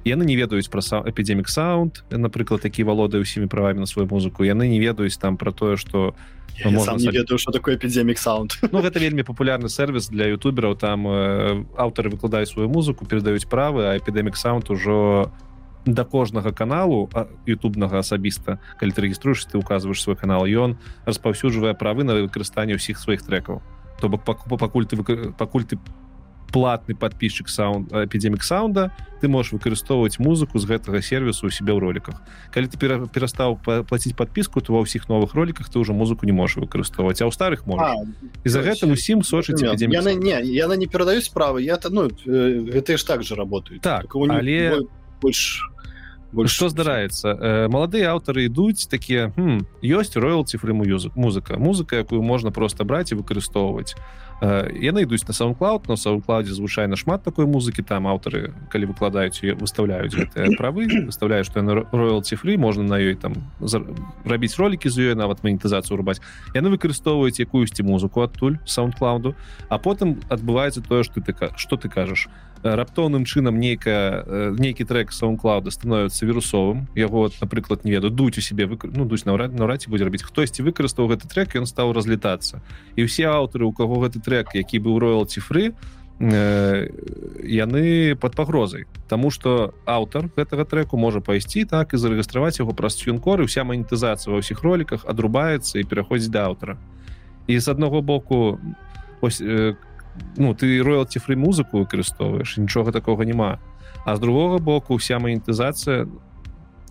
Яны не ведаюць пра эпідемік саунд напрыклад такі валодае ўсімі правамі на сваю музыку. Яны не ведаюць там про тое что у Ну, можна не ведаю что такое эпідемік саунд Ну гэта вельмі популярны сервис для ютубераў там э, аўтары выкладаюць сваю музыку перадаюць правы а эпідемік саунд ужо да кожнага каналу ютубнага асабіста калі ты рэгіструеш ты указваешь свой канал ён распаўсюджвае правы на выкарыстанне ўсіх сваіх трекаў то бок пакуль ты пакуль ты платны подписчик саунд эпідемік саунда ты можешь выкарыстоўваць музыку з гэтага сервису у себе ў роликах калі ты перастаў платіць подпіску то ва ўсіх новых роликах ты уже музыку не можешь выкарыстоўваць а ў старых можа і за гэтым усім сочыць яна не яна не перадаюць справы я то ну гэта ж так же работаю так але больш больш что здараецца э, маладыя аўтары ідуць такія ёсць роял цифры музык музыка музыка якую можна просто браць і выкарыстоўваць яны ідуць на саундклауд на саундклауде звычайна шмат такой музыкі там аўтары калі выкладаюць выставляюць гэтыя правы выставляю што яны роялці фры можна на ёй там рабіць ролікі з ёй нават манетызацыю рубаць яны выкарыстоўваюць якуюсьці музыку адтуль саундклауду а потым адбываецца тое што ты што ты кажаш раптоўным чынам нейкая нейкі трек саундклауда становіцца вірусовым. Яго напрыклад не веду дуць у себе вы ну дуць наўрад наўрад ці будзе рабіць. Хтосьці выкарыстаў гэты трек ён стаў разлітацца. І ўсе аўтары у каго гэты трек які быў роялці фры яны под пагрозай. Таму что аўтар гэтага треку можа пайсці так і зарэгістраваць яго праз юнкоры вся манетызацыя ва ўсіх роліках адрубаецца і пераходзіць да аўтара. І з аднаго боку ось как ну ты роялці фры музыку выкарыстоўваеш нічога такого няма а з другога боку вся манетызацыя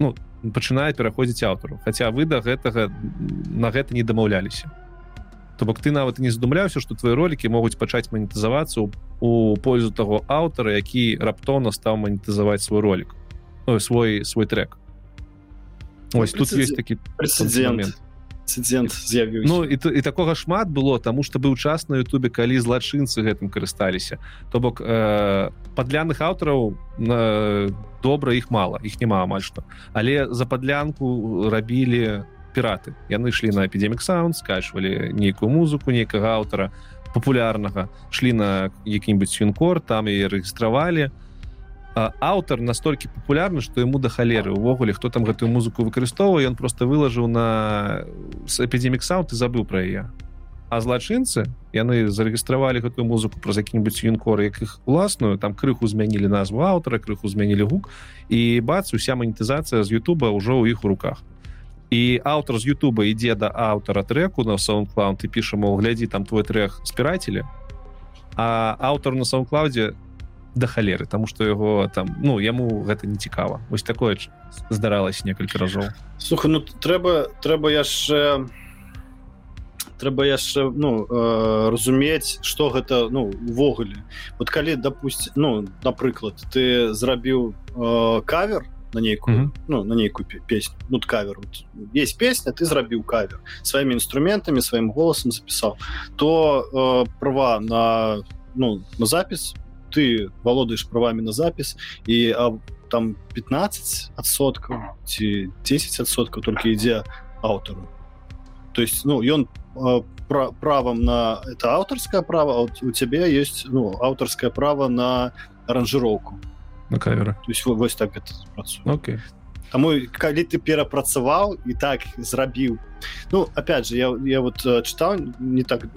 ну пачынае пераходзіць аўтару Хаця вы да гэтага на гэта не дамаўляліся то бок ты нават не задумляўся что твои ролики могуць пачаць манетызавацца у пользу таго аўтара які раптоўна стаў манетызаваць свой ролик. Ну, свой свой трек. Ось тут есть такі прэцэдент інцидент з'явіўся. Ну і, і такога шмат было тому что быў час на Ютубе калі злачынцы гэтым карысталіся. То бок э, падляных аўтараў э, добра іх мала іх няма амаль што. Але за падлянку рабілі піраты. Яны ішлі на эпідемік саунд скачвалі нейкую музыку нейкага аўтара папулярнага шлі на які-нибудь свінкор там і рэгістравалі. то аўтар настолькі папулярны што яму да халеры увогуле хто там гэтую музыку выкарыстоўвае ён просто вылажыў на эпідемік саунд і забыў пра яе а злачынцы яны зарэгістравалі гэтую музыку праз які-нибудь юнкор як іх уласную там крыху змянілі назву аўтара крыху змянілі гук і бац уся манетызацыя з Ютуба ўжо ў іх у руках. І аўтар з Ютуба ідзе да аўтара треку на саундклаунд ты піша мол глядзі там твой трэх спірацелі а аўтар на саундклаудзе да халеры тому что яго там ну яму гэта не цікава. Вось такое здаралось некалькі разоў. Слуха ну трэба трэба яшчэ трэба яшчэ ну э, разумець что гэта ну увогуле. Вот калі допусти ну напрыклад ты зрабіў э, кавер на нейкую mm -hmm. ну на нейкую песню ну кавер вот, есть песня ты зрабіў кавер сваімі інструментамі сваім голосам запісаў то э, права на ну на запіс ты володаешь правами на запіс і а, там 15 адсоткаў ці 10 адсоткаў только ідзе аўтару то есть ну ён пра правам на это аўтарскае право вот у цябе есть ну аўтарскае право на аранжыроўку на камеры то есть вось так okay. Таму калі ты перапрацаваў і так зрабіў ну опять же я я вот чытаў не так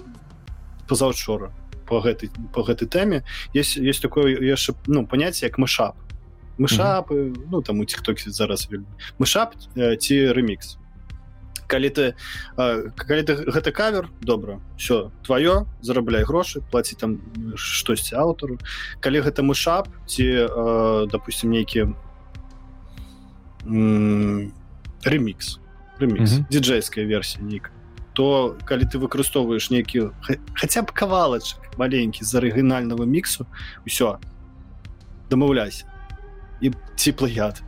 позаўчора по гэтай по гэтай тэме есть есть такое яшчэ ну понятие як мышап. Мышапы mm -hmm. ну там у тиктоке зараз мышап ці ремікс. Калі ты калі ты гэта кавер добра все твоё зарабляй грошы плаці там штосьці аўтару. Калі гэта мышап ці допустим нейкі ремікс. Ремікс. Mm -hmm. диджейская версія нейка то калі ты выкарыстоўваеш нейкі хаця б кавалачак маленькі з арыгінального міксу ўсё дамаўляйся. І ці плагят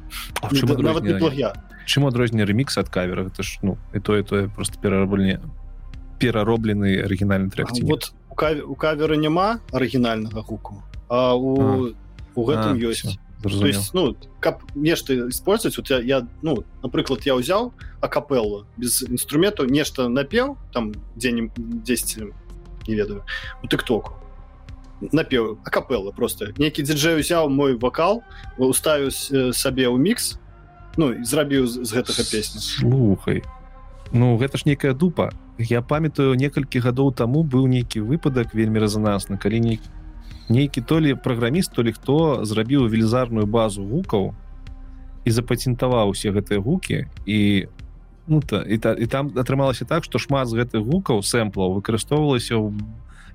нават не плагят чым адрозненне ремікс ад кавера? Это ж ну і тое тое просто перарабленне перароблены арыгінальны трек вот у каверы няма арыгінальнага гуку а у у гэтым ёсць то есть ну каб нешта использовать. Вот я, я ну напрыклад я ўзяў акапеллу без інструменту нешта напеў там дзе 10 не ведаю у тыктоку напеў акапелла просто. Нейкі дзяджэй узяў мой вакал уставіў сабе ў мікс ну зрабіў з гэтага песня слухай ну гэта ж некая дупа. Я памятаю некалькі гадоў таму быў нейкі выпадак вельмі рэзанансны калі нейкі нейкі то ли праграміст то ли хто зрабіў велізарную базу гукаў і запатентаваў усе гэтыя гукі і ну то і, та, і там атрымалася так что шмат з гэтых гукаў сэмплаў выкарыстоўвалася ў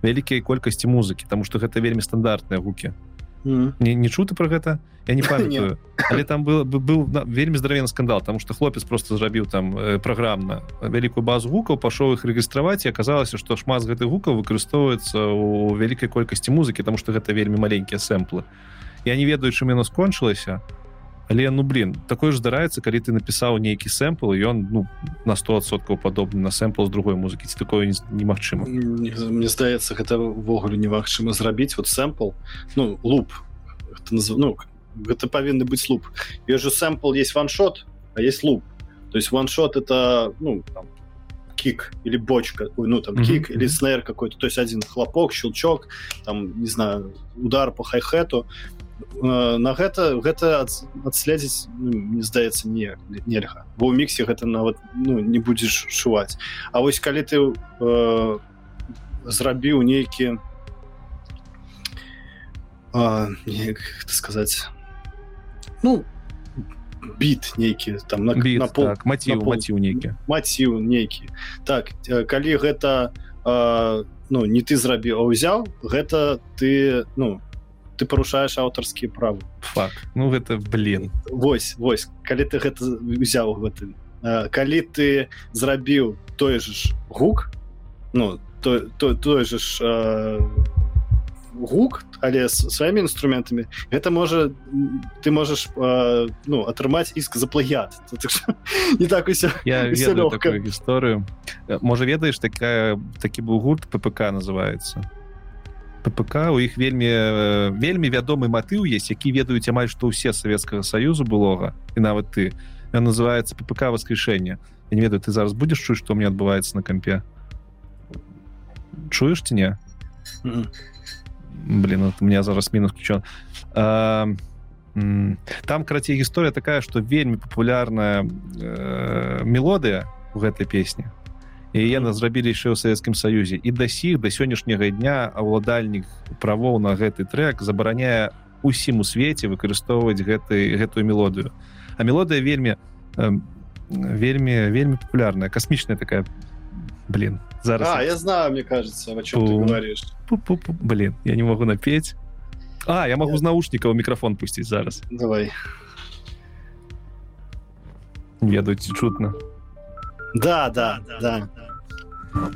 вялікай колькасці музыкі тому что гэта вельмі стандартныя гукі mm. не, не чуты про гэта я не памятаю. Але там был бы был вельмі здаравен скандал там что хлопец просто зрабіў там э, праграмна вялікую базу гукаў пашоў іх рэгістраваць і аказалася что шмат з гэтых гукаў выкарыстоўваецца у вялікай колькасці музыкі тому что гэта вельмі маленькія сэмплы. Я не ведаю чым яно скончылася але ну блин такое ж здараецца калі ты напісаў нейкі сэмпл ён ну на 100соткаў падобны на сэмпл з другой музыкі ці такое немагчыма мне здаецца гэта ўвогуле немагчыма зрабіць вот сэмпл ну луп ну гэта павінны быць луп я же сэмпл есть ваншот а есть луп то есть ваншот это ну там, кик или бочка ой, ну там mm -hmm. кик или снейр какой-то то есть один хлопок щелчок там не знаю удар по хай-хету Э, на гэта гэта адследзіць ну, не здаецца не нельга. Бо ў міксе гэта нават ну не будзеш шуваць. А вось калі ты э, зрабіў нейкі э, сказаць ну біт нейкі там на, на пол так, маціў маціў нейкі. Маціў нейкі. Так э, калі гэта э, ну не ты зрабіў узяў гэта ты ну ты парушаеш аўтарскія правы факт ну гэта блин. Вось вось калі ты гэта взяў гэты калі ты зрабіў той же ж гук ну то то той же ж гук але с сваімі інструментамі гэта можа ты можаш ну атрымаць іск за плагят не так усе я гісторыю можа ведаеш такая такі быў гурт ППК называется ППК у іх вельмі вельмі вядомы матыў есть які ведаюць амаль што ўсе савецкага саюзу былога і нават ты. Называется ППК воскрешэння я не ведаю ты зараз будзеш чуць што мне адбываецца на кампе? Чуеш ці не? Mm блин вот у меня зараз мінус ключон там карацей гісторыя такая что вельмі папулярная э, мелодыя у гэтай песні яна зрабілі яшчэ ў савецкім саюзе. І да сіх да сённяшняга дня ўладальнік правоў на гэты трек забараняе усім у свеце выкарыстоўваць гэты гэтую мелодыю. А мелодыя вельмі вельмі вельмі популярная касмічная такая. Блин зараз а, я знаю мне кажется о чем Пу... ты говоришь. Пу -пу -пу. блин я не могу напеть. А я могу я... з наушнікаў мікрафон пусціць зараз. Давай. Ведаюць чутно да да да, да.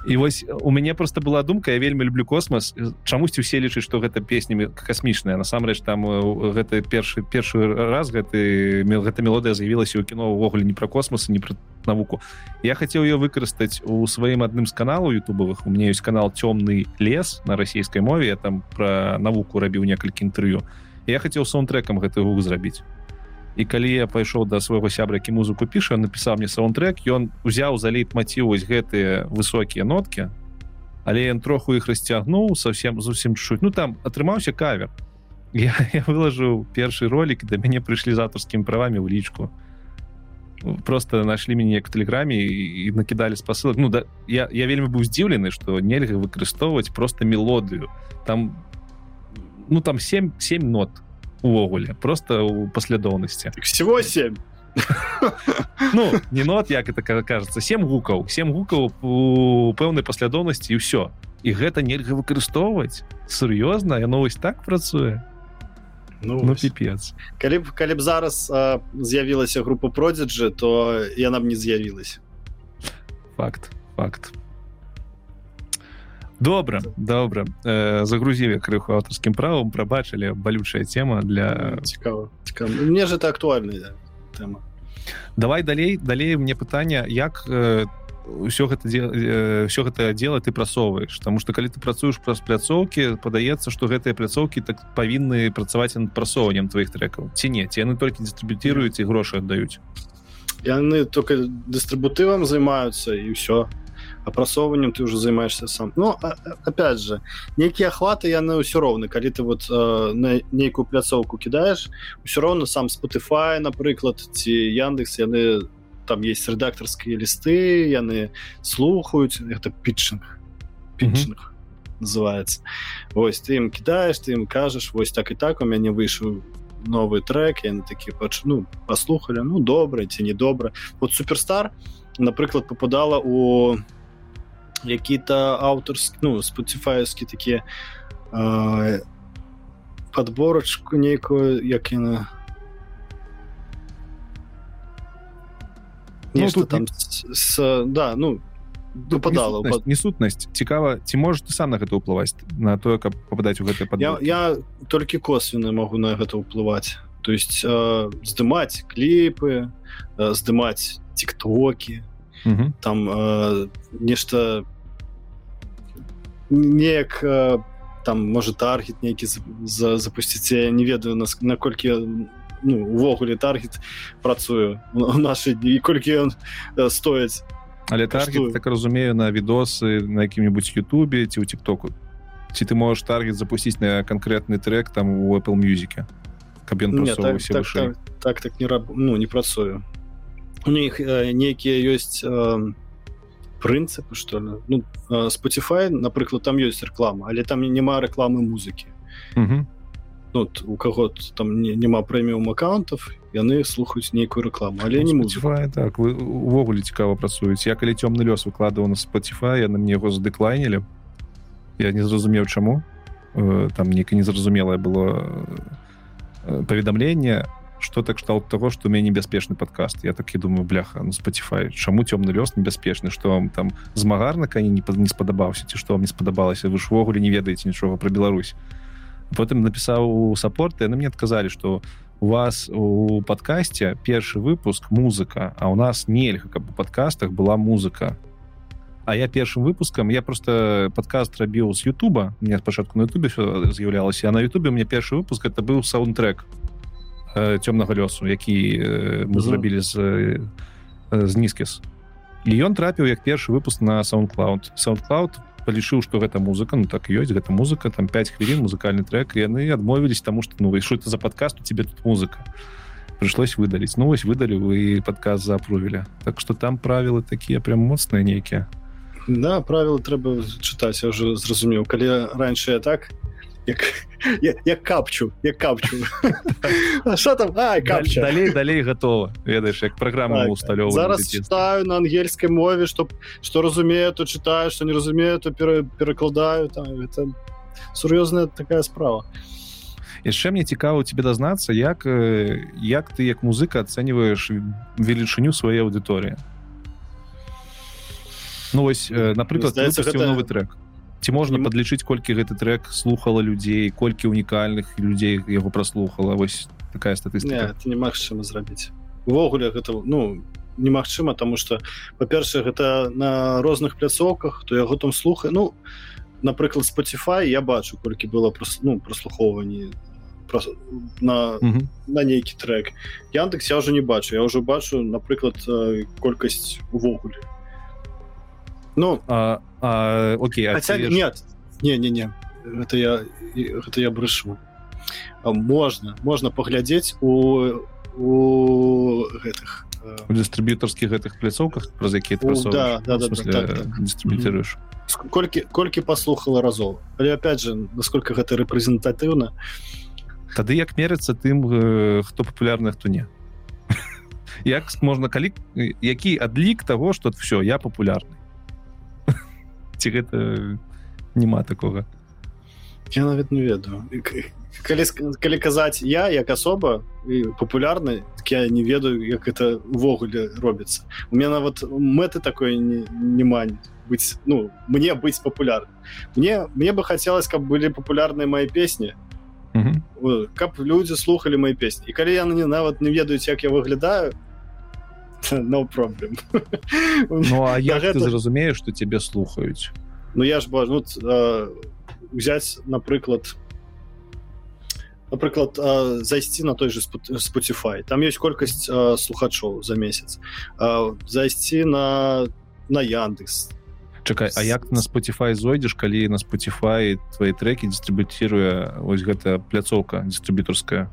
І вось у мяне просто была думка я вельмі люблю космос. Чамусьці усе лічаць что гэта песнямі касмічная насамрэч там гэты першы першы раз гэты мел гэта мелодыя з'явілася ў кіно увогуле не пра космос не пра навуку. Я хацеў ее выкарыстаць у сваім адным з каналаў ютубовых у меня ёсць канал цёмны лес на расійскай мове. Я там про навуку рабіў некалькі інтэрв'ю. Я хацеў саундтрекам гэты гук зрабіць і калі я пайшоў да свайго сябра які музыку піша напісаў мне саундтрек ён узяў за лейтмаціў вось гэтыя высокія ноткі але ён троху іх расцягнуў совсем зусім чуть ну там атрымаўся кавер. Я, я выложыў першы ролик да мяне прыйшлі з аўтарскімі правамі ў лічку. Просто нашли мяне к тэлеграме і накідалі спасылак. Ну да я, я вельмі быў здзіўлены што нельга выкарыстоўваць просто мелодыю. Там ну там 77 нот увогуле просто у паслядоўнасці всего 7 ну не нот як это кажется 7 гукаў 7 гукаў у пэўнай паслядоўнасці і ўсё і гэта нельга выкарыстоўваць сур'ёзна я новость так працуе ну, ну піпец калі б калі б зараз з'явілася група продзеджы то яна б не з'явілася факт факт добра добра. Э, загрузілі крыху аўтарскім правам прабачылі балючая тема для цікава мне же это актуальная тэма давай далей далей мне пытанне як э, ўсё гэта ўсё э, гэта дело ты прасоўваеш. Таму что калі ты працуеш праз пляцоўкі падаецца што гэтыя пляцоўкі так павінны працаваць над прасоўваннем твоих трекаў ці не? Ці яны толькі дыстрыбутыруюць і грошы аддаюць? Яны только дыстрыбутывам займаюцца і ўсё апрасоўваннем ты уже займаешься сам. Но а, опять же нейкія ахваты яны ўсё роўны калі ты вот э, на нейкую пляцоўку кідаеш ўсё роўна сам Spotify напрыклад ці яндекс яны там есть рэдактарскія лісты яны слухаюць это питчинг. Питчинг mm -hmm. называется. Вось ты ім кідаеш ты ім кажаш вось так і так у мяне выйшаў новый трек я такі пачну паслухали ну добра ці недобра вот суперстар напрыклад попадала у які-то аўтарскі ну споцифаевскі такія э, подборачку нейкую як яна ну, тут там с, с, да ну дупадала несутнасць цікава ці можаш ты сам на гэта ўплываць на тое каб попадаць у гэты под я, я толькі косвенна могу на гэта ўплываць то есть э, здымаць кліпы э, здымаць тиктоки там э, нешта неяк э, там может таргет нейкі за запусціць я не ведаю нас наколькі ну, увогуле таргет працую наши дні колькі ён э, стоіць але таргет так разумею на відосы на якім-нибудь Ютубе ці ў тиктоку ці ты можешь таргет запусціць на канкрэтны трек там у Apple мюзіке каб ён так, так, так, так так не раб ну не працую у них э, нейкія ёсць э, прынцыпы что ли? Ну э, Spotify напрыклад там ёсць реклама але там няма рэкламы музыкі ну, у кого там не, няма прэміум аккаунтов яны слухаюць нейкую рекламу але ну, не Spotify, так вы увогуле цікава працуюць. Я калі цёмны лёс выкладываў на Spotify яны мне яго задыклайнілі я не зразумеў чаму. Э, там нейка незразумелае было паведамленне что так кшталт того что у меня небяспечны подкаст. Я так і думаю бляха ну Spotify чаму цёмны лёс небяспечны что вам там змагар на кані не не спадабаўся ці что вам не спадабалася вы ж увогуле не ведаеце нічога про Беларусь. Потым напісаў саппорт яны мне адказалі что у вас у подкасте першы выпуск музыка а у нас нельга каб у подкастах была музыка. А я першым выпускам я просто подкаст рабіў з Ютуба. Мне спачатку на Ютубе з'яўлялася а на Ютубе мне першы выпуск это быў саундтрек цёмнага лёсу які мы зрабілі з з нізкіс і ён трапіў як першы выпуск на soundcloud. Soundcloud палічыў што гэта музыка ну так ёсць гэта музыка там 5 хвілін музыкальны трек яны адмовілись таму што ну выйшу это за падкаст у тебе тут музыка. Прыйшлось выдаліць. Ну вось выдалі вы падказ запрувілі так что там правілы такія прям моцныя нейкія. Да правілы трэба чытаць я уже зразумеў. Калі раньше я так як, як, як капчу як капчу. Что там? А, капча. далей далей готова ведаеш як праграма так, усталёва зараз читаю на ангельскай мове чтоб что разумею то читаю что не разумею то пере, перакладаю там это сур'ёзная такая справа. Яшчэ мне цікава тебе дазнацца як як ты як музыка ацэньваеш велічыню сваей аўдыторыі Ну вось напрыклад гэта... новы трек ці можна падлічыць колькі гэты трек слухала людзей колькі унікальных людзей яго праслухала? Вось такая статыстыка. Немагчыма зрабіць. Увогуле гэта ну немагчыма тому что па-першае гэта на розных пляцоўках то яго там слухае. Ну напрыклад Spotify я бачу колькі было прос, ну прослухоўванні на mm -hmm. на нейкі трек яндекс я уже не бачу. Я уже бачу напрыклад колькасць увогуле Ну а, а, окей, Хотя, а нет. Не не не это я это я брышу можно можно паглядзець у у гэтых у дыстрыб'ютарскіх гэтых пляцоўках праз якія да, да, да, да, так, так. дыстрыб'ютыруеш колькі колькі паслухала разоў але опять же насколько гэта рэпрэзентатыўна тады як мерыцца тым хто папулярны хто не. Як можна калі які адлік того что все я папулярны ці гэта няма такога я нават не ведаю калі, калі казаць я як асоба папулярны так я не ведаю як это увогуле робіцца. У меня нават мэты такой не мань быць ну мне быць папулярным мне мне бы хацелось каб былі папулярныя мои песні каб людзі слухали мои песні і калі яны не нават не ведаюць як я выглядаю no problem. Ну а я гэта... зразумею что тебе слухаюць Ну я ж ну, э, взять напрыклад напрыклад э, зайсці на той же Spotify. Там есть колькасць э, слухачоў за месяц. Э, зайсці на на Яндекс. Чакай А як на Spotify зойдзеш калі на Spotify твои треки дистрибутируя ось гэта пляцоўка дистрибьюторская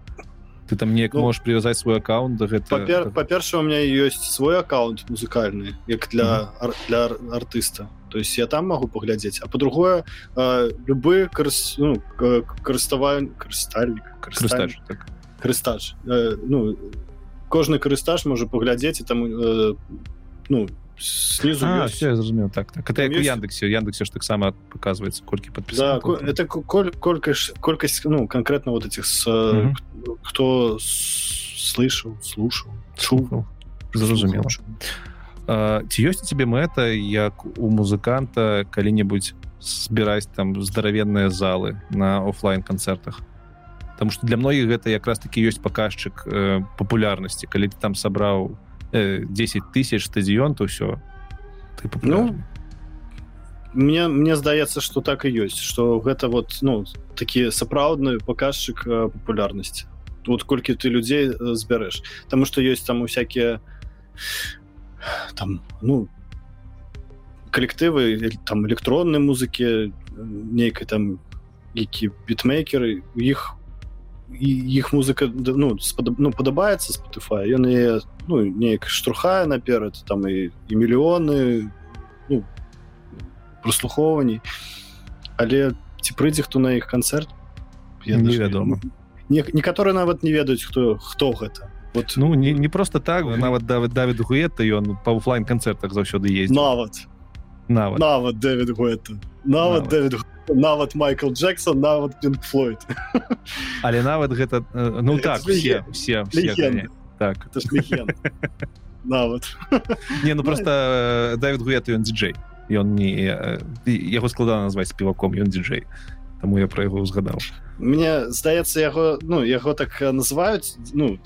ты там неяк ну, можешь привязать свой аккаунт да гэта па-перша у меня есть свой аккаунт музыкальны як для mm -hmm. для артыста то есть я там могу паглядзець а по-другое э, любы карыс, ну, карыставальны карыстальнік так. крыстаж э, ну кожны карыстаж можа паглядзець і там э, ну снизу а, все, зразумеў так, так. это есть... яндексе. Яндексе ж таксама показывается колькі подпіса да, это коль, колькасць колькасць ну конкретно вот этих с, угу. кто слышал слушал чувал зразумела ці ёсць тебе мэта як у музыканта калі-небудзь збіраць там здаравенныя залы на офлайн канцэртах Таму что для многіх гэта якраз таки ёсць паказчык э, папулярнасці калі ты там сабраў э, 10 тысяч стадіён то ўсё ты ну, мне мне здаецца что так і ёсць что гэта вот ну такі сапраўдны паказчык э, папулярнасці вот колькі ты людзей э, збярэш Таму что ёсць там усякія там ну калектывы там электроннай музыкі нейкай там які бітмейкеры у іх іх музыка ну, спад, ну падабаецца Spotify ён і ну неяк штурхае наперад там і і мільёны ну, прослухоўванні але ці прыйдзе хто на іх канцэрт невядома некаторы нават не ведаюць хто хто гэта. Вот. Ну не, не просто так нават давид давид гуэта ён па офлайн канцэртах заўсёды есть нават. Нават. Нават дэвид гуэта. Нават дэвид нават майкл джексон нават флойд. Але нават гэта ну так все все, все так. Нават не ну просто давид гуэт ён диджей. Ён не яго складана назваць спеваком ён диджей. Таму я про яго узгадаў мне здаецца яго ну яго так называюць ну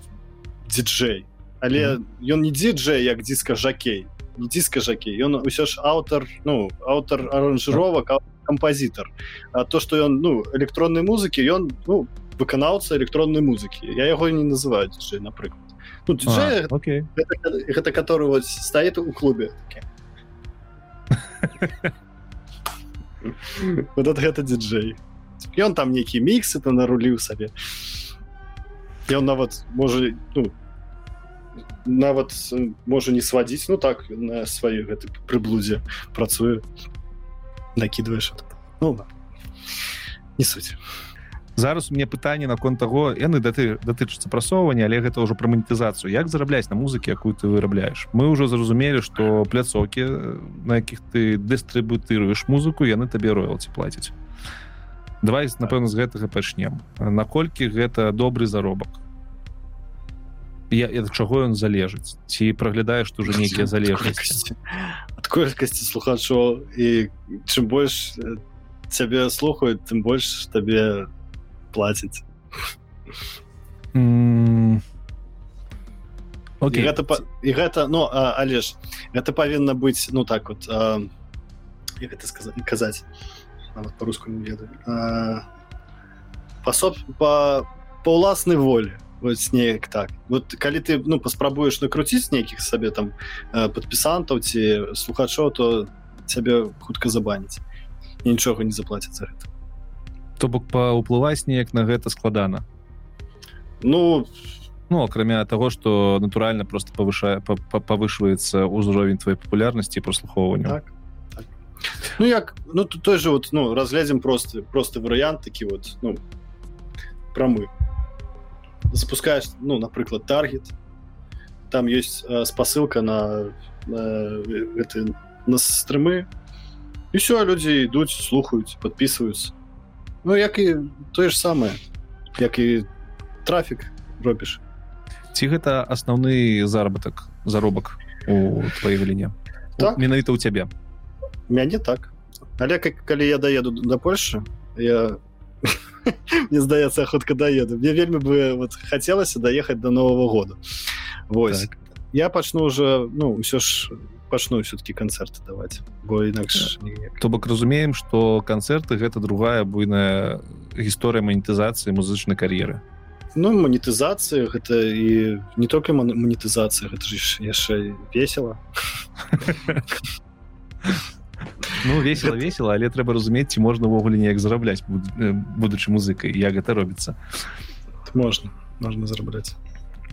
диджей. Але ён не диджей як диска жакей не диска жакей ён ўсё ж аўтар ну аўтар аранжировак кампазітар а то что ён ну электроннай музыкі ён ну выканаўца электроннай музыкі я яго не называю диджей напрыклад ну, диджей, а, okay. гэта, гэта который вот стоит у клубе вот это гэта диджей. Ён там нейкі міксы то наруліў сабе ён нават можа ну, нават можа не свадзіць ну так на сваёй гэтай прыблудзе працуе накидываешь ну, не суть. Зараз у мне пытанне наконт таго яны даты датычыцца прасоўвання але гэта ўжо пра манетызацыю. Як зарабляць на музыкі якую ты вырабляеш? Мы ўжо зразумелі што пляцоўкі на якіх ты дыстрыбутыруеш музыку яны табе роялці плацяць. Давай напэўна з гэтага пачнем наколькі гэта добры заробак я ад чаго ён залежыць ці праглядаеш уже нейкія залежнасці ад колькасці слухачоў і чым больш цябе слухаюць тым больш табе плацяць okay. гэта і гэта ну але ж гэта павінна быць ну так вот гэта сказать казаць по-руску не ведаю пасоб по по уласнай волі вось неяк так. Вот калі ты ну паспрабуеш накруціць нейкіх сабе там падпісантаў ці слухачоў то цябе хутка забаніць нічога не заплаціць за гэта то бок паўплываць неяк на гэта складана. Ну ну акрамя того что натуральна просто павышае павышваецца ўзровень твоей папулярнасці прослухоўвання так, так. ну як ну той же вот ну разглядзім просто просто варыянт такі вот ну прамы запускаешь ну напрыклад таргет. Там есть э, спасылка на гэты на стрымы і все людзі ідуць слухаюць подписываются. Ну як і тое ж самае як і трафік робіш ці гэта асноўны заработак заробак у твоей галіне? Так. менавіта у цябе? Мяне так. Але как калі я даеду до Польши я мне здаецца хутка даеду мне вельмі бы вот хацелася даехаць до нового года. Вось. Так. я пачну уже ну ўсё ж пачну все-таки канцэрты даваць бо інакш то бок разумеем что канцэрты гэта другая буйная гісторыя манетызацыі музычнай кар'еры. Ну манетызацыя гэта і не только манетызацыя гэта ж яшчэ весело ну весело весело але трэба разумець ці можна ўвогуле неяк зарабляць будучы музыкай як гэта робіцца можна можна зарабляць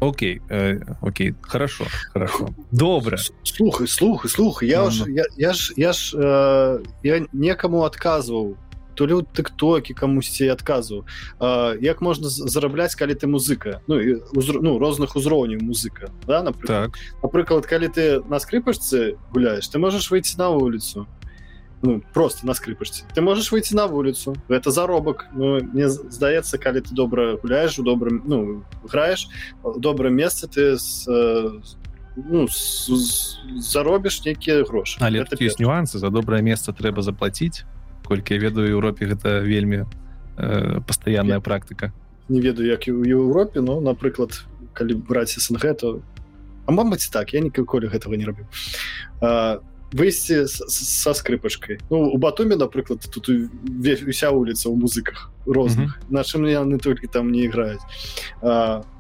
Окей, э, окей, хорошо, хорошо. Добре. Слухай, слухай, слухай, я, ну, ж, я, я ж, я ж э, я некаму адказваў то ли тыктокі камусьці адказваў э, як можна зарабляць калі ты музыка? Ну і узр... ну розных узроўняў музыка да напрыклад? Так. напрыклад калі ты на скрыпачцы гуляешь ты можаш выйти на вуліцу. Ну, просто на скрыпачце ты можешь выйти на вуліцу. Это заробак. Ну, мне здаецца калі ты добра гуляешь у добрым ну граешь добрае месца ты с ну, заробіш нейкія грошы. Але ёсць нюансы. За добрае месца трэба заплатіць колькі я ведаю Еўропе гэта вельмі э, пастаянная практыка не ведаю як і у Еўропе но напрыклад калі браць снг то а мамаць так я ніколі гэтага не рабіў а, выйсці со скрыпачкой ну у батуме напрыклад тут уся улица у музыках розных. Mm -hmm. на чым яны только там не играюць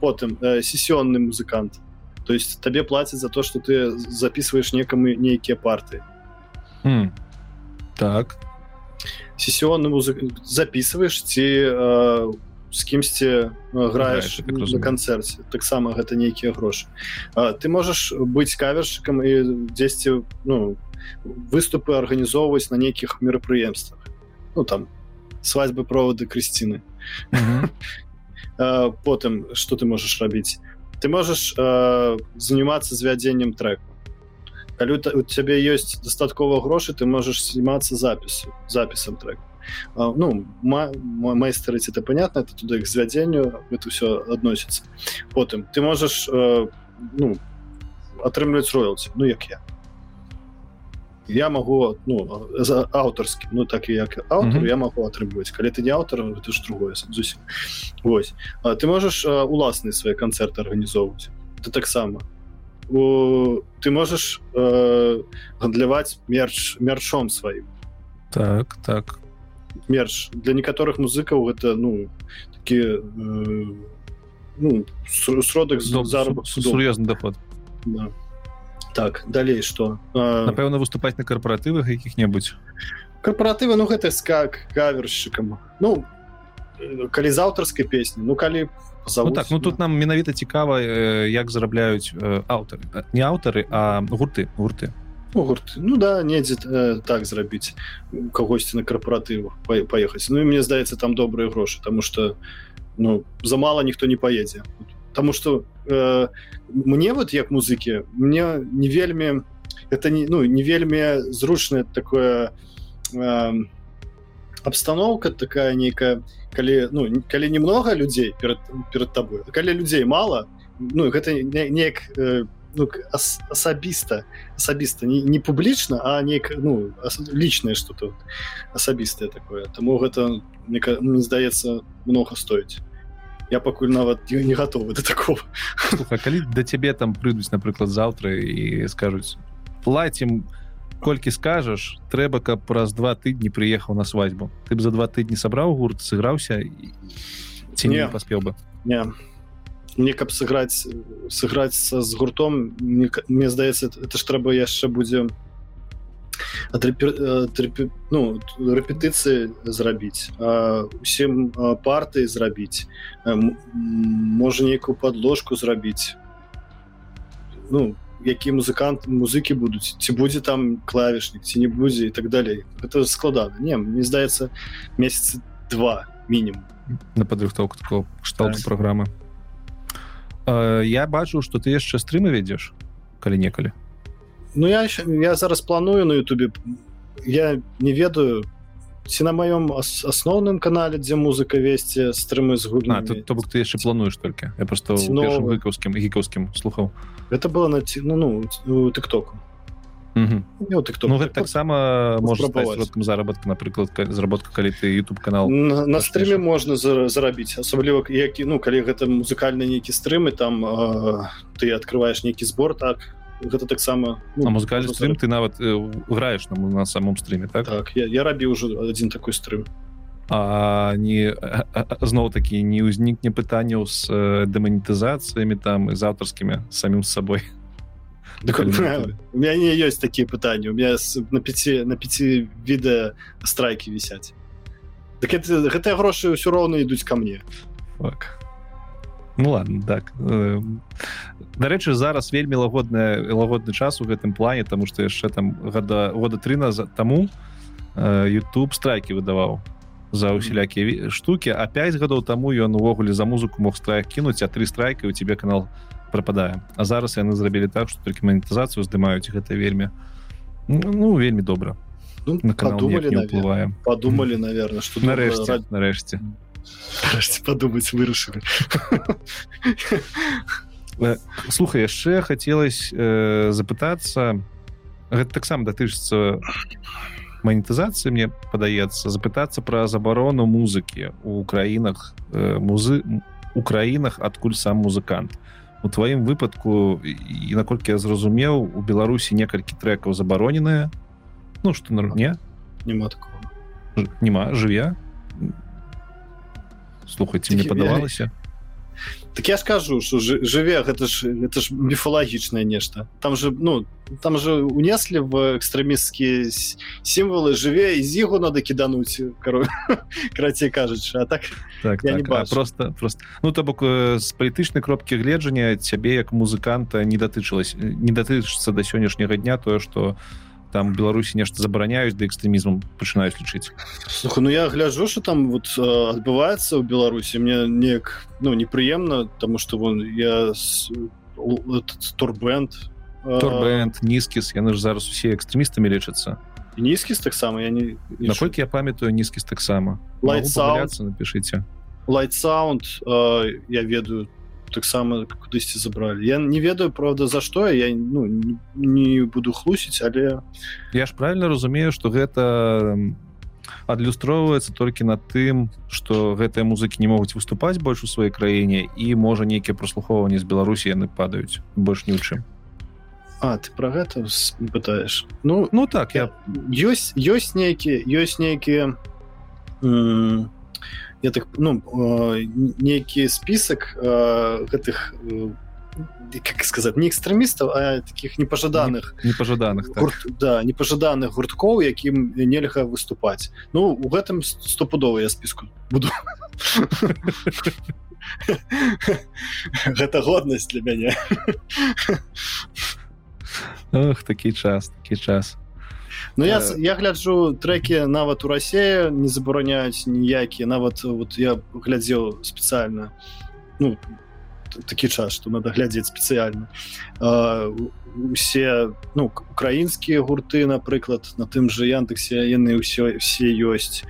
потым э, сесіонны музыкант то есть табе плацяць за то что ты записываешь некаму нейкія парты mm. так сесіонны музык записываешь ці э, з кімсьці граеш на канцэрце таксама гэта нейкія грошы ты можаш быць кавершчыкам і дзесьці ну выступы арганізоўваць на нейкіх мерапрыемствах ну там свадьбы проводы крысціны потым что ты можаш рабіць ты можаш занимацца звядзеннем треку калі у цябе ёсць дастаткова грошы ты можаш снимацца запісу запісам треку ну майстары это понятно это туда к звядзенню это все относится потым ты можешь ну атрымліваць роялці ну як я. Я могу ну за аўтарскі ну так і як аўтар mm -hmm. я могу атрымліваць. Калі ты не аўтар ты ж другое зусім. Вось. А ты можешь уласныя свае канцэрты арганізоўваць. Ты таксама ты можешь э, гандляваць мерч мерчом сваім так так. Мерч. Для некаторых музыкаў гэта ну такі э, ну, сродак заробак сур'ёзны доход. Да. так далей что? Напэўна выступаць на карпоратывах якіх-небудзь карпоратывы ну гэта как кавершчыкам ну калі з аўтарскай песні ну калі ну, так ну тут нам менавіта цікава як зарабляюць аўтары не аўтары а гурты гурты ну, гурт ну да недзе э, так зрабіць кагосьці на карпоратыву паехаць Ну і мне здаецца там добрыя грошы тому что ну замала ніхто не поедзе потому что э, мне вот як музыкі мне не вельмі это не ну не вельмі зручное такое э, обстановка такая нейкая калі ну калі немного людзей перед перед тобой калі людзей мало ну гэта неяк не, ну, ас асабіста асабіста не, не публічна а не ну лічнае что-то асабістае такое. Таму гэта мне, мне здаецца много стоіць я пакуль нават не готовы до такого. Слуха, калі да цябе там прыйдуць напрыклад заўтра і скажуць платим колькі скажаш трэба каб праз два тыдні прыехаў на свадьбу. Ты б за два тыдні сабраў гурт сыграўся ці не паспеў бы? Не. Мне каб сыграць сыграць з гуртом мне, мне здаецца это ж трэба яшчэ будзе трепи, ну, рэпетыцыі зрабіць усім парты зрабіць можа нейкую подложку зрабіць. Ну які музыкант музыкі будуць ці будзе там клавішнік ці не будзе і так далей это складана не мне здаецца месяцы два мінімум. На падрыхтоўку такого штату так. праграмы я бачу что ты яшчэ стрымы вядзеш калі некалі Ну я я зараз планую на Ютубе я не ведаю ці на маём асноўным канале дзе музыка весці стрымы з гульна то бок ты яшчэ плануеш толькі. Я просто выкаўскім гікаўскім слухаў. Это было на ці ну, ну тыктоку Ну, так, ну, гэта таксама можа сродкам заработка напрыклад заработка калі ты youtube канал на, на стриме можна зарабіць. Асабліва які ну калі гэта музыкальны нейкі стрымы там э, ты открываешь нейкі збор так гэта таксама ну, музыкальны стрим ты нават э, граеш на на самом стриме так, так я, я рабіў уже один такой стрым а не зноў такі не ўзнікне пытанняў з э, дэманетызацыямі там з аўтарскімі самім з сабой Так, у мяне ёсць такія пытанні у меня на 5 на 5 відэа страйкі вісяць так это, гэтыя грошы ўсё роўна ідуць ко мне. Так. Ну ладно так дарэчы зараз вельмі лагодная лагодны час у гэтым плане тому что яшчэ там года года три назад таму YouTube страйкі выдаваў за усялякія штуки а 5 гадоў таму ён увогуле за музыку мог страйк кінуць а три страйка у тебе канал прападае. А зараз яны зрабілі так что толькі манетызацыю здымаюць гэта вельмі ну вельмі добра. Ну, на подумали уплываем подумали наверное что нарэшце нарэшце подумать вырашылі слухай яшчэ хацелось э, запытацца. Гэта таксама датычыцца манетызацыі мне падаецца запытацца пра забарону музыкі у краінах э, музы у краінах адкуль сам музыкант. У тваім выпадку і наколькі я зразумеў у беларусі некалькі трекаў забароненыя. Ну что на не няма такого. Нема жыве слухайте мне падавалася так я скажу что жыве гэта ж это ж міфалагічнае нешта там же ну там же унеслі в экстрэмісцкія сімвалы жыве і зігу надо кідануть кор крацей кажучы а так, так, так не просто просто ну то бок з палітычнай кропкі гледжання цябе як музыканта не датычылась не датычыцца да сённяшняга дня тое что у там беларусі нешта забараняюць да экстрэмізмам пачынаюць лічыць. Слуха, ну я гляджу что там вот адбываецца ў беларусі. Мне неяк ну непрыемна тому что вон я турбэнд турбэнд нізкіс яны ж зараз усе экстрэмістамі лечацца нізкіс таксама я не наколькі я памятаю нізкіс таксама. Напишите лайт саунд я ведаю там таксама кудысьці забралі я не ведаю правда за што я ну, не буду хлусіць але я ж правильно разумею что гэта адлюстроўваецца толькі на тым что гэтыя музыкі не могуць выступаць больш у сваёй краіне і можа нейкія праслухоўванні з беларусі яны падаюць больш ні ў чым. А ты про гэта пытаеш? Ну ну так я ёсць ёсць нейкія ёсць нейкія я так ну э, нейкі список э, гэтых э, как сказать не экстремістаў а таких непожаданых непожаданых так. гурт, да непожаданых гурткоў якім нельга выступаць ну у гэтым стопудова я списку буду. Гэта годнасць для мяне. Ох, такі час такі час Ну я э... я гляджу трекі нават у рассея не забараняюць ніякія нават вот я глядзеў спецыяльна ну такі час что надо глядзець спецыяльна усе ну украінскія гурты напрыклад на тым же яндексе яны ўсё все ёсць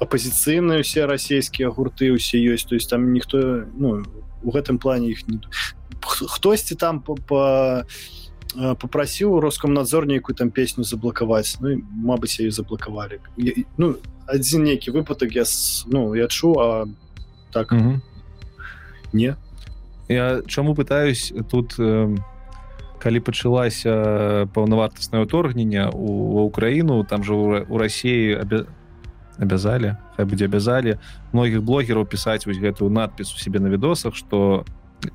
апозіцыйныя усе расійскія гурты усе ёсць то есть там ніхто ну у гэтым плане іх не хтосьці там по, по попрасіў роскомнадзор нейкую там песню заблакаваць ну Мабыць ее заблакавалі ну адзін нейкі выпадак я ну я чу а так. Mm -hmm не. Я чаму пытаюсь тут э, калі пачалася паўнавартаснае ўторгнення у Украіну там же у Росіі абязалі будзе абязалі многіх блогераў пісаць вось гэтую надпіс у себе на відосах что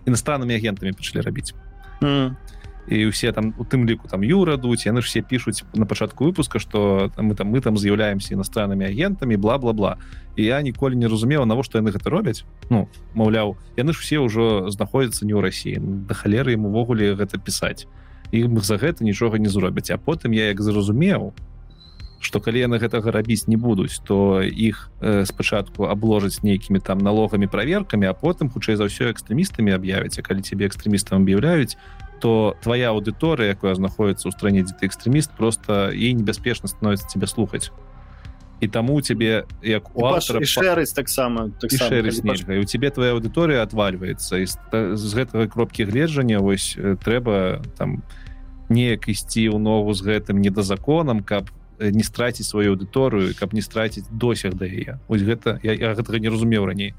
іностраннымі агентамі пачалі рабіць mm і усе там у тым ліку там юра дуть яны ж все пишутць на пачатку выпуска что мы там мы там з'яўляемся іностраннымі агентамі бла-бла-бла. І я ніколі не разумела навошта яны гэта робяць. Ну маўляў яны ж все ўжо знаходзяцца не ў Росіі да халеры ім увогуле гэта пісаць. І за гэта нічога не зробяць. А потым я як зразумеў что калі яны гэтага рабіць не будуць то іх э, спачатку обложаць нейкімі там налогамі проверкамі а потым хутчэй за ўсё экстрэмістамі аб'явіць калі тебе экстрэмістам аб'яўляюць то твоя аўдыторыя якая знаходіцца ў стране дзе ты экстрэміст просто і небяспечна становіцца тебе слухаць і таму тебе як у автора шэрыць таксама так у тебе твоя аўдыторыя отвальваецца з гэтага кропкі гледжання вось трэба там неяк ісці ў ногу з гэтым недазаконам каб не страціць сваю аўдыторыю каб не страціць досяг да яе. Ось гэта я, я гэтага не разумеў раней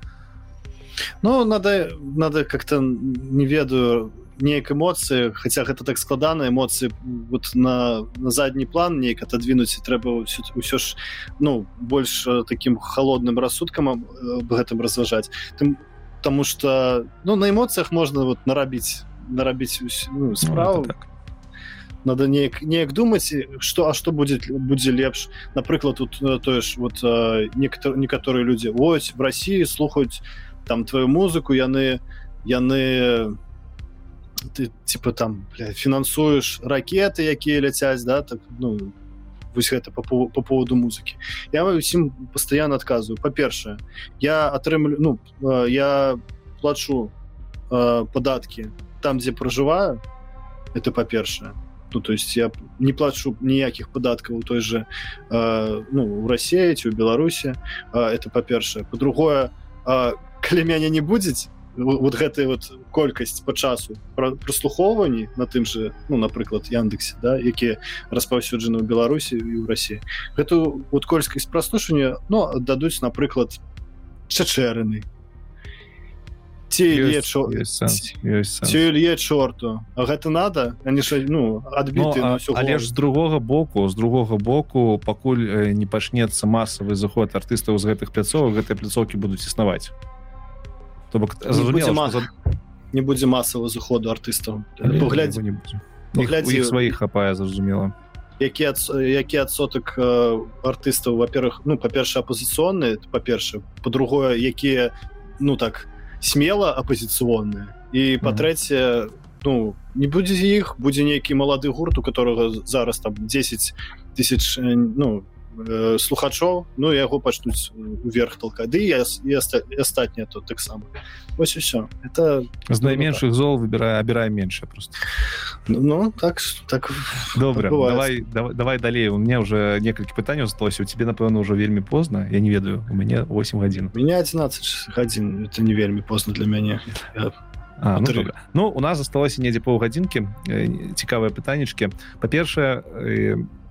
Ну надо надо как-то не ведаю неяк эмоцыі хаця гэта так складана эмоцыі вот на, на задні план неяк отодвинуць трэба ўсё ж ну больш таким холодным рассудкам об гэтым разважаць тым тому что ну на эмоцыях можна вот нарабіць нарабіць ну, справу. ну, так. надо неяк неяк думаць что а что будет будзе лепш. Напрыклад тут тое ж вот некоторые некаторыя люди ось в России слухаюць там твою музыку яны яны ты типа там бля, фінансуеш ракеты якія ляцяць да так ну вось гэта по, по поводу музыкі я усім постоянно адказываю па-першае я атрымлю ну я плачу э, податки там дзе проживаю это па-першае ну то есть я не плачу ніякіх падаткаў той же э, ну у России ці у Беларусі э, это па-першае по-другое э, калі мяне не будзе вот гэтая вот колькасць по часу прослухоўванні на тым же ну напрыклад яндексе да якія распаўсюджаны ў беларусі і ў россии гэту вот кольскасць праслушання но ну, дадуць напрыклад чачэрыны. Ці чорту. А гэта надо? Они ж ну адбіты ну, але ж з другога боку з другога боку пакуль не пачнецца масавы заход артыстаў з гэтых пляцовак гэтыя пляцоўкі будуць існаваць то бок не будзе масавого заходу артыстаў поглядзе не будзе сваіх хапае зразумела які ад, які адсотак э, артыстаў во-первых ну па-перша апозіцыйныя па-перша по-другое якія ну так смело апозіцыйныя і па-трэцяе ну не будзе іх будзе нейкі малады гурт у которого зараз там 10 тысяч ну э, слухачоў ну яго пачнуць уверх толкады я і астатняе тут таксама. Ось все это з найменшых зол выбірае абірае менш просто ну, ну так так добра давай, давай давай далей. У меня уже некалькі пытанняў засталося. У тебе напэўна ўжо вельмі позна. Я не ведаю у мяне 8 гадзін. Меня 11 гадзін. Это не вельмі позна для мяне я А, ну, ну у нас засталося недзе паўгадзінкі. Цікавыя пытаннічкі па-першае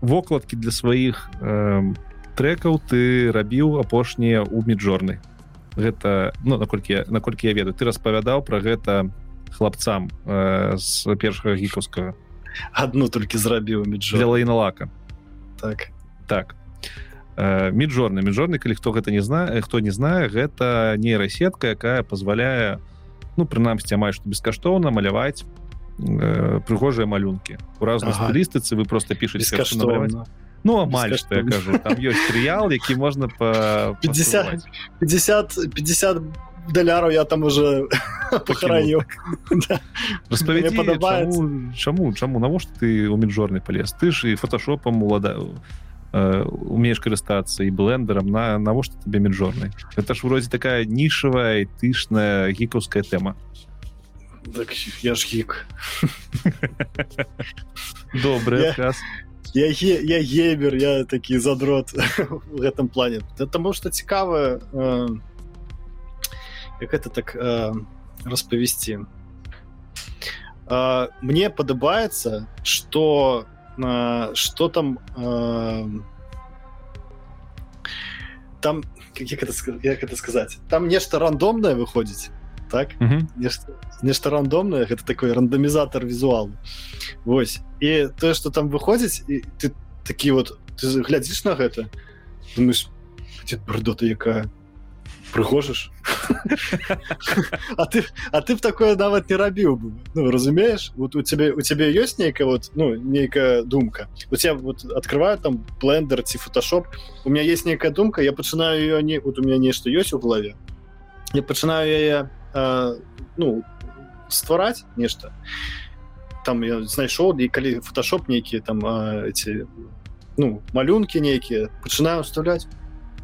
вокладкі для сваіх э, трекаў ты рабіў апошнія ў міджорны гэта ну наколькі наколькі я ведаю ты распавядаў про гэта хлапцам э, з першага гікаўскага. Одну толькі зрабіў лака так. Так. Э, міджорны міжорны калі хто гэта не знае хто не знае гэта нейрасетка якая позволяе ну прынамсці амаль што бескаштоўна маляваць э, прыгожыя малюнкі. У разной ага. стылістыцы вы просто пішаце ну амаль что я кажу там ёсць трыял які можна по 50 50 50 даляраў я там уже пахараню чаму чаму навошта ты у міжорны палез ты ж і фотошопам улада умееш карыстацца і блендерам на навошта тебе міжорны это ж вроде такая нішавая тышная гікаўская тэма так, я ж гік добрый я, я, я гейбер я такі задрот в гэтым плане. Потому что цікава э, як это так э, распавесці э, мне падабаецца что э, что там э, там як это, як это сказать? Там нешта рандомное выходзіць так? Mm -hmm. нешта, нешта рандомное гэта такой рандомізатор візуал Вось і тое что там выходзіць і ты такі вот ты глядзіш на гэта думаешь брдота якая прыгожаш а ты а ты б такое нават не рабіў бы. Ну разумееш вот у тебе у тебе ёсць нейкая вот ну нейкая думка. У тебя вот открываю там блендер ці фотошоп у меня есть нейкая думка я пачынаю ее не вот у меня нешта ёсць у голове. Я пачынаю яе э, ну ствараць нешта там я знайшоў і калі фотошоп нейкіе там э, эти ну малюнки нейкія пачынаю уставлять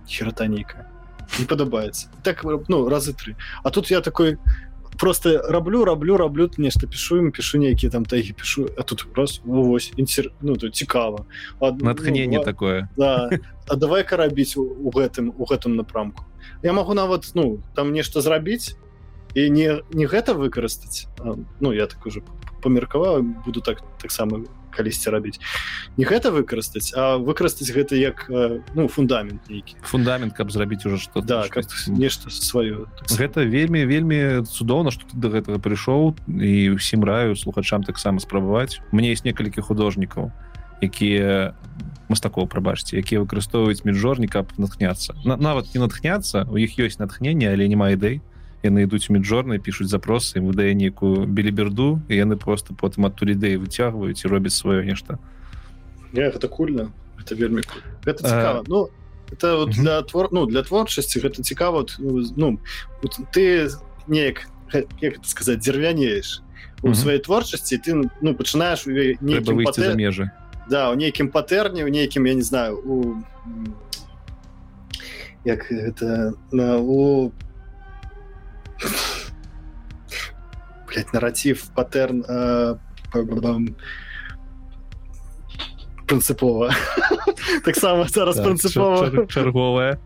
херата нейкая не падабаецца так ну разы тры а тут я такой просто раблю раблю раблю нешта пишу им пишу нейкіе там тагі пишу. А тут раз вось інтер ну тут цікава натхнение ну, такое. да. а давай-ка рабіць у, у гэтым у гэтым напрамку я могу нават ну там нешта зрабіць і не не гэта выкарыстаць ну я так уже памеркаваў буду так таксама калісьці рабіць. Не гэта выкарыстаць а выкарыстаць гэта як ну фундамент нейкі. Фундамент каб зрабіць уже что да нешта сваё так гэта вельмі вельмі цудоўна что ты до гэтага прыйшоў і ўсім раю слухачам таксама спрабаваць. Мне есть некалькі художнікаў якія мастакоў прабачце якія выкарыстоўваюць міжжорні каб натхняцца. На, нават не натхняцца у іх ёсць натхнение але няма ідэй яны ідуць у міжжорнай пишутць запросы выдае нейкую беліберду і яны просто потым адтуль ідэі выцягваюць і робяць сваё нешта. Не гэта кульна это вельмі это цікава. А... ну это вот для твор ну для творчасці гэта цікава ну вот ты неяк як это сказать дзірвянееш у сваёй творчасці ты ну пачынаеш патэр... межы. Да у нейкім патэрне у нейкім я не знаю у як это на у блядь, нарратив паттерн э, прынцыпова таксама зараз прынцыпова чарговая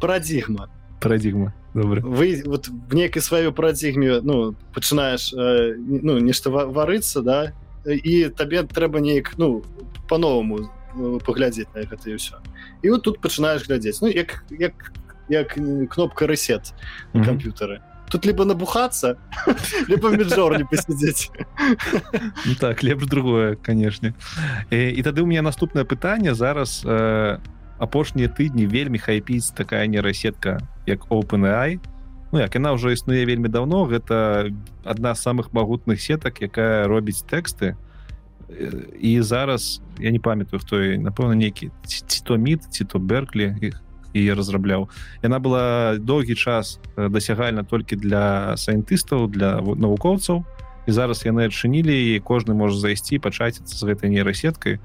парадигма. Парадигма. Добра вы вот в нейкай сваёй парадигме ну пачынаеш э, ну нешта варыцца да і табе трэба неяк ну по-новаму э, паглядзець на гэта і ўсё і вот тут пачынаеш глядзець ну як як як кнопка рэсет mm -hmm. камп'ютары тут либо набухаться либо міжор не посидзець ну, так лепш другое конечно. І тады у меня наступнае пытанне зараз э, апошнія тыдні вельмі хайпіць такая нейрасетка як openai. Ну як яна ўжо існуе вельмі давно. Гэта адна з самых магутных сетак якая робіць тэксты. І зараз я не памятаю хто напэўна нейкі ці то мід ці то берклі іх яе разрабляў. Яна была доўгі час э, дасягальна толькі для сайентыстаў для навукоўцаў. І зараз яны адчынілі і кожны можа зайсці пачаціцца з гэтай нейрасеткай.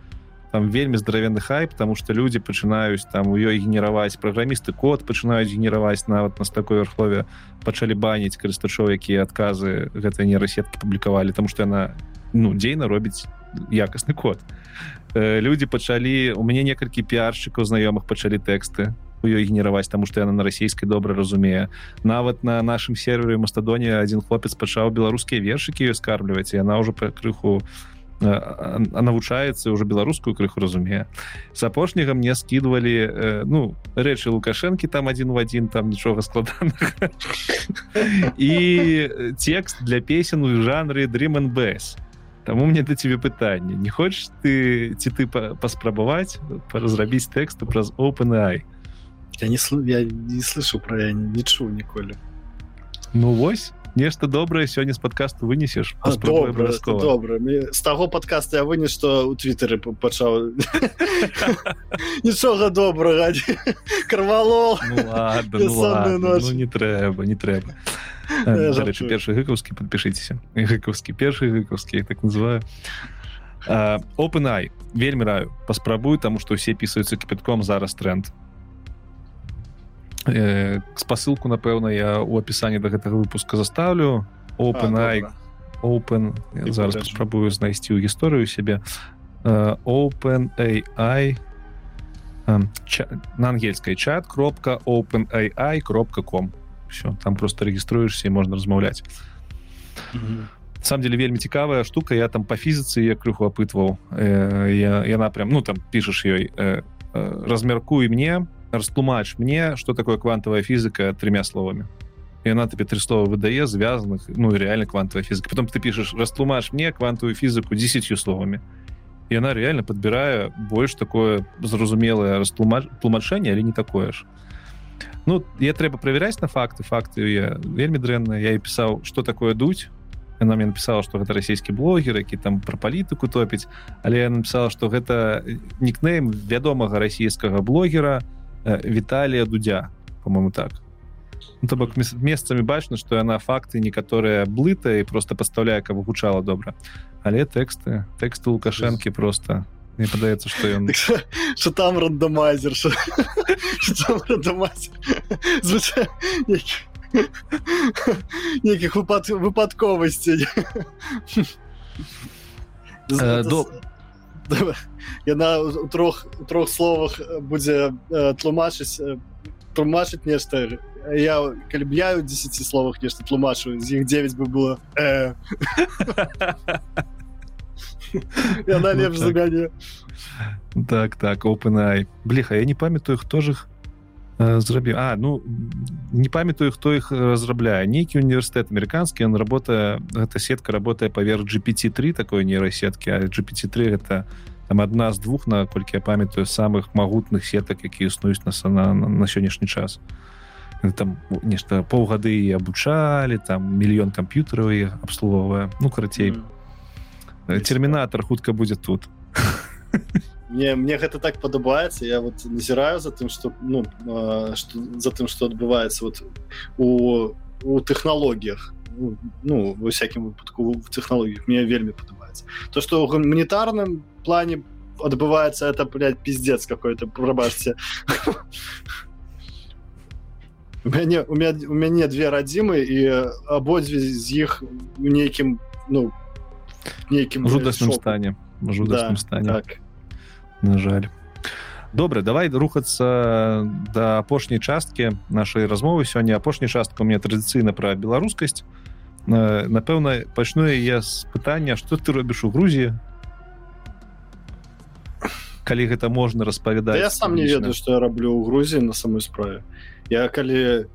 Там вельмі здаравенны хайп тому что люди пачынаюць там у ёй генераваць праграмісты код пачынаюць генераваць нават на такой архлове пачалі баніць карыстачоў якія адказы гэтай нейрасеткі публікавалі тому что яна ну дзейна робіць якасны код. Э, люди пачалі у мяне некалькі піаршчыкаў знаёмых пачалі тэксты ёй генераваць тому что яна на расійскай добра разумее нават на нашым сервере мастадоне один хлопец пачаў беларускія вершыкі ёй скарбліваць яна уже па крыху навучаецца уже беларускую крыху разумее з апошняга мне скидывалі э, ну рэчы лукашэнкі там один в один там нічога складана і текст для песен у жанры dream б Таму мне да тебе пытанне не хочаш ты ці ты паспрабаваць разрабіць тэксту праз openai я не я не слышу про я не чу ніколі ну вось нешта добрае сёння з подкасту вынесеш добра добра. З таго подкаста я вынес што у твиттары пачаў нічога добрага. Карвало ну, ну, не трэба не трэба. Рэчы першы гыкаўскі подпішыцеся гыкаўскі першы гыкаўскі так называю. OpenAI. Вельмі раю. Паспрабую таму што ўсе пісаюцца кіпятком зараз тренд. э, спасылку напэўна я у апісанні да гэтага выпуска заставлю. OpenAI open зараз спрабую знайсці ў гісторыю сябе. OpenAI на ангельскай чат кропка openAI кропка com все там просто рэгіструешься і можна размаўляць. Сам деле вельмі цікавая штука. Я там по фізіцы я крыху апытваў. Э, я яна прям ну там пішаш ёй э, э, размяркуй мне растлумач мне что такое квантовая фізика тремя словами. И она тебе три слова выдае звязанных ну реально квантовая физика потом ты пишешь растлумач мне квантовую физику десятью словами и она реально подбирая больше такое зразумелое растлумачэнне или не такое ж. Ну я трэба проверять на факты факты я вельмі дрэнна я и писал что такое дуть. Она мне написала что гэта расійскі блогер які там про палітыку топіць але я написала что гэта нікнейм вядомага расійскага блогера. э, Віталія дудя по-моему так. Ну, то бок месцамі бачна что яна факты некаторыя блыта і просто поставляе каб гучала добра. Але тэксты тэксты лукашэнкі просто мне падаецца что ён что там рандомайзер нейкіх выпад выпадковасцей яна у трох трох словах будзе тлумачыць тлумачыць нешта. Я калі б я у 10 словах нешта тлумачу з іх 9 бы было яна лепш за мяне. Так так openай бліха я не памятаю хто ж их зрабіў А ну не памятаю хто іх разрабляе нейкі універсітэт амерыканскі он работа гэта сетка работае паверх GPT3 такой нейрасеткі а GPT3 это там адна з двух наколькі я памятаю самых магутных сетак які існуюць на на, на, сённяшні час. Там нешта паўгады і абучалі там мільён камп'ютараў і абслугоўвае ну карацей mm. термінатор хутка будзе тут мне мне гэта так падабаецца я вот назіраю за тым что ну что за тым что адбываецца вот у у тэхналогіях ну, во всякім выпадку в технологлогіях мне вельмі падабаецца то что у гуманітарным плане адбываецца это блядь, пиздец какой-то прабачце у мяне у меня у мяне две радзімы і абодзве з іх у нейкім ну нейкім жудасным стане жудасным да, стане. так на жаль. Добра давай рухацца да апошняй часткі нашай размовы. Сёння апошняя частка у меня традыцыйна пра беларускасць. Напэўна пачну я з пытання что ты робіш у Грузіі? Калі гэта можна распавядаць да я сам не ведаю что я раблю ў Грузіі на самой справе. Я калі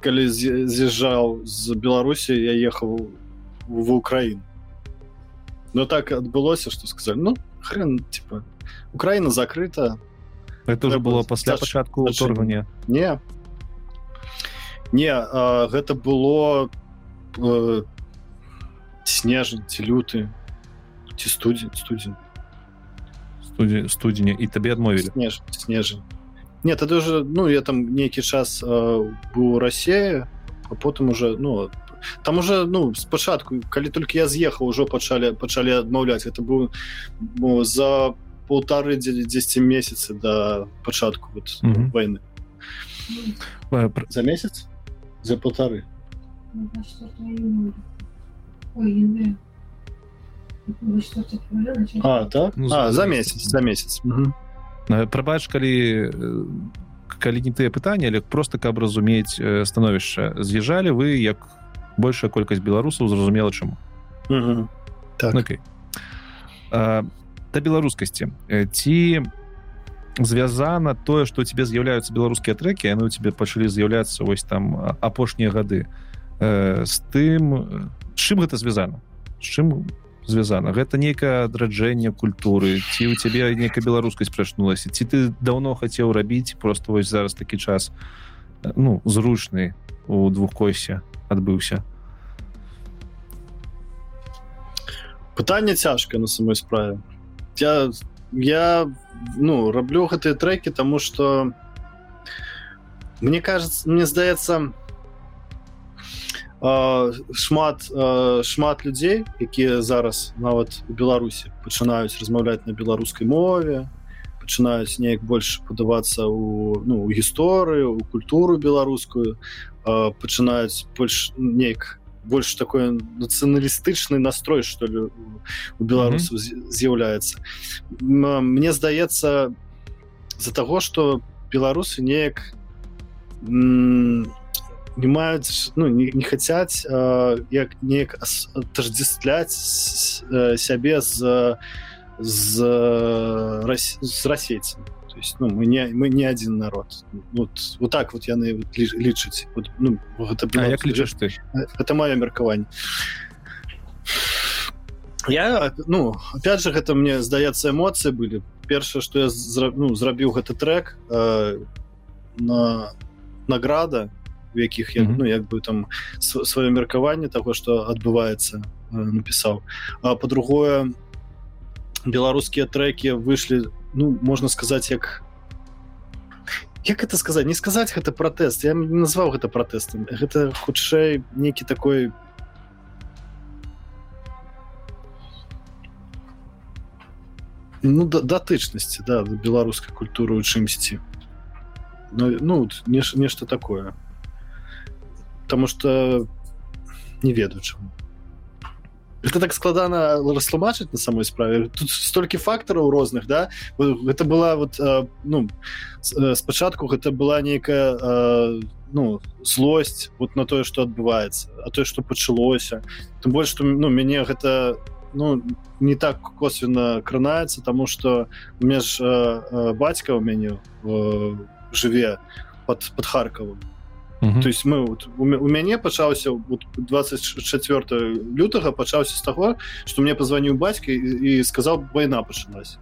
калі з'язджаў з беларусі я ехаў в украіну. Но так адбылося что сказали ну хрен типа Украіна закрыта. Это уже было пасля пачатку ўторгання не. Не а, гэта было э, снежань ці люты ці студзень студзень студзі студзеня і табе адмовілі снеж снежань нет это уже ну я там нейкі час э, быў рассея а потым уже ну там уже ну спачатку калі толькі я з'ехаў ужо пачалі пачалі адмаўляць это быў ну, за полторы 10 месяцы до пачатку вот, mm -hmm. войны за месяц? За полторы? А, так? ну, а, за месяц за месяц. Прабач калі калі не тыя пытанні але просто каб разумець становішча. З'язджалі вы як большая колькасць беларусаў зразумела чаму. Так. okay. а, да беларускасці ці звязана тое что тебе з'яўляюцца беларускія трекі яны у тебе пачалі з'яўляцца вось там апошнія гады э, з тым чым гэта звязана? З чым звязана? Гэта нейкае адраджэнне культуры ці у цябе нейкая беларускасць прачнулася ці ты даўно хацеў рабіць просто вось зараз такі час ну зручны у двухкосе адбыўся? Пытанне цяжка на самой справе я я ну раблю гэтыя треки тому что мне кажется мне здаецца шмат шмат людзей якія зараз нават у беларусі пачынаюць размаўляць на беларускай мове пачынаюць неяк больш падавацца у ну у гісторыю у культуру беларускую пачынаюць больш неяк больш такой нацыяналістычны настрой что ли у беларусаў mm -hmm. з'яўляецца мне здаецца з-за таго что беларусы неяк не маюць ну не, не хацяць як неяк тождествляць сябе з з, з расейцамі то есть ну, мы не мы не один народ. Вот вот так вот яны вот лічаць вот, ну, гэта, а, як лічыш ты это мое меркаванне я ну опять же гэта мне здаецца эмоцыі былі першае что я зра, ну, зрабіў гэты трек э, на награда у якіх я mm -hmm. ну як бы там сваё меркаванне того что адбываецца э, напісаў а по-другое беларускія треки выйшлі ну можна сказаць як як это сказать? Не сказаць гэта пратэст я не назваў гэта пратэстам гэта хутчэй нейкі такой ну да, датычнасці да беларускай культуры у чымсьці ну, ну неш, нешта такое. Потому что не ведаю чаму это так складана растлумачыць на самой справе. Тут столькі фактараў розных да? Гэта была вот ну спачатку гэта была нейкая ну злосць вот на тое что адбываецца а тое что пачалося тым больш что ну мяне гэта ну не так косвенно кранаецца тому что у меня ж бацька у мяне жыве под под харкавым -hmm. то есть мы вот, у, у мяне пачаўся вот, 24 лютага пачаўся з таго что мне позвоніў бацька і, і сказал война пачалась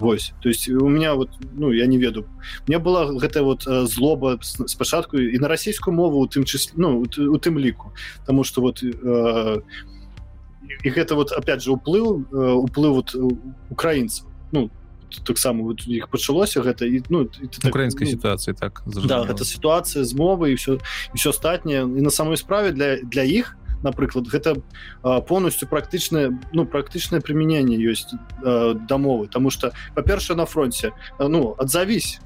Вось. То есть у меня вот ну я не веду. Мне была гэта вот злоба спачатку і на расійскую мову у тым числе ну у тым ліку тому что вот э, і гэта вот опять же уплыў уплыў вот украінцаў ну таксама вот іх пачалося гэта і ну украінскай так, ну, сітуацыі так да, гэта сітуацыя з мовы і все все астатняе. І на самой справе для для іх напрыклад гэта полностью практычнае ну практычнае прымяненне ёсць дамовы тому что па-першае на фронте ну адзавісь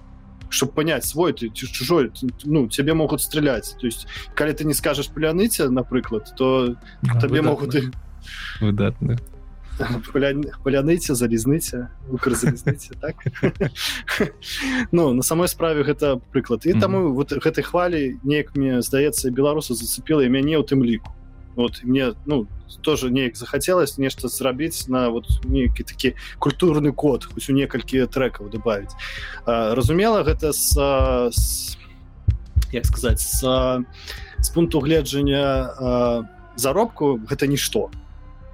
чтобы понять свой ты чужой ну тебе могут стрелять то есть калі ты не скажешь пляныце напрыклад то а, табе могут выдатны паляныце залізныце укрзалізныце так? Ну на самой справе гэта прыклад і таму вот гэтай хвалі неяк мне здаецца беларуса зацепіла і мяне ў тым ліку. Вот мне ну тоже неяк захацелось нешта зрабіць на вот нейкі такі культурны код хоць у некалькі трекаў добавить разумела гэта с, с як сказаць с, с пункту гледжання заробку гэта нішто. то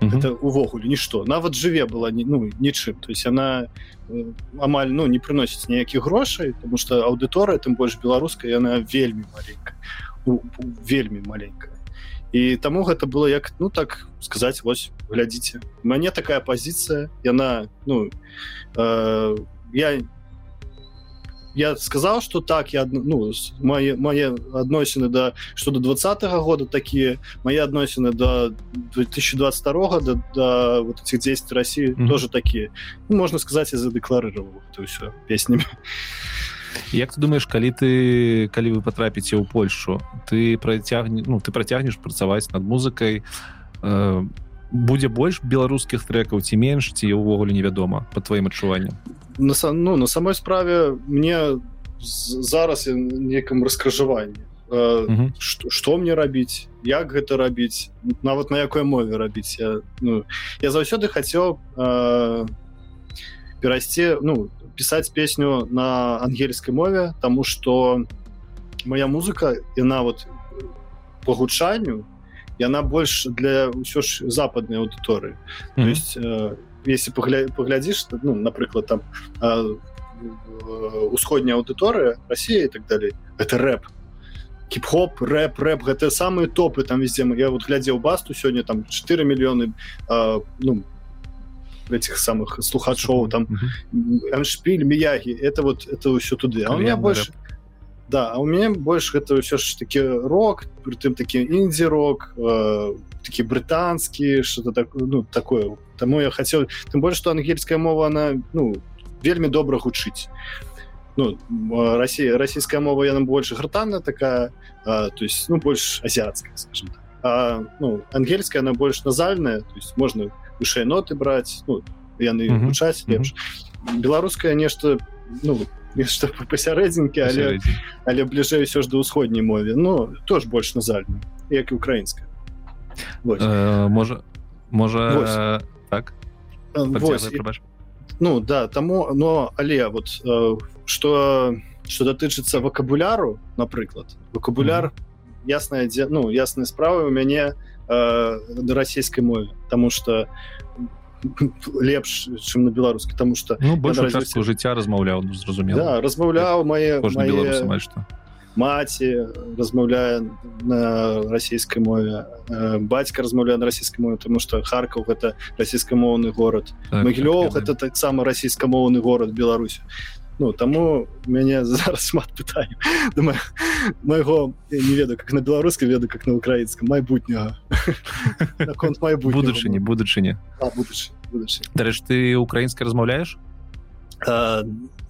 это увогуле нішто нават жыве была ну нічым то есть она э, амаль ну не прыносіць ніякіх грошай потому что аўдыторыя тым больш беларуская яна вельмі маленькая. Вельмі маленькая. І таму гэта было як ну так сказаць вось глядзіце мяне такая пазіцыя яна ну э, я я сказал что так я ну мои мои адносіны да что до двадцатого года такие мои адносіны до 2022 года до, до вот этих действий россии mm -hmm. тоже такие ну, можно сказать я задекларировал то все песнями Як ты думаешь калі ты калі вы потрапіце ў Польшу ты працягне ну ты працягнеш працаваць над музыкай э, будзе больш беларускіх трекаў ці менш ці ўвогуле невядома по тваім адчуванням на ну на самой справе мне зараз некам раскрыжаванні. Что мне рабіць як гэта рабіць нават на якой мове рабіць. Я ну, я заўсёды хацеў э, перайсці ну пісаць песню на ангельскай мове тому что моя музыка яна вот по гучанню яна больш для ўсё ж западнай аўдыторыі mm -hmm. то есть э, если погля... поглядзіш ну напрыклад там усходняя аўдыторыя Россия и так далее это рэп. Кіп-хоп рэп рэп гэта самые топы там везде. Я вот глядзеў басту сёння там 4 мільёны ну этих самых слухачоў там аншпиль мияги это вот это все туды а у меня больше да а у меня больше это все ж таки рок притым таки инди-рок э, такі брытанскі что-то так ну такое тому я хотел тем больше что ангельская мова она ну вельмі добра гучыць ну Россия российская мова яна больше гртанная такая а, то есть ну больше азиатская скажем так. а, ну ангельская она больше назальная то есть можно вышэй ноты брать ну яны гучаць mm -hmm. лепш беларуская нешта ну нешта пасярэдзінкі але але бліжэй ўсё ж да ўсходняй мове. Ну тоже больш назальна як і украінская э, можа можа так? Ну да таму но але вот э, что что датычыцца вакабуляру напрыклад вакабуляр mm -hmm. ясная дзе ну ясная справа у мяне э, на расійскай мове. Тому что лепш чым на беларускі тому что ну, больше развіцця... жыцця размаўляў ну, зразумела. Да, размаўляў мае, мае... что маці размаўляе на расійскай мове э, бацька размаўляе на расійскай мове тому что харкаў гэта расійскамоўны город так, магілёў так, гэта таксама расійскамоўны город беларусі ну таму мяне зараз шмат пытаю майго не ведаю как на беларускай веду как на украінскам майбутняга будучыні будучыні дарэч ты украінскай размаўляеш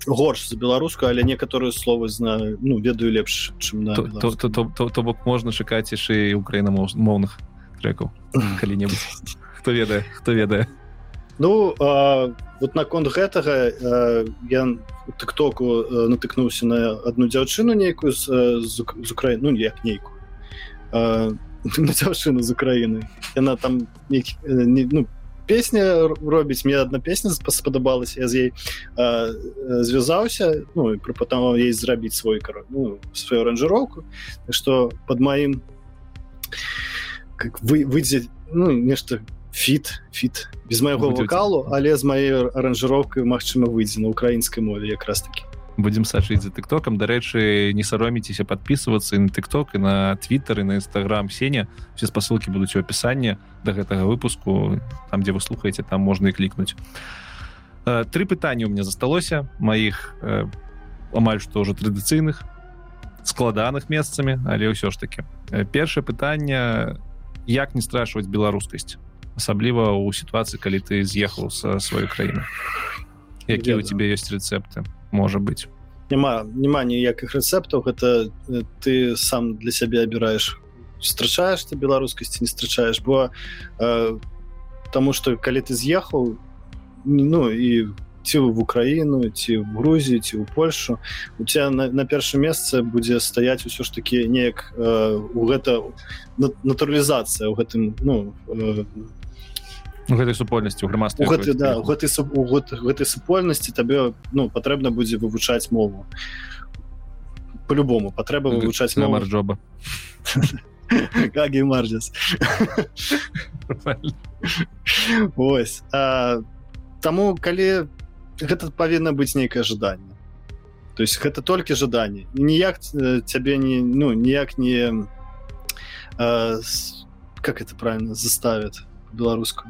горш за беларускую але некаторыя словы знаю ну ведаю лепш чым на то бок можна чакаць яшчэ украінамоўных трекаў калі-небудзь хто ведае хто ведае ну а, вот наконт гэтага я тыктоку натыкнуўся на одну дзяўчыну нейкую з, з, з украіны ну як нейкую дзяўчыну з украіны. Яна там нейкі, не, ну песня робіць мне одна песня спадабалася я з ей звязаўся ну і прапатаваў ей зрабіць свой кар ну, сваю аранжыроўку. Что под маім вы выйдзе ну нешта фіт фіт. Без майго вокалу але з маёй аранжыроўкай Мачыма выйдзе. На украінскай мове якраз таки будем сачыць за тыктокам дарэчы не сароміцеся подписываться на тыкток і на твиттер і на нстаграм сеня все спасылки будуць у опісанні до гэтага выпуску. Там где вы слухаете там можна і клікнуть э, три пытання у меня засталося. Маіх э, амаль што ўжо традыцыйных складаных месцамі але ўсё ж таки э, першае пытанне. Як не страшваць беларускасць асабліва ў сітуацыі калі ты з'ехаў са сваёй краіны якія у тебе ёсць рэцэпты можа быть. Няма няма ніякіх рэцэптаў гэта э, ты сам для сябе абіраеш страчаеш ты беларускасці не страчаеш бо э, тому что калі ты з'ехаў ну і ці в украіну ці в грузію ці ў польшу у тебя на, на першае месца будзе стаять усё ж таки неяк э, у гэта натуралізацыя ў гэтым ну э, гэтай супольнасці грамадства гэты, да, гэтай, гэтай супольнасці табе ну патрэбна будзе вывучаць мову. По-любому патрэба вывучаць на марджоба как і марджас ось таму калі гэта павінна быць нейкае жаданне. То есть гэта толькі жаданне. Ніяк цябе не ну ніяк не как это правильно заставят беларуску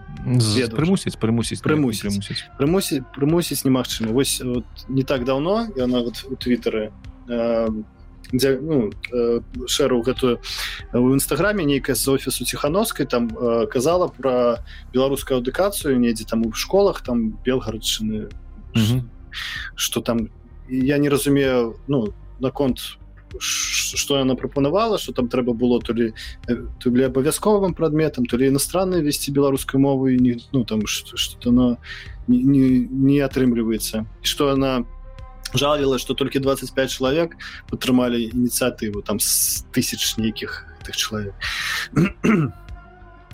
прымусіць прымусіць прымусіць прымусіць прымусіць немагчыма вось вот, не так давно яна вот у твиттары э, ну, э, шэру гэтую у нстаграме нейкая з офісу ціхановскай там э, казала про беларускую адукацыю недзе там у школах там белгарадчыны что там я не разумею ну наконт что яна прапанавала что там трэба было то ли то ли абавязковым прадметам то ли иностранной весці беларускай мовы не ну там что она не, не, не атрымліваецца что она жалела что только 25 чалавек падтрымалі ініцыятыву там с тысяч нейкіх тых чалавек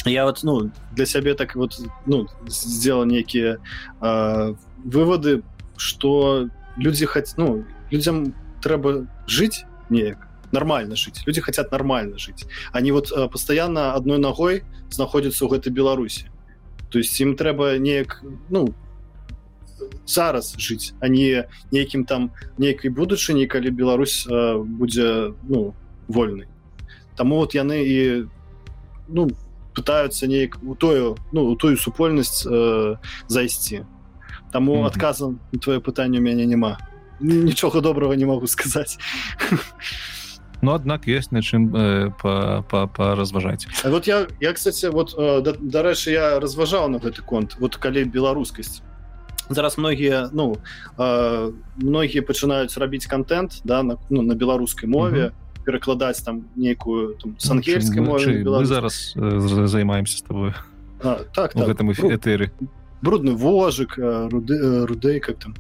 я вот ну для сябе так вот ну сделал некіе выводы что людзі хаць ну людзям трэба жыць неяк нормально жить. Люди хотят нормально жить. Они вот э, постоянно одной ногой знаходятся у гэтай беларуси. То есть им трэба неяк ну зараз жить они нейкім там нейкай будучыні калі Беларусь э, будзе ну вольны тому вот яны і ну пытаются неяк у тою ну у тую супольнасць э, зайсці. Таму mm -hmm. адказам твоё пытанне у мяне няма нічога добрага не могу сказаць Ну аднак ёсць на чым э, паразважаць па, па вот я я кстати вот э, дарэчы я разважаў на гэты конт вот калі беларускасць зараз многія ну э, многія пачынаюць рабіць контент да на, ну, на беларускай мове mm -hmm перакладаць там нейкую с ангельскай ну, мы зараз э, займаемся с тобой а, так, так. гэтым этэры брудны вожык руды рудэй как там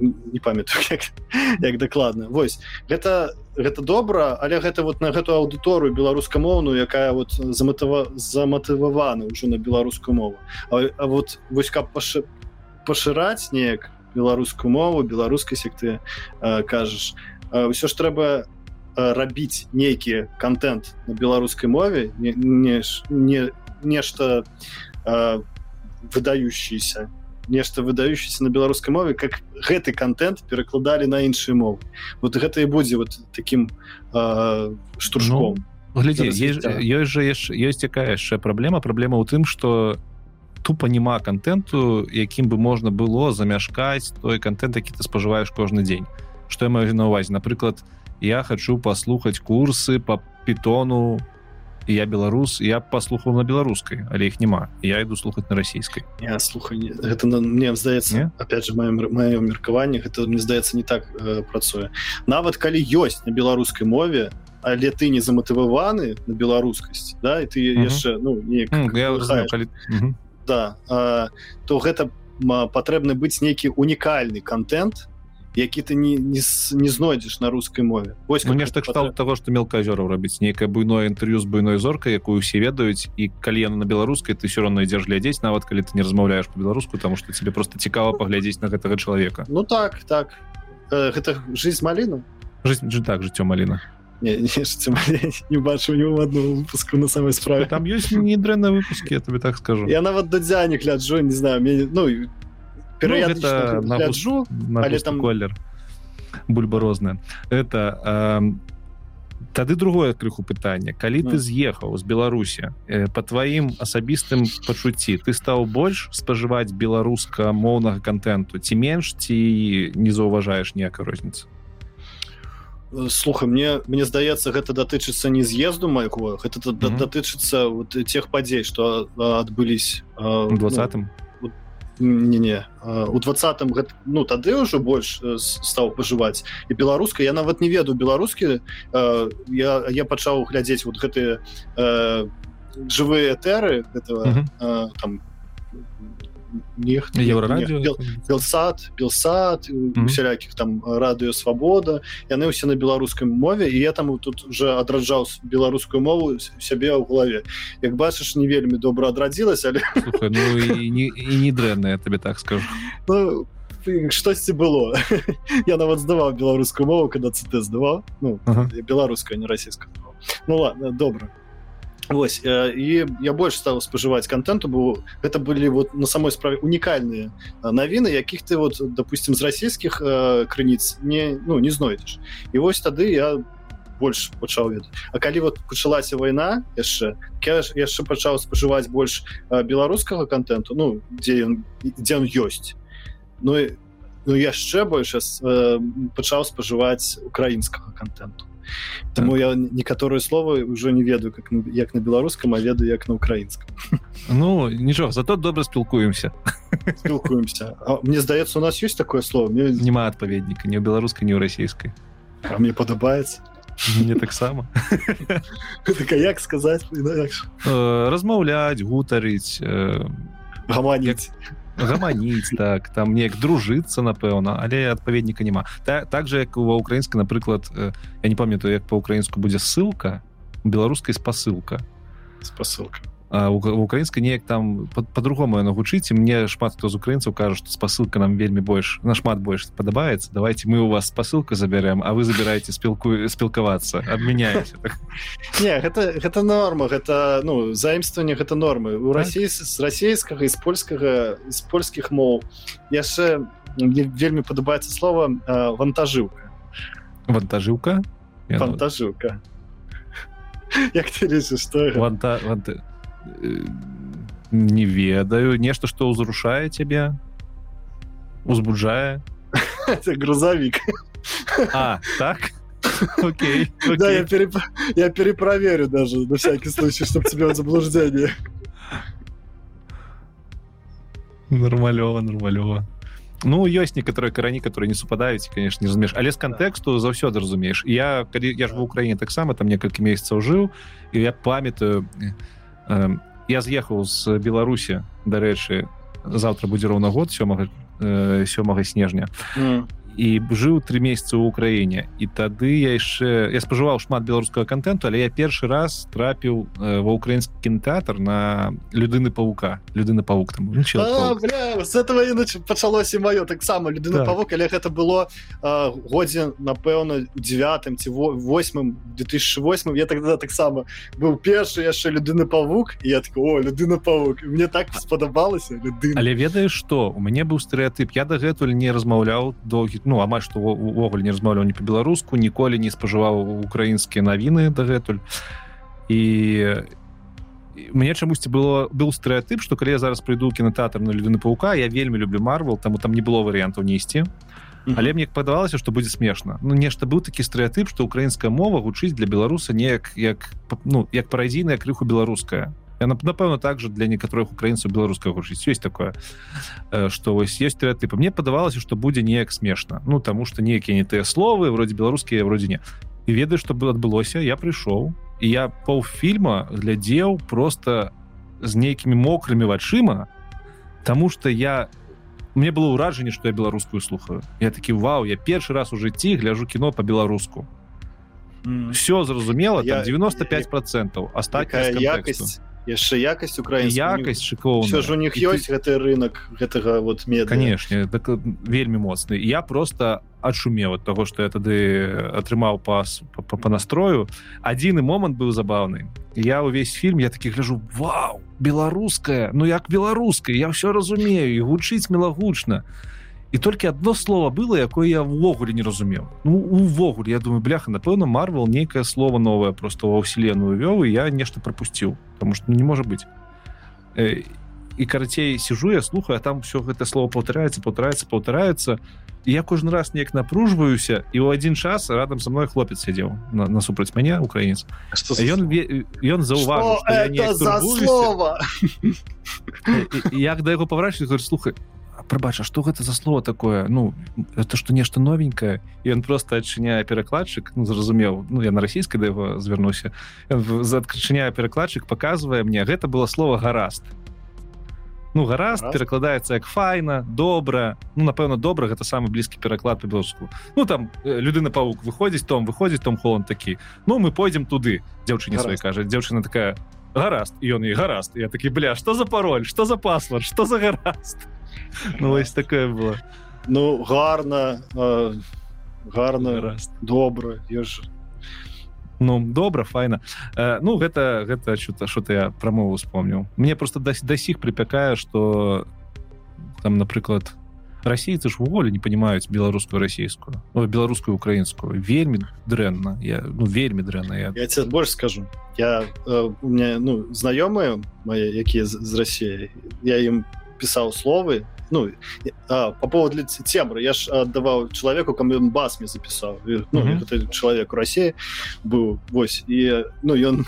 не памятаю як, як дакладна Вось гэта гэта добра але гэта вот на гэту аўдыторыю беларускамоўную якая вот заматыва заматывавана ўжо на беларускую мову. А, а вот вось каб паш... пашыраць неяк беларускую мову беларускай секты кажаш ўсё ж трэба рабіць нейкі контент на беларускай мове не, не, не нешта выдающийся нешта выдающийся на беларускай мове как гэты контент перакладалі на іншыя мовы вот гэта і будзе вот таким штуржком ну, глядзі ёсць же ёсць якая яшчэ праблема. Праблема ў тым что тупо няма контенту якім бы можна было замяшкаць той контент які ты спажываешь кожны дзень. Что я маю на увазе напрыклад я хочу паслухаць курсы по питону я беларус я паслухаў на беларускай але іх няма я иду слухаць на расійскай я слухай гэта мне здаецца не? опять же маем маё меркаванне гэта мне здаецца не так э, працуе нават калі ёсць на беларускай мове але ты не заматываваны на беларускасць да і ты яшчэ ну не калі... да а, то гэта патрэбны быць нейкі унікальны контент які ты не не, не знойдзеш на рускай мове. Вось ну, нешта кшталт того что мелказёраў рабіць нейкае буйное інтэрв'ю з буйной зоркай якую усе ведаюць і калі яна на беларускай ты все равно ідзеш глядзець нават калі ты не размаўляешь по-беларуску тому что тебе просто цікава паглядзець на гэтага чалавека ну так так. Э, гэта жизнь маліну жизнь так жыццё маліна не, не, не, не бачу не одну выпуску на самой справе. Там ёсць не дрэнна выпуске я тебе так скажу. Я нават дадзя не гляджу не знаю мне, ну перыядычна ну, гляджу але там колер. Бульбарозная это э, тады другое крыху пытанне. Калі ты з'ехаў з беларусі э, по тваім асабістым пачуцці ты стаў больш спажываць беларуска-моўнага контенту ці менш ці не заўважаеш ніякай розніцы? Слуха мне мне здаецца гэта датычыцца не з'езду майго гэта mm -hmm. датычыцца вот тех падзей что адбылись двадцатым ну, не не у двадцатым ну тады ўжо больш стаў пажываць і беларуска я нават не ведаю беларускі я я пачаў глядзець вот гэтыя жывыя тэры этого там белсад белсад усялякіх там радыё свабода яны ўсе на беларускай мове і я там тут уже адраджаў беларускую мову сябе ў галаве як бачыш не вельмі добра адрадзілася але ну, і не дрэнная табе так скажу. Ну, штосьці было? Я нават здаваў беларускую мову когда ц здаваў ну, ага. беларуская не расійская ну ладно добра Вось і я больш стаў спажываць контенту бо гэта былі вот на самой справе унікальныя навіны якіх ты вот допустим з расійскіх э, крыніц не ну не знойдзеш і вось тады я больш пачаў ведаць А калі вот пачалася вайна яшчэ я яшчэ пачаў спажываць больш беларускага контенту ну дзе ён дзе ён ёсць Ну і ну яшчэ больш э, пачаў спажываць украінскага контенту Таму так. я некаторыя словы ўжо не ведаю как як на беларускам а ведаю як на украінскам Ну нічога зато добра спілкуемся спілкуемся Мне здаецца у нас ёсць такое слово? Мне... няма адпаведніка не ў беларускай не ў расійскай А мне падабаецца мне таксама як сказаць размаўляць гутарыць гаманіць гаманіць так там неяк дружыцца напэўна але адпаведніка няма. Та, так же як ва украінскай напрыклад я не памятаю як па-украінску будзе ссылка беларускай спасылка. Спасылка украінскай неяк там по-другому -по яно гучыць мне шмат хто з украінцаў кажа што спасылка нам вельмі больш нашмат больш падабаецца давайте мы у вас спасылку забярем а вы забіраеце спілку спілкавацца абмяняеце так. не гэта гэта норма гэта ну заімстваванне гэта нормы. У так? рассі з расійскага з польскага з польскіх моў яшчэ вельмі падабаецца слова вантажыўка вантажыўка вантажыўка як ты лічыш што ванта ванта не ведаю нешта што ўзрушае цябе узбуджае это грузовик а так окей, окей. да я, переп... я перепроверю даже на всякий случай чтобы тебе заблуждение нормалёва нормалёва Ну ёсць некаторыя карані которые не супадаюць конечно не разумееш але з кантэксту заўсёды разумееш я калі я ж в Украіне таксама там некалькі месяцаў жыў і я памятаю э, я з'ехаў з беларусі дарэчы завтра будзе роўна год сёмага э, сёмага снежня. Mm і жыў три месяцы ў Украіне і тады я яшчэ я спажываў шмат беларускага контенту але я першы раз трапіў э, ва украінскі кінотэатр на людыны паука людына паук там ну, с этого пачалося маё таксама людына так. павук але гэта было годзе напэўна девятым ці восьмым 2008 я тогда таксама быў першы яшчэ людыны павук і я такого людына павук мне так спадабалася але ведаеш что у мяне быў стэеатып я дагэтуль не размаўляў доўгі ну амаль што увогуле не размаўляў не по-беларуску ніколі не спажываў украінскія навіны дагэтуль. І мне чамусьці было быў стэеатып што калі я зараз прыйду кінотэатр на людыны паука я вельмі люблю марвал таму там не было варыянтаў несці але мне падавалася што будзе смешна ну нешта быў такі стэеатып што украінская мова гучыць для беларуса неяк як ну як парадзійная крыху беларуская напэўна также для некаторых украінцаў беларускага гучыць ёсць такое что вось есть стэеатыпы мне падавалася что будзе неяк смешна ну таму что некія не тыя словы вроде беларускія вроде не. І ведаеш что бы адбылося я прыйшоў і я паўфільма глядзеў просто з нейкімі мокрымі вачыма Таму что я мне было ўражанне что я беларускую слухаю. Я такі вау я першы раз у жыцці гляжу кіно по-беларуску все зразумела я, 95 процентов астатняя якасць яшчэ якасць украінская якасць шыкоўна все ж у них ёсць ты... гэты рынок гэтага вот меда канешне так вельмі моцны. Я просто адшумеў ад таго што я тады атрымаў пас по, по, по настрою. Адзіны момант быў забаўны. Я ўвесь фільм я такі гляжу Вау беларуская ну як беларускай я ўсё разумею і гучыць мелагучна і толькі одно слово было якое я ввогуле не разумеў. Ну увогуле я думаю бляха напэўна марвел нейкае слово новое просто ва вселенную вёў і я нешта пропусціў потому что ну, не можа быть э, і карацей сижу я слухаю а там все гэта слово паўтараецца паўтараецца паўтараецца. Я кожны раз неяк напружваюся і ў адзін час радам со мной хлопец сядзеў на, насупраць мяне украінец. Ён ён заўважыў як да яго паврачы слухай прабача что гэта за слово такое? Ну это что нешта новенькое? І он просто адчыняе перакладчык ну, зразумеў ну я на расійскай да яго звярнуся адчыняе перакладчык показывае мне гэта было слово гараст ну гараст перакладаецца як файна добра ну напэўна добра гэта самы блізкі пераклад по-белску ну там людына паук выходзіць том выходзіць том холон такі. Ну мы пойдзем туды дзяўчыне свай кажа. Дзяўчына такая гараст ён і гараст я такі бля что за пароль? Что за паспорт? Что за гараст ну вось такое было ну гарна гарна раз добра я ж ну добра файна э, ну гэта гэта что-то что-то я прамову вспомніў мне просто да да сіх припякае что там напрыклад расейцы ж уволі не понимаюць беларускую расійскую ну, беларускую украінскую вельмі дрэнна я ну вельмі дрэнна я, я тебе больше скажу. Я э, у меня ну знаёмыя мои якія з, з Россией я ім пісаў словы. Ну а, по поводу тембры я ж аддаваў человеку кому ён бас мне запісаў ну, mm -hmm. человек у России быў вось. І ну ён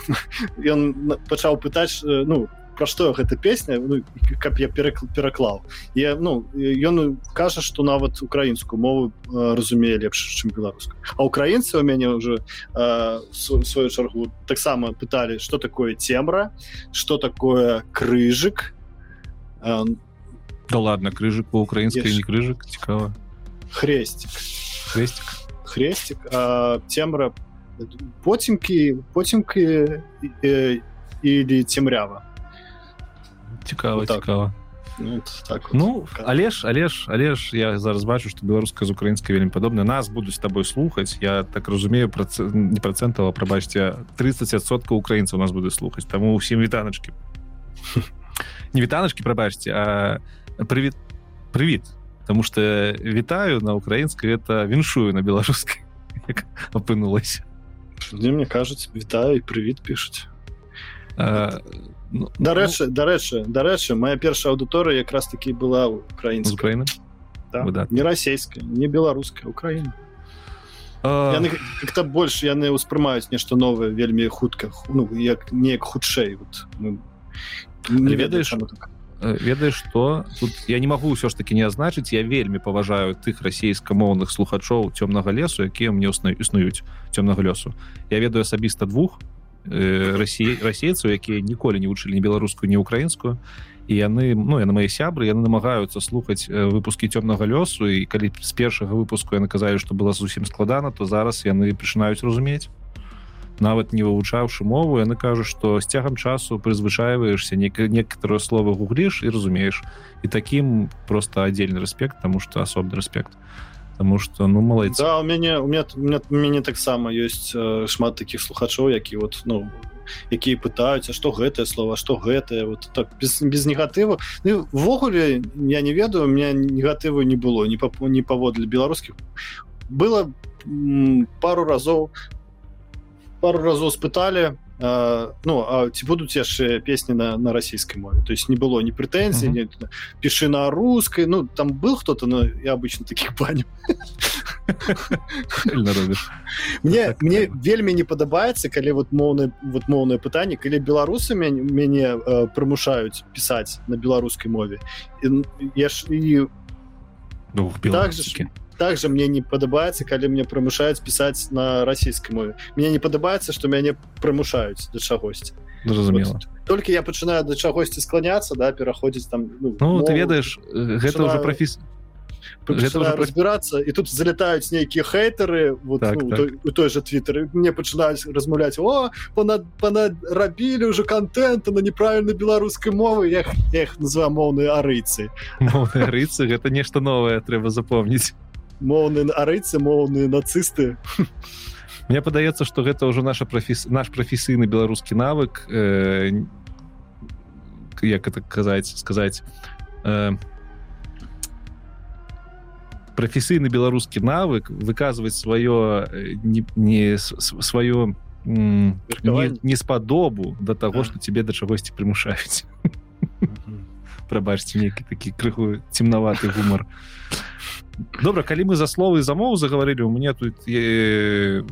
ён пачаў пытаць ну про што гэта песня ну, каб я пераклаў я ну ён кажа что нават украінскую мову разумее лепш чым беларускую а украінцы у мяне уже сваю чаргу таксама пыталі что такое тембра что такое крыжык Да ладно крыжык по-украінскай не крыжык цікава хрестик. Хрестик? Хрестик цемра поцемкі поцемкі или цемрява цікава так. цікава ну, так вот. ну але ж але ж але ж я зараз бачу что беларуска з украінскай вельмі падобна нас будуць тобой слухаць я так разумею прац... не процентова прабачце 30соткаў украінцаў нас буду слухаць таму усім вітаначки не вітаначки прабачце а прывіт прывіт потому что вітаю на украінскай это віншую на беларускай апынулася мне кажуць вітаю і прывіт пішуць ну, дарэчы ну... дарэчы дарэчы моя першая аўдыторыя якраз таки была украінская украины? Да. не расійская не беларуская украина как-то больш яны ўспрымаюць нешта новае вельмі хутка ну як неяк хутчэй вот мы не ведаеш ведаеш что тут я не могу ўсё ж таки не азначыць я вельмі паважаю тых расійскамоўных слухачоў цёмнага лесу якія мне існуюць цёмнага лёсу я ведаю асабіста двух э, Росі расейцаў якія ніколі не вучылі не беларускую не украінскую. І яны ну я на мои сябры яны намагаюцца слухаць выпускі цёмнага лёсу і калі з першага выпуску яны казалі што было зусім складана то зараз яны пачынаюць разумець нават не вывучаўшы мову яны кажуць што з цягам часу прызвычайваешься нек некаторыя словы гугліш і разумееш. І такім просто аддзельны рэспект тому что асобны рэспект. Таму что ну малайца да, у мяне у меня мяне таксама ёсць э, шмат таких слухачоў які вот ну якія пытаюцца что гэтае слово что гэтае вот так без, без негатыву. Ввогуле ну, я не ведаю у меня негатыву не было не па не паводле беларускіх. Было пару разоў пару разоў спыталі ну а ці будуць яшчэ песні на на расійскай мове? То есть не было ні прэтэнзій uh -huh. пішы на рускай ну там был кто-то но я обычно таких паню мне так, мне вельмі не падабаецца калі вот моўны вот моўнае пытанне калі беларусы мяне прымушаюць пісаць на беларускай мове. Я ж і ну, так же также мне не падабаецца калі мне прымушаюць пісаць на расійскай мове. Мне не падабаецца што мяне прымушаюць да чагосьці зразумела вот, только я пачынаю да чагосьці скланяцца да пераходзіць там ну, ну ты ведаеш гэта уже професі разбираться і тут залетаюць нейкія хейтары вот так, ну, так. Той, у той же твиттер мне пачынаюць размаўляць о понад понад рабілі уже контента на неправільна беларускай мовы я эх назва моўныя арыцы рыцы гэта нешта новое трэба запомніць моўны арыцы моўныя нацысты. Мне падаецца што гэта ўжо наша професі наш прафесійны беларускі навык э, як это казаць сказаць э, прафесійны беларускі навык выказваць сваё э, не, не сваё неспадобу не да таго што тебе да чагосьці прымушаюць. Прабачце нейкі такі крыху цемнаваты гумар добра калі мы за словы замоў загаварылі у мне тут е...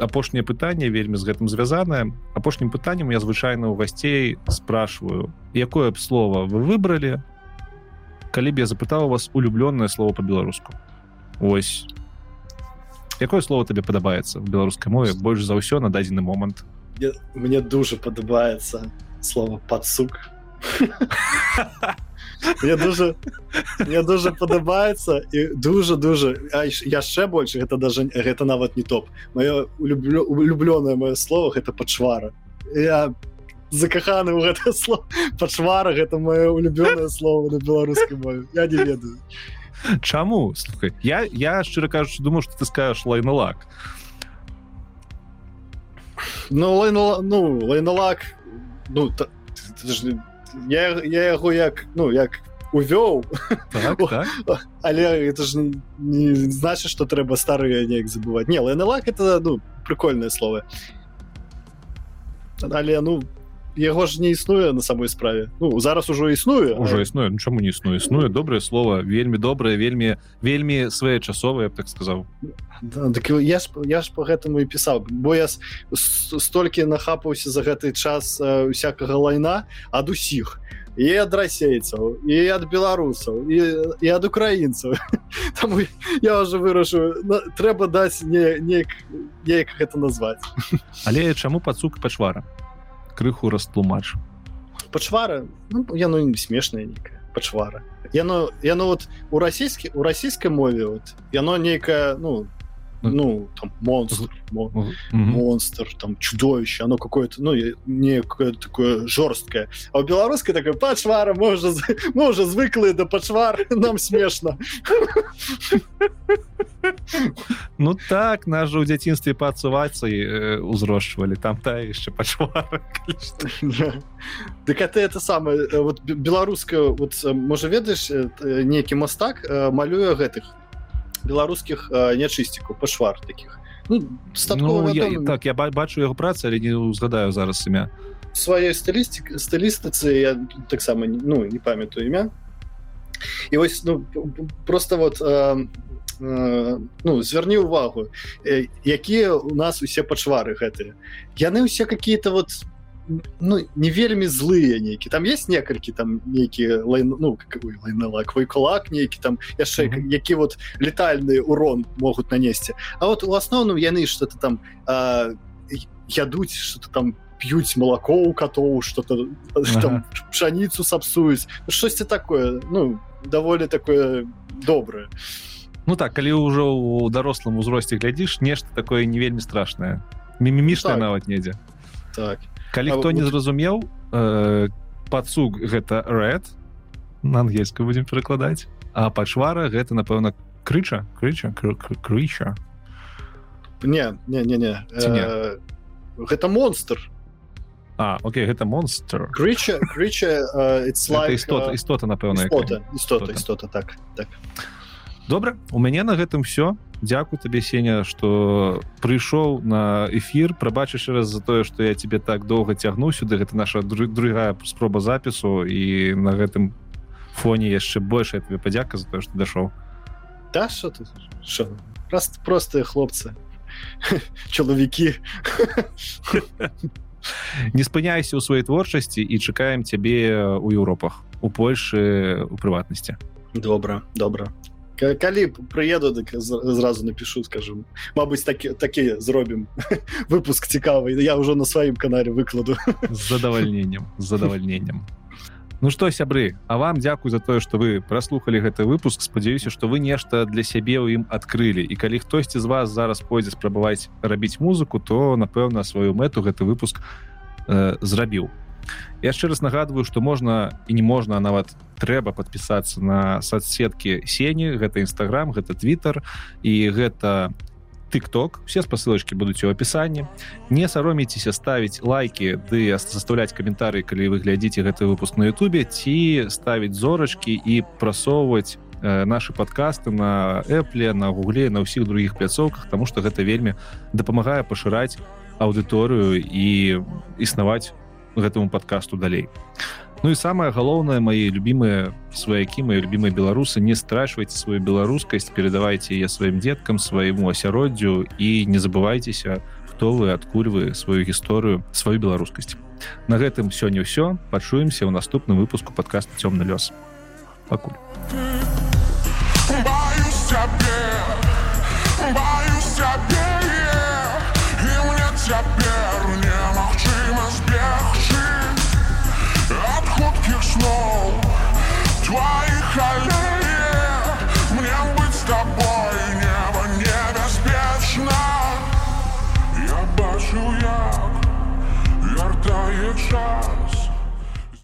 апошняе пытанне вельмі з гэтым звязанае. Апошнім пытаннем я звычайна ў гасцей спрашиваю якое б слово вы выбралі калі б я запытаў вас улюблёнае слово по-беларуску ось. Якое слово табе падабаецца в беларускай мове? Больш за ўсё на дадзены момант. Мне дуже падабаецца слово подсук мне дуже мне дуже падабаецца і дуже дуже яшчэ больш гэта даже гэта нават не топ. Маё люблю улюблёное мое слово это пачвара я закаханы ў гэта слово. Пачвара гэта маё улюбёное слово на беларускай мове я не ведаю. Чаму слухай я я шчыра кажучы думаю что ты скажешь лайналак ну лайна, ну лайналак ну та, я, я яго як ну як увёў. Так, так. але это ж не, значит что трэба старыя неяк забывать. Не лайналак это ну прикольное слово. Але ну яго ж не існуе на самой справе. Ну зараз ужо існуе уже а... існуе ну, чаму не існуе існуе добрае слово вельмі добрае вельмі вельмі своечасовае так сказаў да, так я ж я ж по гэтаму і пісаў. Бо я столькі нахапаўся за гэты час усякага лайна ад усіх. І ад расейцаў і ад беларусаў і, і ад украінцаў. Там я уже вырашу трэба даць не неяк неяк гэта назваць. Але чаму пацук пачвара крыху растлумач пачвара ну, яно не смешная нейкая пачвара. Яно яно вот у расійскі у расійскай мове вот яно нейкая ну ну там монстр монстр там чудовище оно какое-то ну не какое-то такое жорсткое а у беларускай такой пачвара мы уже мы уже звыклые до пачвар нам смешно ну так нас же у дзяцінстве пацувацца і узрошчвалі там та яшчэ пачвара дык это это самое вот беларуская вот можа ведаеш нейкі мастак малюе гэтых беларускіх нячысцікаў пашвар таких. Ну, ну, я, так я бачу яго працы але не узгадаю зараз імя. Сваёй стылістик стылістыцы я таксама ну не памятаю імя і вось ну просто вот э, э, ну звярні увагу э, якія у нас усе пачвары гэтыя. Яны ўсе какие-то вот ну не вельмі злыя нейкі там есть некалькі там нейкі лайн ну лайнлак кулак нейкі там яшчэ mm -hmm. які вот летальны урон могуць нанесці А вот у асноўным яны что-то там э, ядуць что-то там п'юць малако у катоў что-то ага. пшаніцу сапсуюць штосьці такое ну даволі такое добрае Ну так калі ўжо у дарослым узросце глядзіш нешта такое не вельмі страшнае мімімішна так. нават недзе так Калі хто не зразумеў э, пацук гэта red на ангельскую будзем перакладаць а пачвара гэта напэўна крыча. Крыча? Крыча. Не не не не. Э, гэта монстр. А окей гэта монстр. Крыча крыча істота істота напэўна істота істота. так так добра у мяне на гэтым все Дякую табе сеня что прыйшоў на эфир прабачыш раз за тое что я тебе так доўга цягну. Сюды гэта наша другая спроба запісу. І на гэтым фоне яшчэ больш тебе падзяка за тое что дашоў да что ты шо? просто простые хлопцы. Чалавекі не спыняйся ў сваёй творчасці і чакаем цябе ў Еўропах у Польшы у прыватнасці. Добра добра калі прыеду дык зразу напишу скажем. Мабыць такі такі зробім выпуск цікавы я ўжо на сваім канале выкладу. З задавальненнем з задавальненнем Ну што сябры А вам дзякуй за тое што вы праслухалі гэты выпуск. Спадзяюся што вы нешта для сябе ў ім адкрылі і калі хтосьці з вас зараз пойдзе спрабаваць рабіць музыку то напэўна сваю мэту гэты выпуск э, зрабіў яшчэ раз нагадываю что можна і не можна нават трэба подпісацца на соцсеткі сені. Гэта нстаграм гэта twitter і гэта тыкток все спасылочки будуць у опісанні не саромейцеся ставіць лайки ды заставляць каментары калі вы глядзіце гэты выпуск на Ютубе ці ставіць зорачки і прасоўваць наши подкасты на Apple на гугле на ўсіх других пляцоўках тому что гэта вельмі дапамагае пашыраць аўдыторыю і існаваць гэтаму подкасту далей. Ну і самое галоўнае мои любимые сваякі мои любимые беларусы не страчвайте сваю беларускасць передавайте я сваім деткам свайму асяроддзю і не забывайтеся хто вы адкуль вы сваю гісторыю сваю беларускасць. На гэтым сёння ўсё. Пачуемся ў наступным выпуску подкаст цёмны лёс пакуль. Боюсь, боюсь, боюсь, боюсь, боюсь, боюсь, боюсь, твоих аллее. Мне быть с тобой небо небеспечно. Я бачу, як вертає час